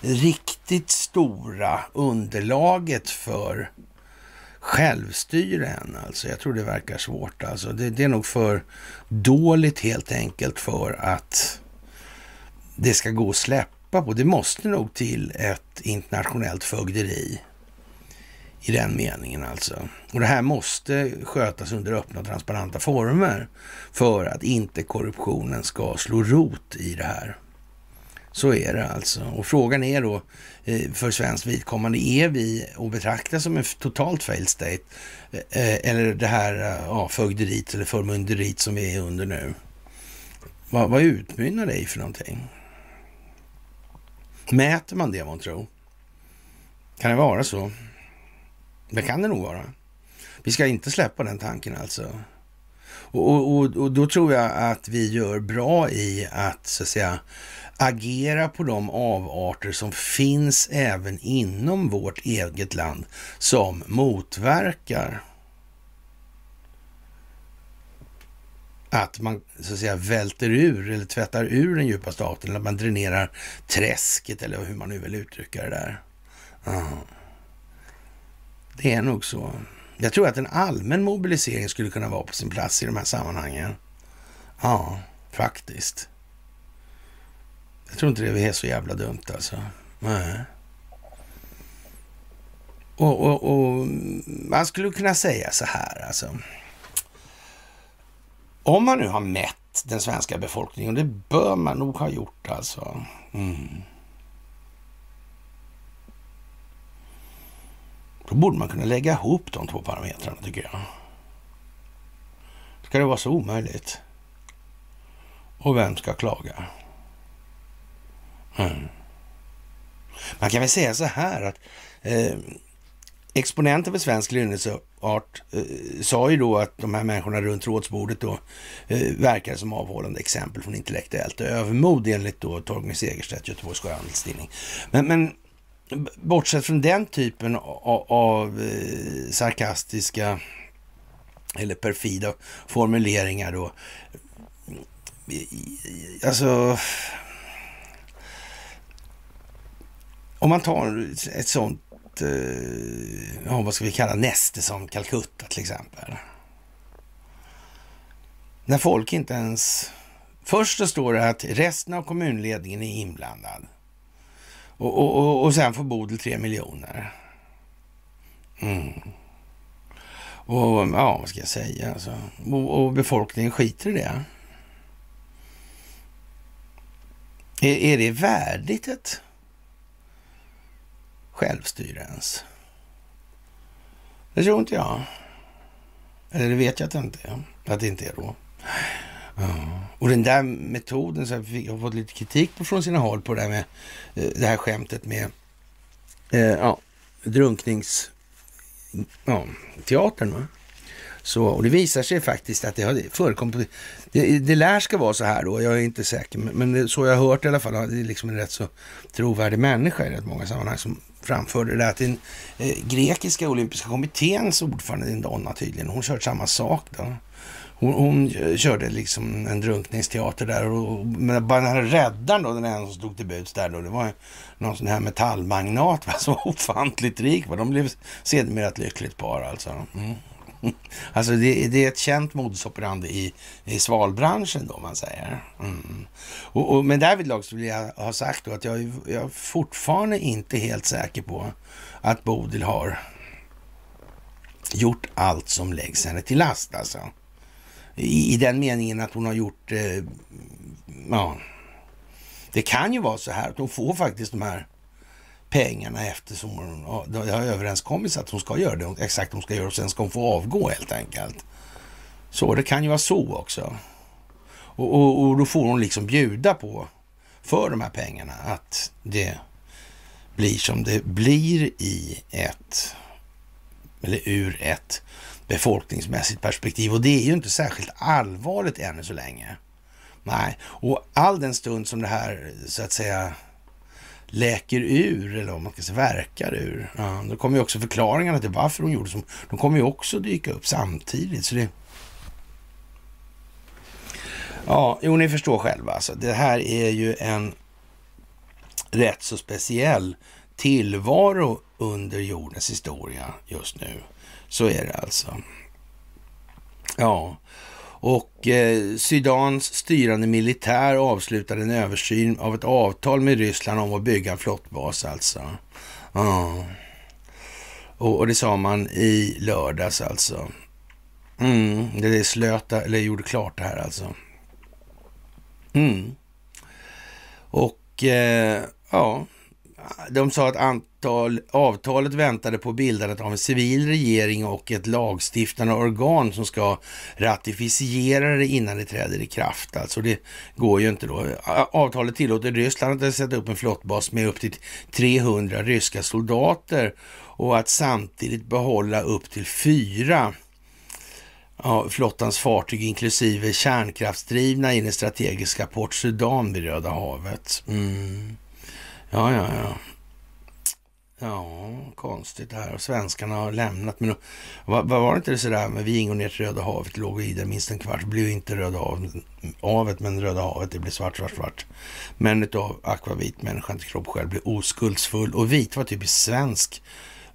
riktigt stora underlaget för självstyre än. Alltså. Jag tror det verkar svårt. Alltså. Det, det är nog för dåligt helt enkelt för att det ska gå att släppa på. Det måste nog till ett internationellt fögderi i den meningen alltså. Och det här måste skötas under öppna och transparenta former för att inte korruptionen ska slå rot i det här. Så är det alltså. Och frågan är då eh, för svenskt vidkommande, är vi att betrakta som en totalt failed state? Eh, eh, eller det här ja, fögderiet eller förmynderiet som vi är under nu? Vad, vad utmynnar det i för någonting? Mäter man det man tror? Kan det vara så? Det kan det nog vara. Vi ska inte släppa den tanken alltså. Och, och, och, då tror jag att vi gör bra i att så att säga agera på de avarter som finns även inom vårt eget land som motverkar att man så att säga välter ur eller tvättar ur den djupa staten eller att man dränerar träsket eller hur man nu vill uttrycka det där. Mm. Det är nog så. Jag tror att en allmän mobilisering skulle kunna vara på sin plats i de här sammanhangen. Ja, faktiskt. Jag tror inte det är så jävla dumt alltså. Nej. Och, och, och, man skulle kunna säga så här alltså. Om man nu har mätt den svenska befolkningen, och det bör man nog ha gjort alltså. Mm. Då borde man kunna lägga ihop de två parametrarna tycker jag. Ska det vara så omöjligt? Och vem ska klaga? Mm. Man kan väl säga så här att eh, exponenten för svensk lynnesart eh, sa ju då att de här människorna runt rådsbordet då eh, verkar som avhållande exempel från intellektuellt övermod enligt då Torgny Segerstedt, Göteborgs Sjöhandelstidning. Men, men bortsett från den typen av, av eh, sarkastiska eller perfida formuleringar då. Alltså, om man tar ett sånt, eh, vad ska vi kalla näste som Calcutta till exempel. När folk inte ens... Först så står det att resten av kommunledningen är inblandad. Och, och, och, och sen får Bodil tre miljoner. Mm. Och ja, vad ska jag säga alltså. Och, och befolkningen skiter i det. Är, är det värdigt ett självstyre ens? Det tror inte jag. Eller det vet jag att det inte är. Att det inte är då. Och den där metoden, så jag har fått lite kritik på från sina håll på det här med eh, det här skämtet med eh, ja, drunknings... Ja, teatern. Va? Så, och det visar sig faktiskt att det har förekommit. Det, det lär ska vara så här då, jag är inte säker, men det, så jag har hört i alla fall. Det är liksom en rätt så trovärdig människa i rätt många sammanhang som framförde det. Att den eh, grekiska olympiska kommitténs ordförande, Donna tydligen, hon kört samma sak då. Hon, hon, körde liksom en drunkningsteater där och men bara den här räddaren då, den enda som stod till buds där då, det var någon sån här metallmagnat va, *laughs* som var ofantligt rik. Va? De blev sedermera ett lyckligt par alltså. Mm. *laughs* Alltså det, det, är ett känt modus operandi i, i svalbranschen då man säger. Mm. Och, och, men därvidlag så vill jag ha sagt då att jag, jag är fortfarande inte helt säker på att Bodil har gjort allt som läggs henne till last alltså. I, i den meningen att hon har gjort, eh, ja, det kan ju vara så här att hon får faktiskt de här pengarna eftersom hon ja, det har överenskommits att hon ska göra det exakt hon ska göra och sen ska hon få avgå helt enkelt. Så det kan ju vara så också. Och, och, och då får hon liksom bjuda på för de här pengarna att det blir som det blir i ett, eller ur ett befolkningsmässigt perspektiv. Och det är ju inte särskilt allvarligt ännu så länge. Nej, och all den stund som det här så att säga läker ur, eller om man ska säga verkar ur, ja, då kommer ju också förklaringarna till varför hon gjorde som, de kommer ju också dyka upp samtidigt. Så det... Ja, jo, ni förstår själva alltså. Det här är ju en rätt så speciell tillvaro under jordens historia just nu. Så är det alltså. Ja, och eh, Sudans styrande militär avslutade en översyn av ett avtal med Ryssland om att bygga en flottbas alltså. Ja. Och, och det sa man i lördags alltså. Mm, det slöt, eller gjorde klart det här alltså. Mm. Och Och eh, ja, de sa att antal, avtalet väntade på bildandet av en civil regering och ett lagstiftande organ som ska ratificera det innan det träder i kraft. Alltså det går ju inte då. Avtalet tillåter Ryssland att sätta upp en flottbas med upp till 300 ryska soldater och att samtidigt behålla upp till fyra ja, flottans fartyg inklusive kärnkraftsdrivna i den strategiska Port Sudan vid Röda havet. Mm. Ja, ja, ja. Ja, konstigt det här. Och svenskarna har lämnat. Men vad var det inte det sådär med vi ingår ner till Röda havet, låg i det minst en kvart. Blev inte Röda havet, men Röda havet, det blev svart, svart, svart. Men utav akvavit, människan till kropp själv, blev oskuldsfull. Och vit var typiskt svensk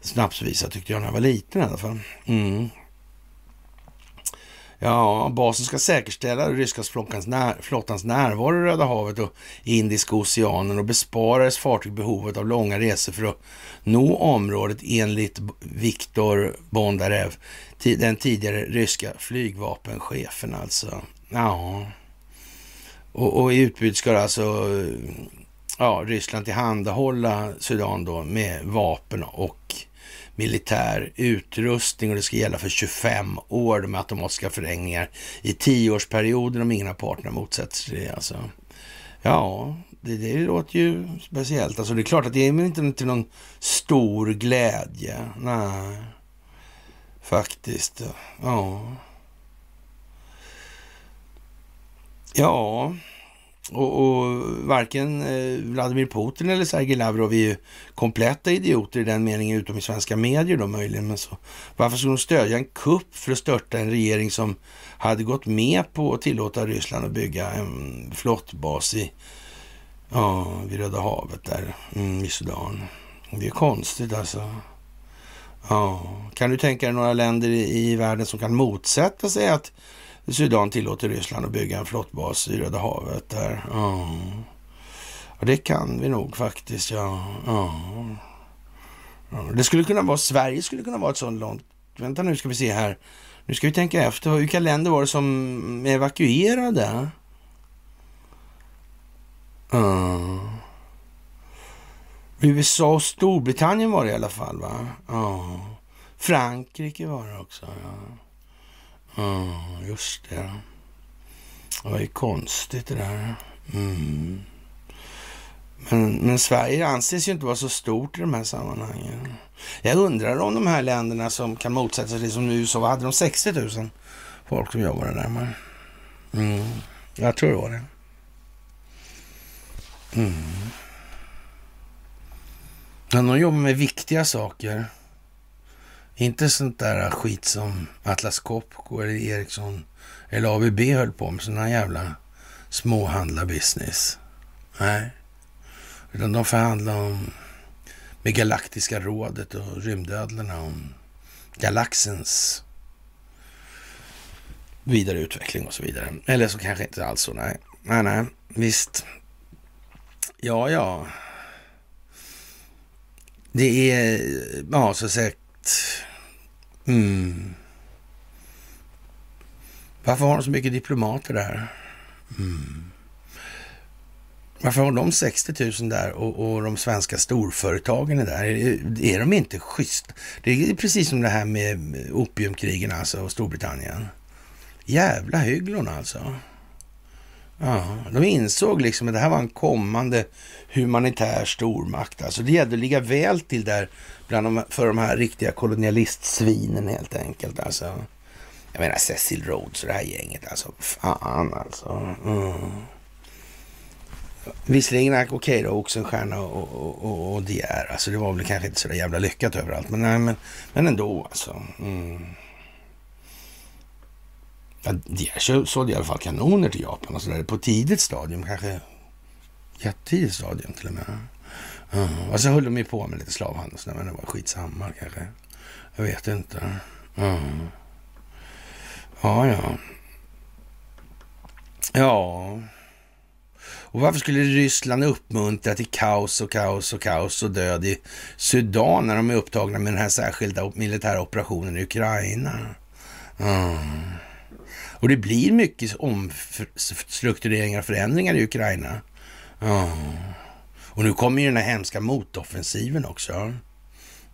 snapsvisa tyckte jag när jag var liten i alla fall. Mm. Ja, basen ska säkerställa ryska flottans, när, flottans närvaro i Röda havet och Indiska oceanen och bespara dess fartyg behovet av långa resor för att nå området enligt Viktor Bondarev, den tidigare ryska flygvapenchefen alltså. Ja, och, och i utbyte ska alltså ja, Ryssland tillhandahålla Sudan då med vapen och militär utrustning och det ska gälla för 25 år med automatiska förlängningar i tioårsperioder om ingen av parterna motsätter sig det. Alltså. Ja, det, det låter ju speciellt. Alltså det är klart att det är inte till någon stor glädje. Nej, faktiskt. Ja. Ja. Och, och varken eh, Vladimir Putin eller Sergej Lavrov är ju kompletta idioter i den meningen, utom i svenska medier då möjligen. Men så, varför skulle de stödja en kupp för att störta en regering som hade gått med på att tillåta Ryssland att bygga en flottbas i, ja, vid Röda havet där mm, i Sudan? Det är konstigt alltså. Ja, kan du tänka dig några länder i, i världen som kan motsätta sig att Sudan tillåter Ryssland att bygga en flottbas i Röda havet där. Ja. ja, det kan vi nog faktiskt. Ja. ja. Det skulle kunna vara, Sverige skulle kunna vara ett sånt långt. Vänta nu ska vi se här. Nu ska vi tänka efter. Vilka länder var det som evakuerade? Uh. USA och Storbritannien var det i alla fall va? Ja. Frankrike var det också. Ja. Ja, just det. Det var ju konstigt det där. Mm. Men, men Sverige anses ju inte vara så stort i de här sammanhangen. Jag undrar om de här länderna som kan motsätta sig det som USA, vad hade de 60 000 folk som jobbade där? Man. Mm. Jag tror det var det. Mm. Men de jobbar med viktiga saker. Inte sånt där skit som Atlas Copco eller Ericsson eller ABB höll på med, sådana jävla småhandlarbusiness. Nej, utan de förhandlar om med Galaktiska rådet och rymdödlorna om galaxens vidareutveckling och så vidare. Eller så kanske inte alls så, nej. Nej, nej, visst. Ja, ja. Det är, ja, så sagt Mm. Varför har de så mycket diplomater där? Mm. Varför har de 60 000 där och, och, de svenska storföretagen är där? Är, är de inte schyssta? Det är precis som det här med opiumkrigen alltså och Storbritannien. Jävla hygglon alltså. Ja, de insåg liksom att det här var en kommande humanitär stormakt. Alltså det gällde att ligga väl till där bland de, för de här riktiga kolonialistsvinen helt enkelt. Alltså, jag menar Cecil Rhodes och det här gänget. Alltså fan alltså. Mm. Visserligen okej okay då, Oxenstierna och, och, och, och De Alltså det var väl kanske inte så där jävla lyckat överallt. Men, nej, men, men ändå alltså. Mm. Ja, De sålde i alla fall kanoner till Japan och sådär på tidigt stadium. Kanske jättetidigt stadium till och med. Uh, och så höll de ju på med lite slavhandel, men det var skitsamma kanske. Jag vet inte. Uh. Ja, ja. Ja. Och varför skulle Ryssland uppmuntra till kaos och kaos och kaos och död i Sudan när de är upptagna med den här särskilda militära operationen i Ukraina? Uh. Och det blir mycket omstruktureringar och förändringar i Ukraina. Ja. Och nu kommer ju den här hemska motoffensiven också.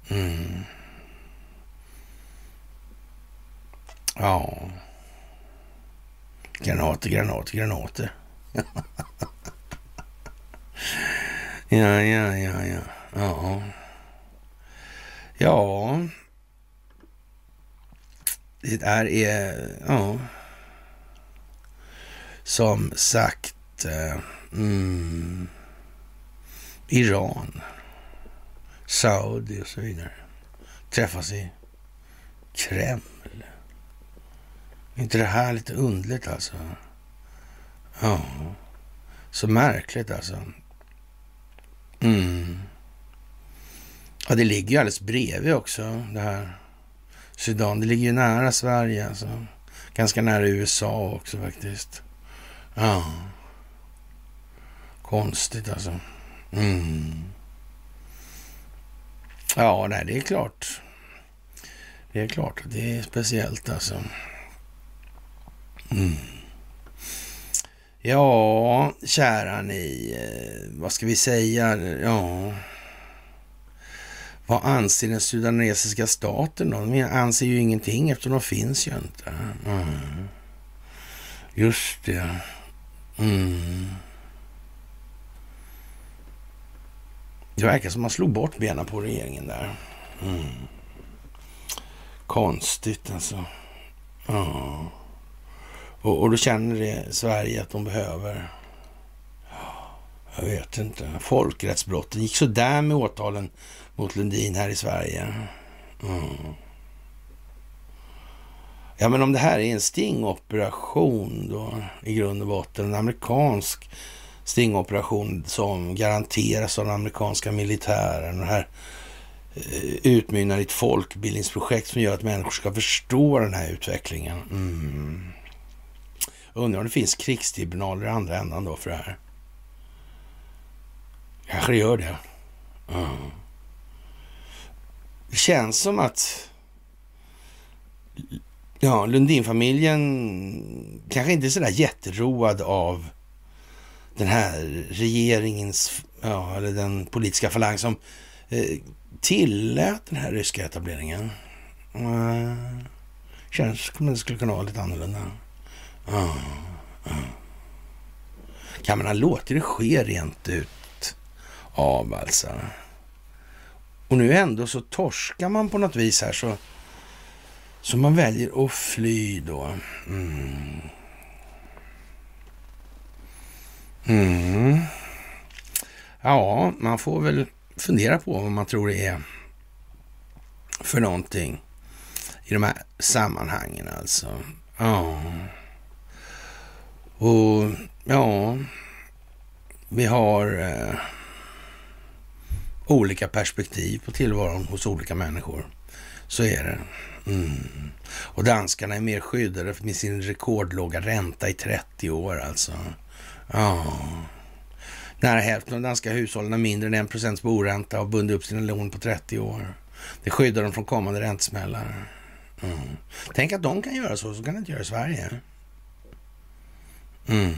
Mm. Ja. Granater, granater, granater. *laughs* ja, ja, ja, ja. Ja. Ja. Det är, ja. Som sagt, eh, mm, Iran, Saudi och så vidare träffas i Kreml. Är inte det här lite undligt alltså? Ja, så märkligt alltså. Mm. Ja, det ligger ju alldeles bredvid också det här Sudan. Det ligger ju nära Sverige alltså. Ganska nära USA också faktiskt. Ja. Konstigt alltså. Mm. Ja, nej, det är klart. Det är klart att det är speciellt alltså. Mm. Ja, kära ni, eh, vad ska vi säga? Ja, vad anser den sudanesiska staten då? De anser ju ingenting eftersom de finns ju inte. Mm. Just det. Mm. Det verkar som man slog bort benen på regeringen där. Mm. Konstigt alltså. Ja. Och, och då känner det Sverige att de behöver, jag vet inte, Folkrättsbrotten gick sådär med åtalen mot Lundin här i Sverige. Mm. Ja, men om det här är en stingoperation då i grund och botten, en amerikansk stingoperation som garanteras av den amerikanska militären. Det här eh, utmynnar i ett folkbildningsprojekt som gör att människor ska förstå den här utvecklingen. Mm. Undrar om det finns krigstribunaler i andra ändan då för det här. Kanske det gör det. Mm. Det känns som att ja, Lundinfamiljen kanske inte är sådär jätteroad av den här regeringens, ja, eller den politiska falang som eh, tillät den här ryska etableringen. Uh, känns som det skulle kunna vara lite annorlunda. Uh, uh. Kan man ha låtit det ske rent ut av alltså? Och nu ändå så torskar man på något vis här så, så man väljer att fly då. Mm. Mm. Ja, man får väl fundera på vad man tror det är för någonting i de här sammanhangen alltså. Ja. Och ja, vi har eh, olika perspektiv på tillvaron hos olika människor. Så är det. Mm. Och danskarna är mer skyddade med sin rekordlåga ränta i 30 år alltså. Ja. Nära hälften av danska hushållen har mindre än en procents boränta och bundit upp sina lån på 30 år. Det skyddar dem från kommande räntesmällar. Mm. Tänk att de kan göra så, så kan det inte göra i Sverige. Mm.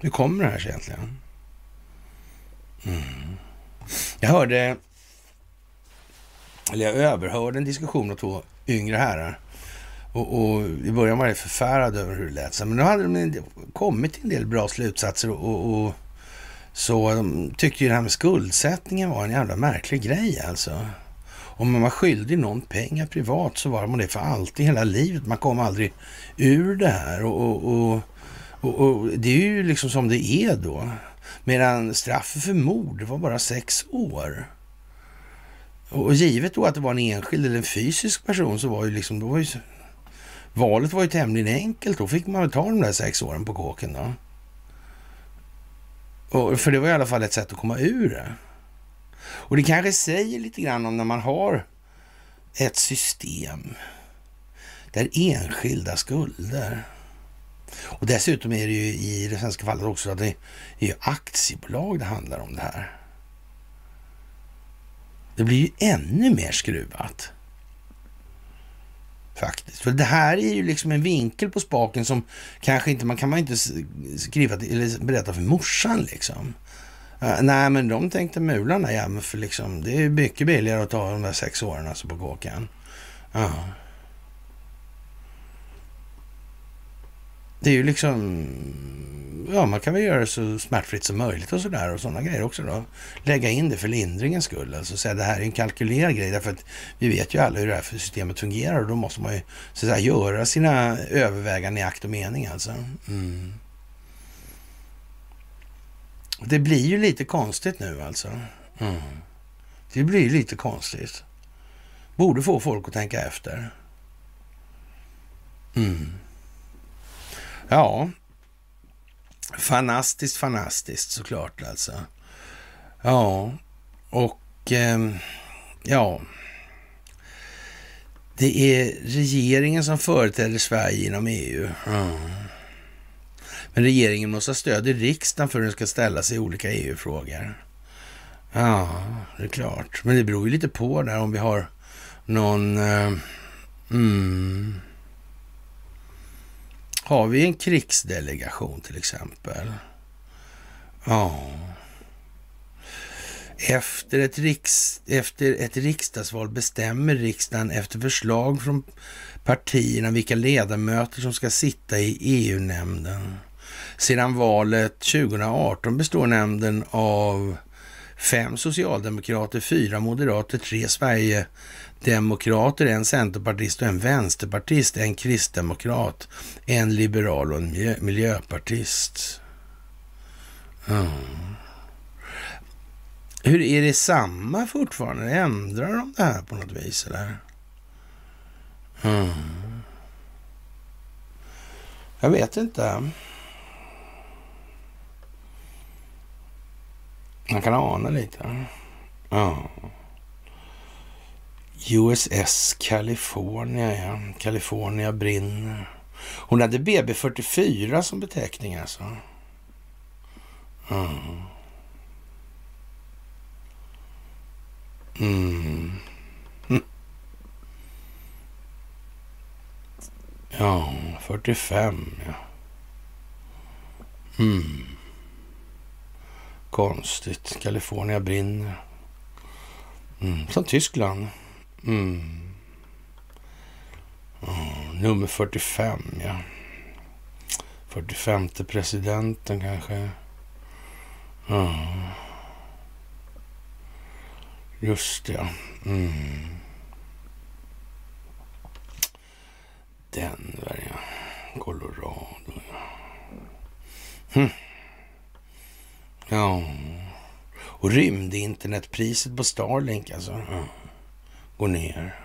Hur kommer det här sig egentligen? Mm. Jag hörde, eller jag överhörde en diskussion av två yngre herrar. Och, och i början var jag förfärad över hur det lät. Men nu hade de kommit till en del bra slutsatser och, och så de tyckte ju det här med skuldsättningen var en jävla märklig grej alltså. Om man var skyldig någon pengar privat så var man det för alltid, hela livet. Man kom aldrig ur det här. Och, och, och, och, och det är ju liksom som det är då. Medan straffet för mord var bara sex år. Och givet då att det var en enskild eller en fysisk person så var ju liksom, då var ju, valet var ju tämligen enkelt. Då fick man väl ta de där sex åren på kåken då. Och, för det var i alla fall ett sätt att komma ur det. Och det kanske säger lite grann om när man har ett system där enskilda skulder och dessutom är det ju i det svenska fallet också att det är ju aktiebolag det handlar om det här. Det blir ju ännu mer skruvat. Faktiskt. För det här är ju liksom en vinkel på spaken som kanske inte man kan man inte skriva eller berätta för morsan liksom. Uh, nej, men de tänkte mularna, ja, men för liksom, det är mycket billigare att ta de där sex åren alltså på kåken. Uh. Det är ju liksom, ja man kan väl göra det så smärtfritt som möjligt och sådär och sådana grejer också då. Lägga in det för lindringens skull, alltså säga det här är en kalkylerad grej därför att vi vet ju alla hur det här systemet fungerar och då måste man ju så att säga, göra sina överväganden i akt och mening alltså. Mm. Det blir ju lite konstigt nu alltså. Mm. Det blir lite konstigt. Borde få folk att tänka efter. Mm. Ja, fantastiskt, fantastiskt såklart alltså. Ja, och eh, ja. Det är regeringen som företräder Sverige inom EU. Mm. Men regeringen måste ha stöd i riksdagen för att den ska ställa sig i olika EU-frågor. Ja, det är klart. Men det beror ju lite på där om vi har någon... Eh, mm, har vi en krigsdelegation till exempel? Ja. Efter ett, riks, efter ett riksdagsval bestämmer riksdagen efter förslag från partierna vilka ledamöter som ska sitta i EU-nämnden. Sedan valet 2018 består nämnden av fem socialdemokrater, fyra moderater, tre sverige Demokrater, en centerpartist och en vänsterpartist, en kristdemokrat, en liberal och en miljö miljöpartist. Mm. Hur Är det samma fortfarande? Ändrar de det här på något vis eller? Mm. Jag vet inte. Man kan ana lite. Ja. USS California, ja. California brinner. Hon hade BB44 som beteckning alltså. Ja. Mm. Hm. *laughs* Ja, 45 ja. Mm. Konstigt. Kalifornien brinner. Mm. Som Tyskland. Mm. Oh, nummer 45, ja. 45 presidenten kanske. Oh. Just ja. Mm. där ja. Colorado, ja. Hm. Ja. Och rymdinternetpriset på Starlink alltså. Ja och ner.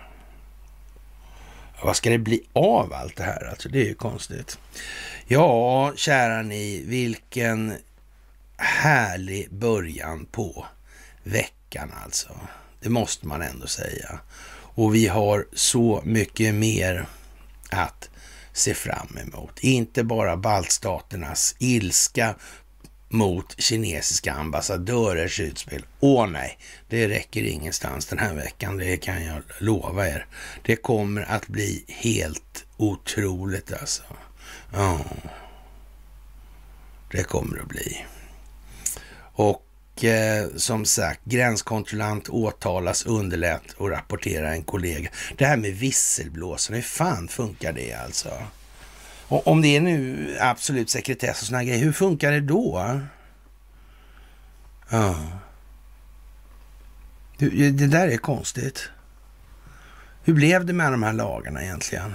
Vad ska det bli av allt det här? Alltså, det är ju konstigt. Ja, kära ni, vilken härlig början på veckan alltså. Det måste man ändå säga. Och vi har så mycket mer att se fram emot. Inte bara baltstaternas ilska mot kinesiska ambassadörers utspel. Åh nej, det räcker ingenstans den här veckan, det kan jag lova er. Det kommer att bli helt otroligt alltså. Ja, det kommer att bli. Och eh, som sagt, gränskontrollant åtalas, underlät och rapportera en kollega. Det här med visselblåsarna, hur fan funkar det alltså? Och om det är nu absolut sekretess och såna grejer, hur funkar det då? Ja. Det där är konstigt. Hur blev det med de här lagarna egentligen?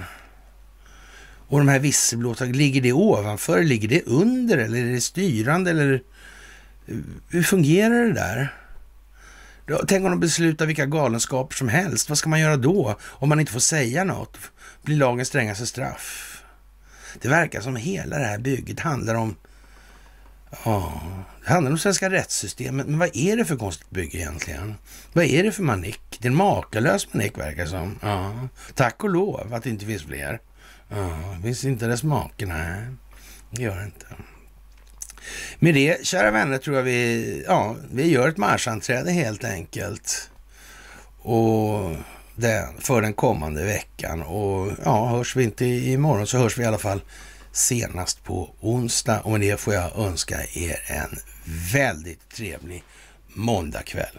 Och de här visselblåsarna, ligger det ovanför, ligger det under eller är det styrande eller hur fungerar det där? Tänk om de beslutar vilka galenskaper som helst. Vad ska man göra då? Om man inte får säga något? Blir lagen strängaste straff? Det verkar som hela det här bygget handlar om Ja, det handlar om svenska rättssystemet. Men vad är det för konstigt bygge egentligen? Vad är det för manick? Det är en makalös manick verkar som. Ja, tack och lov att det inte finns fler. Ja, det finns inte dess make, nej. Det gör det inte. Med det, kära vänner, tror jag vi, ja, vi gör ett marschanträde helt enkelt. Och den, för den kommande veckan. Och ja, hörs vi inte imorgon så hörs vi i alla fall senast på onsdag. Och med det får jag önska er en väldigt trevlig måndagkväll.